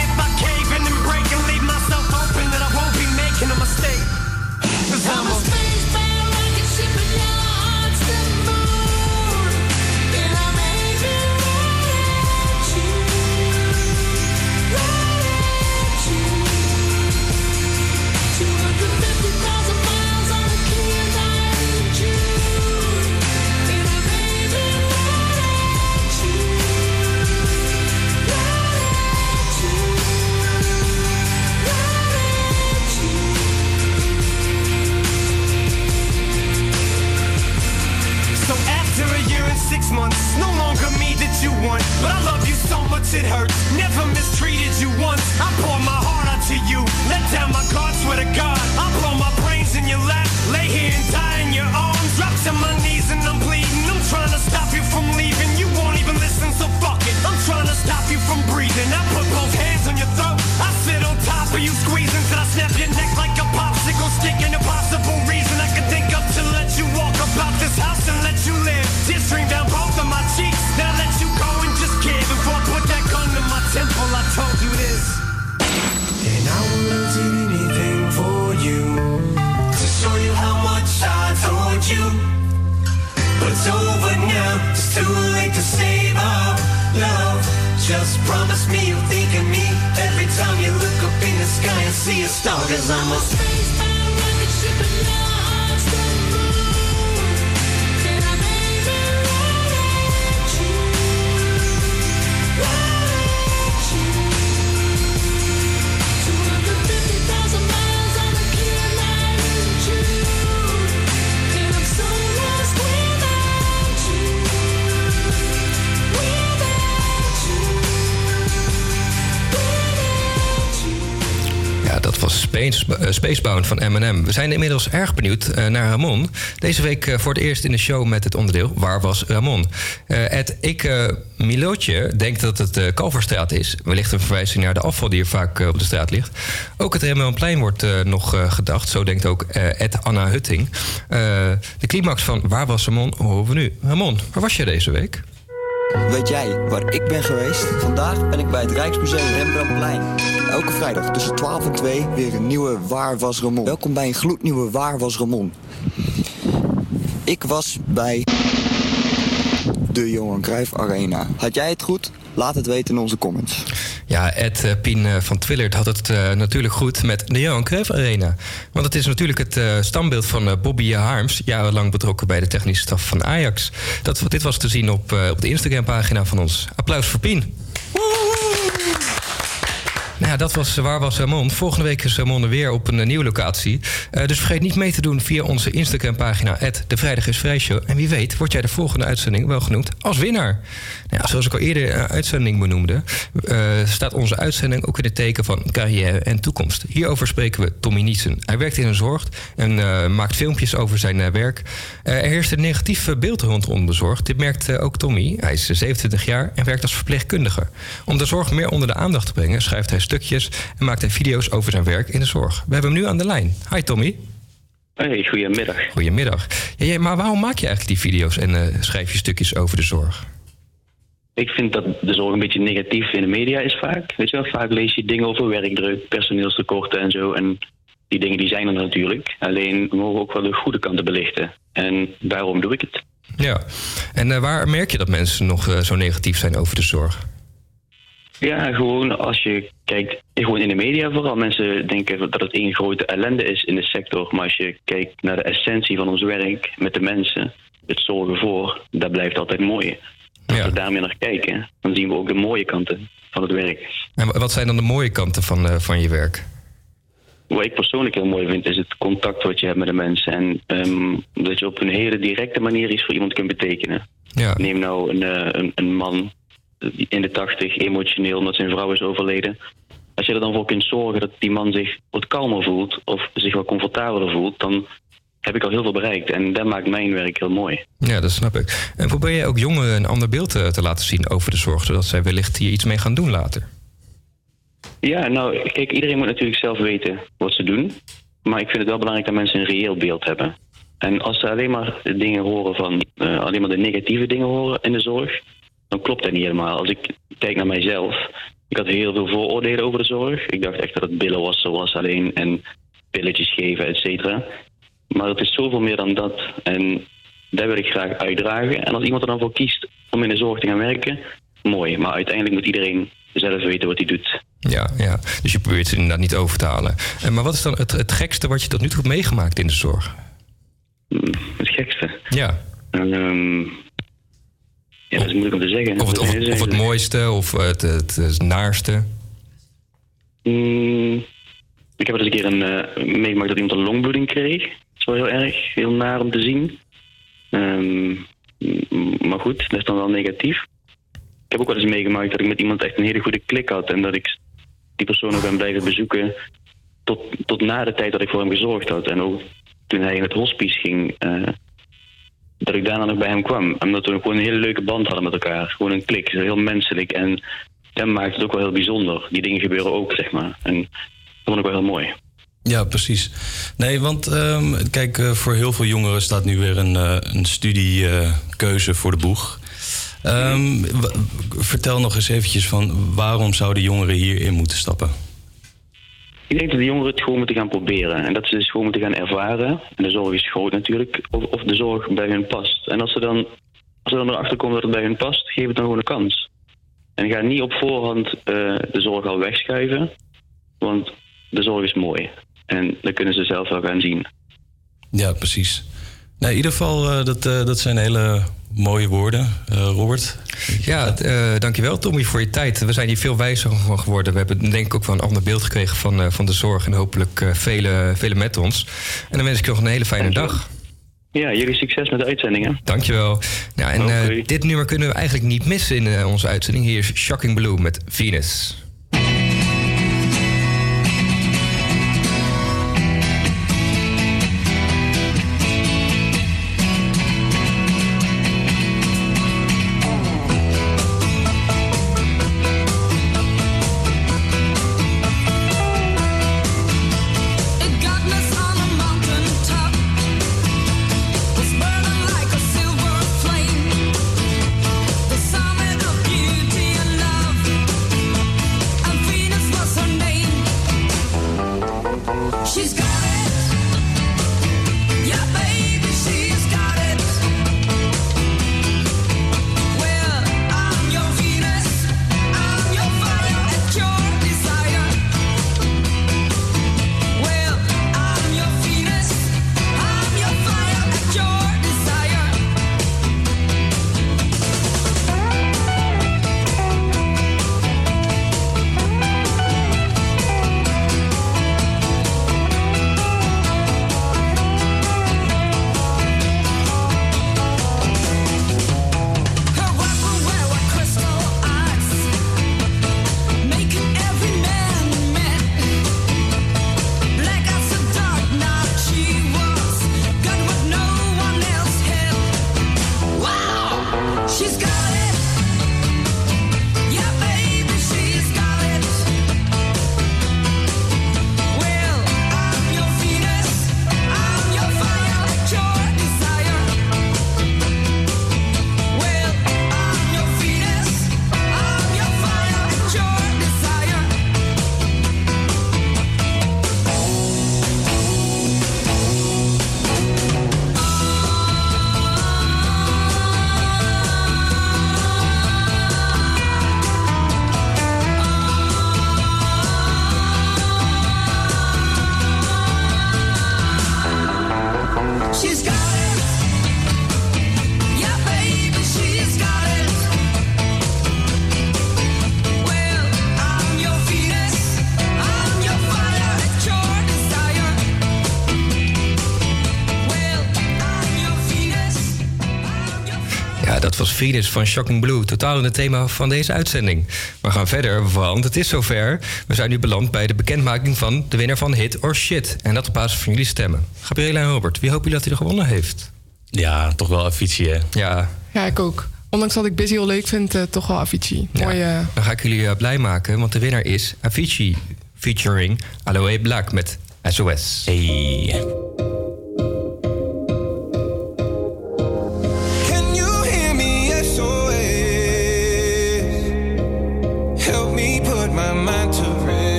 it hurts. Just promise me you'll think of me every time you look up in the sky and see a star. Cause I'm a spacebound rocket ship Space, eh, Spacebound van Eminem. We zijn inmiddels erg benieuwd eh, naar Ramon. Deze week eh, voor het eerst in de show met het onderdeel Waar was Ramon? Het ik Milotje denkt dat het de Kalverstraat is. Wellicht een verwijzing naar de afval die hier vaak op de straat ligt. Ook het Remmelplein wordt nog gedacht. Zo denkt ook Ed Anna Hutting. De climax van Waar was Ramon horen we nu. Ramon, waar was je deze week? Weet jij waar ik ben geweest? Vandaag ben ik bij het Rijksmuseum Rembrandtplein. Elke vrijdag tussen 12 en 2 weer een nieuwe Waar was Ramon. Welkom bij een gloednieuwe Waar was Ramon. Ik was bij de Johan Cruijff Arena. Had jij het goed? Laat het weten in onze comments. Ja, Ed eh, Pien eh, van Twillert had het eh, natuurlijk goed met de Johan Cruijff Arena. Want het is natuurlijk het eh, standbeeld van Bobby Harms... jarenlang betrokken bij de technische staf van Ajax. Dat, dit was te zien op, eh, op de Instagram-pagina van ons. Applaus voor Pien. Nou ja, dat was Waar was Ramon. Volgende week is Ramon er weer op een eh, nieuwe locatie. Eh, dus vergeet niet mee te doen via onze Instagram-pagina... de Vrijdag is. En wie weet word jij de volgende uitzending wel genoemd als winnaar. Nou zoals ik al eerder een uitzending benoemde... eh, staat onze uitzending ook in het teken van carrière en toekomst. Hierover spreken we Tommy Nietsen. Hij werkt in de zorg en eh, maakt filmpjes over zijn eh, werk. Eh, er heerst een negatief eh, beeld rondom de zorg. Dit merkt eh, ook Tommy. Hij is eh, 27 jaar en werkt als verpleegkundige. Om de zorg meer onder de aandacht te brengen... schrijft hij stukjes en maakt hij video's over zijn werk in de zorg. We hebben hem nu aan de lijn. Hi Tommy. Hey, goedemiddag. Goedemiddag. Ja, maar waarom maak je eigenlijk die video's en eh, schrijf je stukjes over de zorg? Ik vind dat de zorg een beetje negatief in de media is vaak. Weet je wel, vaak lees je dingen over werkdruk, personeelstekorten en zo. En die dingen die zijn er natuurlijk. Alleen we mogen ook wel de goede kanten belichten. En daarom doe ik het. Ja. En eh, waar merk je dat mensen nog eh, zo negatief zijn over de zorg? Ja, gewoon als je kijkt, gewoon in de media vooral. Mensen denken dat het één grote ellende is in de sector. Maar als je kijkt naar de essentie van ons werk met de mensen, het zorgen voor, dat blijft altijd mooi. Als we daarmee naar kijken, dan zien we ook de mooie kanten van het werk. En wa- wat zijn dan de mooie kanten van, eh, van je werk? Wat ik persoonlijk heel mooi vind, is het contact wat je hebt met de mensen. En ehm, dat je op een hele directe manier iets voor iemand kunt betekenen. Ja. Neem nou een, eh, een, een man in de tachtig, emotioneel omdat zijn vrouw is overleden. Als je er dan voor kunt zorgen dat die man zich wat kalmer voelt of zich wat comfortabeler voelt, dan heb ik al heel veel bereikt. En dat maakt mijn werk heel mooi. Ja, dat snap ik. En probeer je ook jongeren een ander beeld eh, te laten zien over de zorg, zodat zij wellicht hier iets mee gaan doen later? Ja, nou, kijk, iedereen moet natuurlijk zelf weten wat ze doen. Maar ik vind het wel belangrijk dat mensen een reëel beeld hebben. En als ze alleen maar dingen horen van, eh, alleen maar de negatieve dingen horen in de zorg, dan klopt dat niet helemaal. Als ik kijk naar mijzelf, ik had heel veel vooroordelen over de zorg. Ik dacht echt dat het billen was zoals alleen en pilletjes geven, et cetera. Maar het is zoveel meer dan dat. En dat wil ik graag uitdragen. En als iemand er dan voor kiest om in de zorg te gaan werken, mooi. Maar uiteindelijk moet iedereen zelf weten wat hij doet. Ja, ja. Dus je probeert ze inderdaad niet over te halen. Eh, maar wat is dan het, het gekste wat je tot nu toe hebt meegemaakt in de zorg? Het gekste. Ja. Ehm, ja, dat is moeilijk om te zeggen. Of het, of, het- of het mooiste, of het, het, het naarste. Mm, ik heb wel eens een keer een, eh, meegemaakt dat iemand een longbloeding kreeg. Dat is wel heel erg, heel naar om te zien. Ehm, maar goed, dat is dan wel negatief. heb ook wel eens meegemaakt dat ik met iemand echt een hele goede klik had. En dat ik die persoon ook ben blijven bezoeken tot, tot na de tijd dat ik voor hem gezorgd had. En ook toen hij in het hospice ging, eh, dat ik daarna nog bij hem kwam. Omdat we gewoon een hele leuke band hadden met elkaar. Gewoon een klik, heel menselijk. En dat maakt het ook wel heel bijzonder. Die dingen gebeuren ook, zeg maar. En dat vond ik wel heel mooi. Ja, precies. Nee, want ehm, kijk, eh, voor heel veel jongeren staat nu weer een, eh, een studiekeuze voor de boeg. Ehm, vertel nog eens eventjes van waarom zouden jongeren hierin moeten stappen? Ik denk dat de jongeren het gewoon moeten gaan proberen. En dat ze dus gewoon moeten gaan ervaren. En de zorg is groot natuurlijk. Of, of de zorg bij hun past. En als ze dan, als ze dan erachter komen dat het bij hun past, geef het dan gewoon een kans. En ga niet op voorhand eh, de zorg al wegschuiven. Want de zorg is mooi. En dat kunnen ze zelf wel gaan zien. Ja, precies. Nee, in ieder geval, eh, dat, eh, dat zijn hele mooie woorden, Eh, Robert. Ja, eh, dankjewel Tommy voor je tijd. We zijn hier veel wijzer van geworden. We hebben denk ik ook wel een ander beeld gekregen van, eh, van de zorg. En hopelijk eh, vele, vele met ons. En dan wens ik je nog een hele fijne dag. Ja, jullie succes met de uitzendingen. Dankjewel. Ja, en eh, dit nummer kunnen we eigenlijk niet missen in eh, onze uitzending. Hier is Shocking Blue met Venus. Venus van Shocking Blue. Totaal in het thema van deze uitzending. We gaan verder, want het is zover. We zijn nu beland bij de bekendmaking van de winnaar van Hit or Shit. En dat op basis van jullie stemmen. Gabriela en Robert, wie hopen jullie dat hij er gewonnen heeft? Ja, toch wel Avicii, hè? Ja. Ja, ik ook. Ondanks dat ik Busy heel leuk vind, eh, toch wel Avicii. Mooi, eh, Dan ga ik jullie eh, blij maken, want de winnaar is Avicii featuring Aloe Black met SOS. Hey.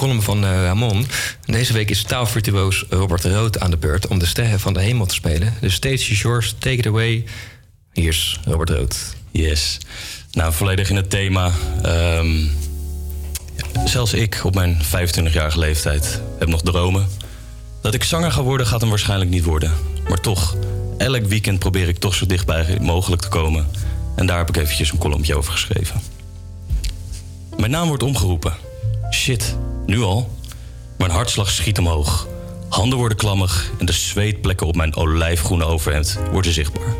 Column van eh, Ramon. En deze week is taalvirtuoos Robert Rood aan de beurt om de sterren van de hemel te spelen. Dus stage is yours, take it away. Hier is Robert Rood. Yes. Nou, volledig in het thema. Ehm, zelfs ik op mijn 25-jarige leeftijd heb nog dromen. Dat ik zanger ga worden gaat hem waarschijnlijk niet worden. Maar toch, elk weekend probeer ik toch zo dichtbij mogelijk te komen. En daar heb ik eventjes een kolompje over geschreven. Mijn naam wordt omgeroepen. Shit, nu al? Mijn hartslag schiet omhoog. Handen worden klammig en de zweetplekken op mijn olijfgroene overhemd worden zichtbaar.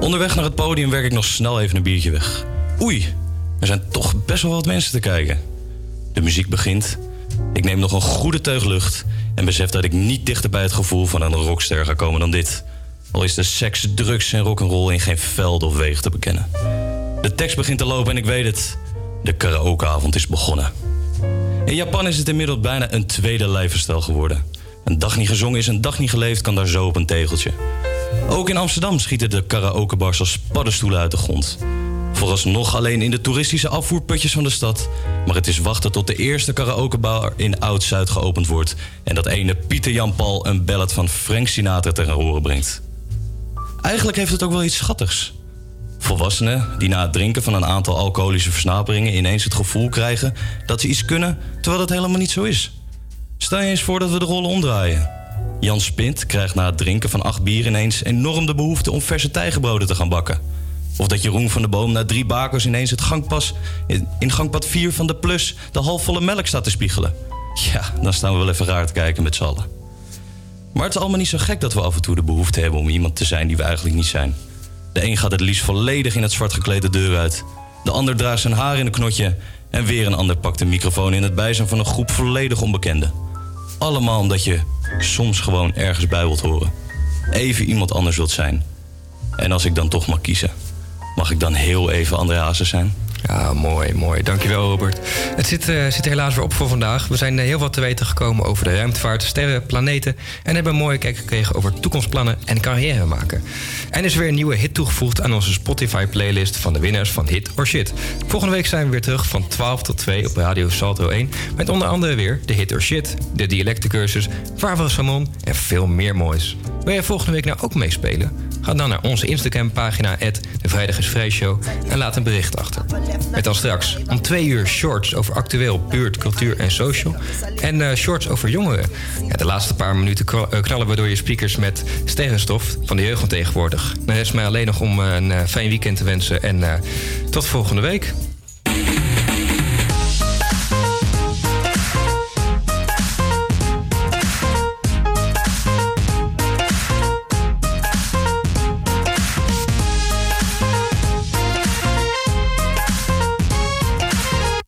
Onderweg naar het podium werk ik nog snel even een biertje weg. Oei, er zijn toch best wel wat mensen te kijken. De muziek begint. Ik neem nog een goede teug lucht en besef dat ik niet dichter bij het gevoel van een rockster ga komen dan dit. Al is de seks, drugs en rock'n'roll in geen veld of wegen te bekennen. De tekst begint te lopen en ik weet het. De karaokeavond is begonnen. In Japan is het inmiddels bijna een tweede lijfstel geworden. Een dag niet gezongen is een dag niet geleefd, kan daar zo op een tegeltje. Ook in Amsterdam schieten de karaokebars als paddenstoelen uit de grond. Vooralsnog alleen in de toeristische afvoerputjes van de stad. Maar het is wachten tot de eerste karaokebar in Oud-Zuid geopend wordt... en dat ene Pieter Jan Paul een ballad van Frank Sinatra ter horen brengt. Eigenlijk heeft het ook wel iets schattigs. Volwassenen die na het drinken van een aantal alcoholische versnaperingen... ineens het gevoel krijgen dat ze iets kunnen, terwijl dat helemaal niet zo is. Stel je eens voor dat we de rollen omdraaien. Jan Spint krijgt na het drinken van acht bier ineens enorm de behoefte om verse tijgenbroden te gaan bakken. Of dat Jeroen van de Boom na drie bakers ineens het gangpas, in gangpad 4 van de Plus de halfvolle melk staat te spiegelen. Ja, dan staan we wel even raar te kijken met z'n allen. Maar het is allemaal niet zo gek dat we af en toe de behoefte hebben om iemand te zijn die we eigenlijk niet zijn. De een gaat het liefst volledig in het zwart gekleed de deur uit. De ander draagt zijn haar in een knotje. En weer een ander pakt de microfoon in het bijzijn van een groep volledig onbekenden. Allemaal omdat je soms gewoon ergens bij wilt horen. Even iemand anders wilt zijn. En als ik dan toch mag kiezen, mag ik dan heel even André Hazes zijn? Ja, mooi, mooi. Dankjewel, Robert. Het zit, eh, zit helaas weer op voor vandaag. We zijn eh, heel wat te weten gekomen over de ruimtevaart, sterren, planeten... en hebben een mooie kijk gekregen over toekomstplannen en carrière maken. En is weer een nieuwe hit toegevoegd aan onze Spotify-playlist... van de winnaars van Hit or Shit. Volgende week zijn we weer terug van 12 tot 2 op Radio Salto 1... met onder andere weer de Hit or Shit, de dialectencursus... Waar Samon en veel meer moois. Wil jij volgende week nou ook meespelen? Ga dan naar onze Instagram-pagina... de Vrijdag is Vrij Show en laat een bericht achter. Met dan straks om twee uur shorts over actueel, buurt, cultuur en social. En eh, shorts over jongeren. Ja, de laatste paar minuten kra- eh, knallen we door je speakers met sterrenstof van de jeugd tegenwoordig. Dan rest mij alleen nog om eh, een fijn weekend te wensen. En tot volgende week.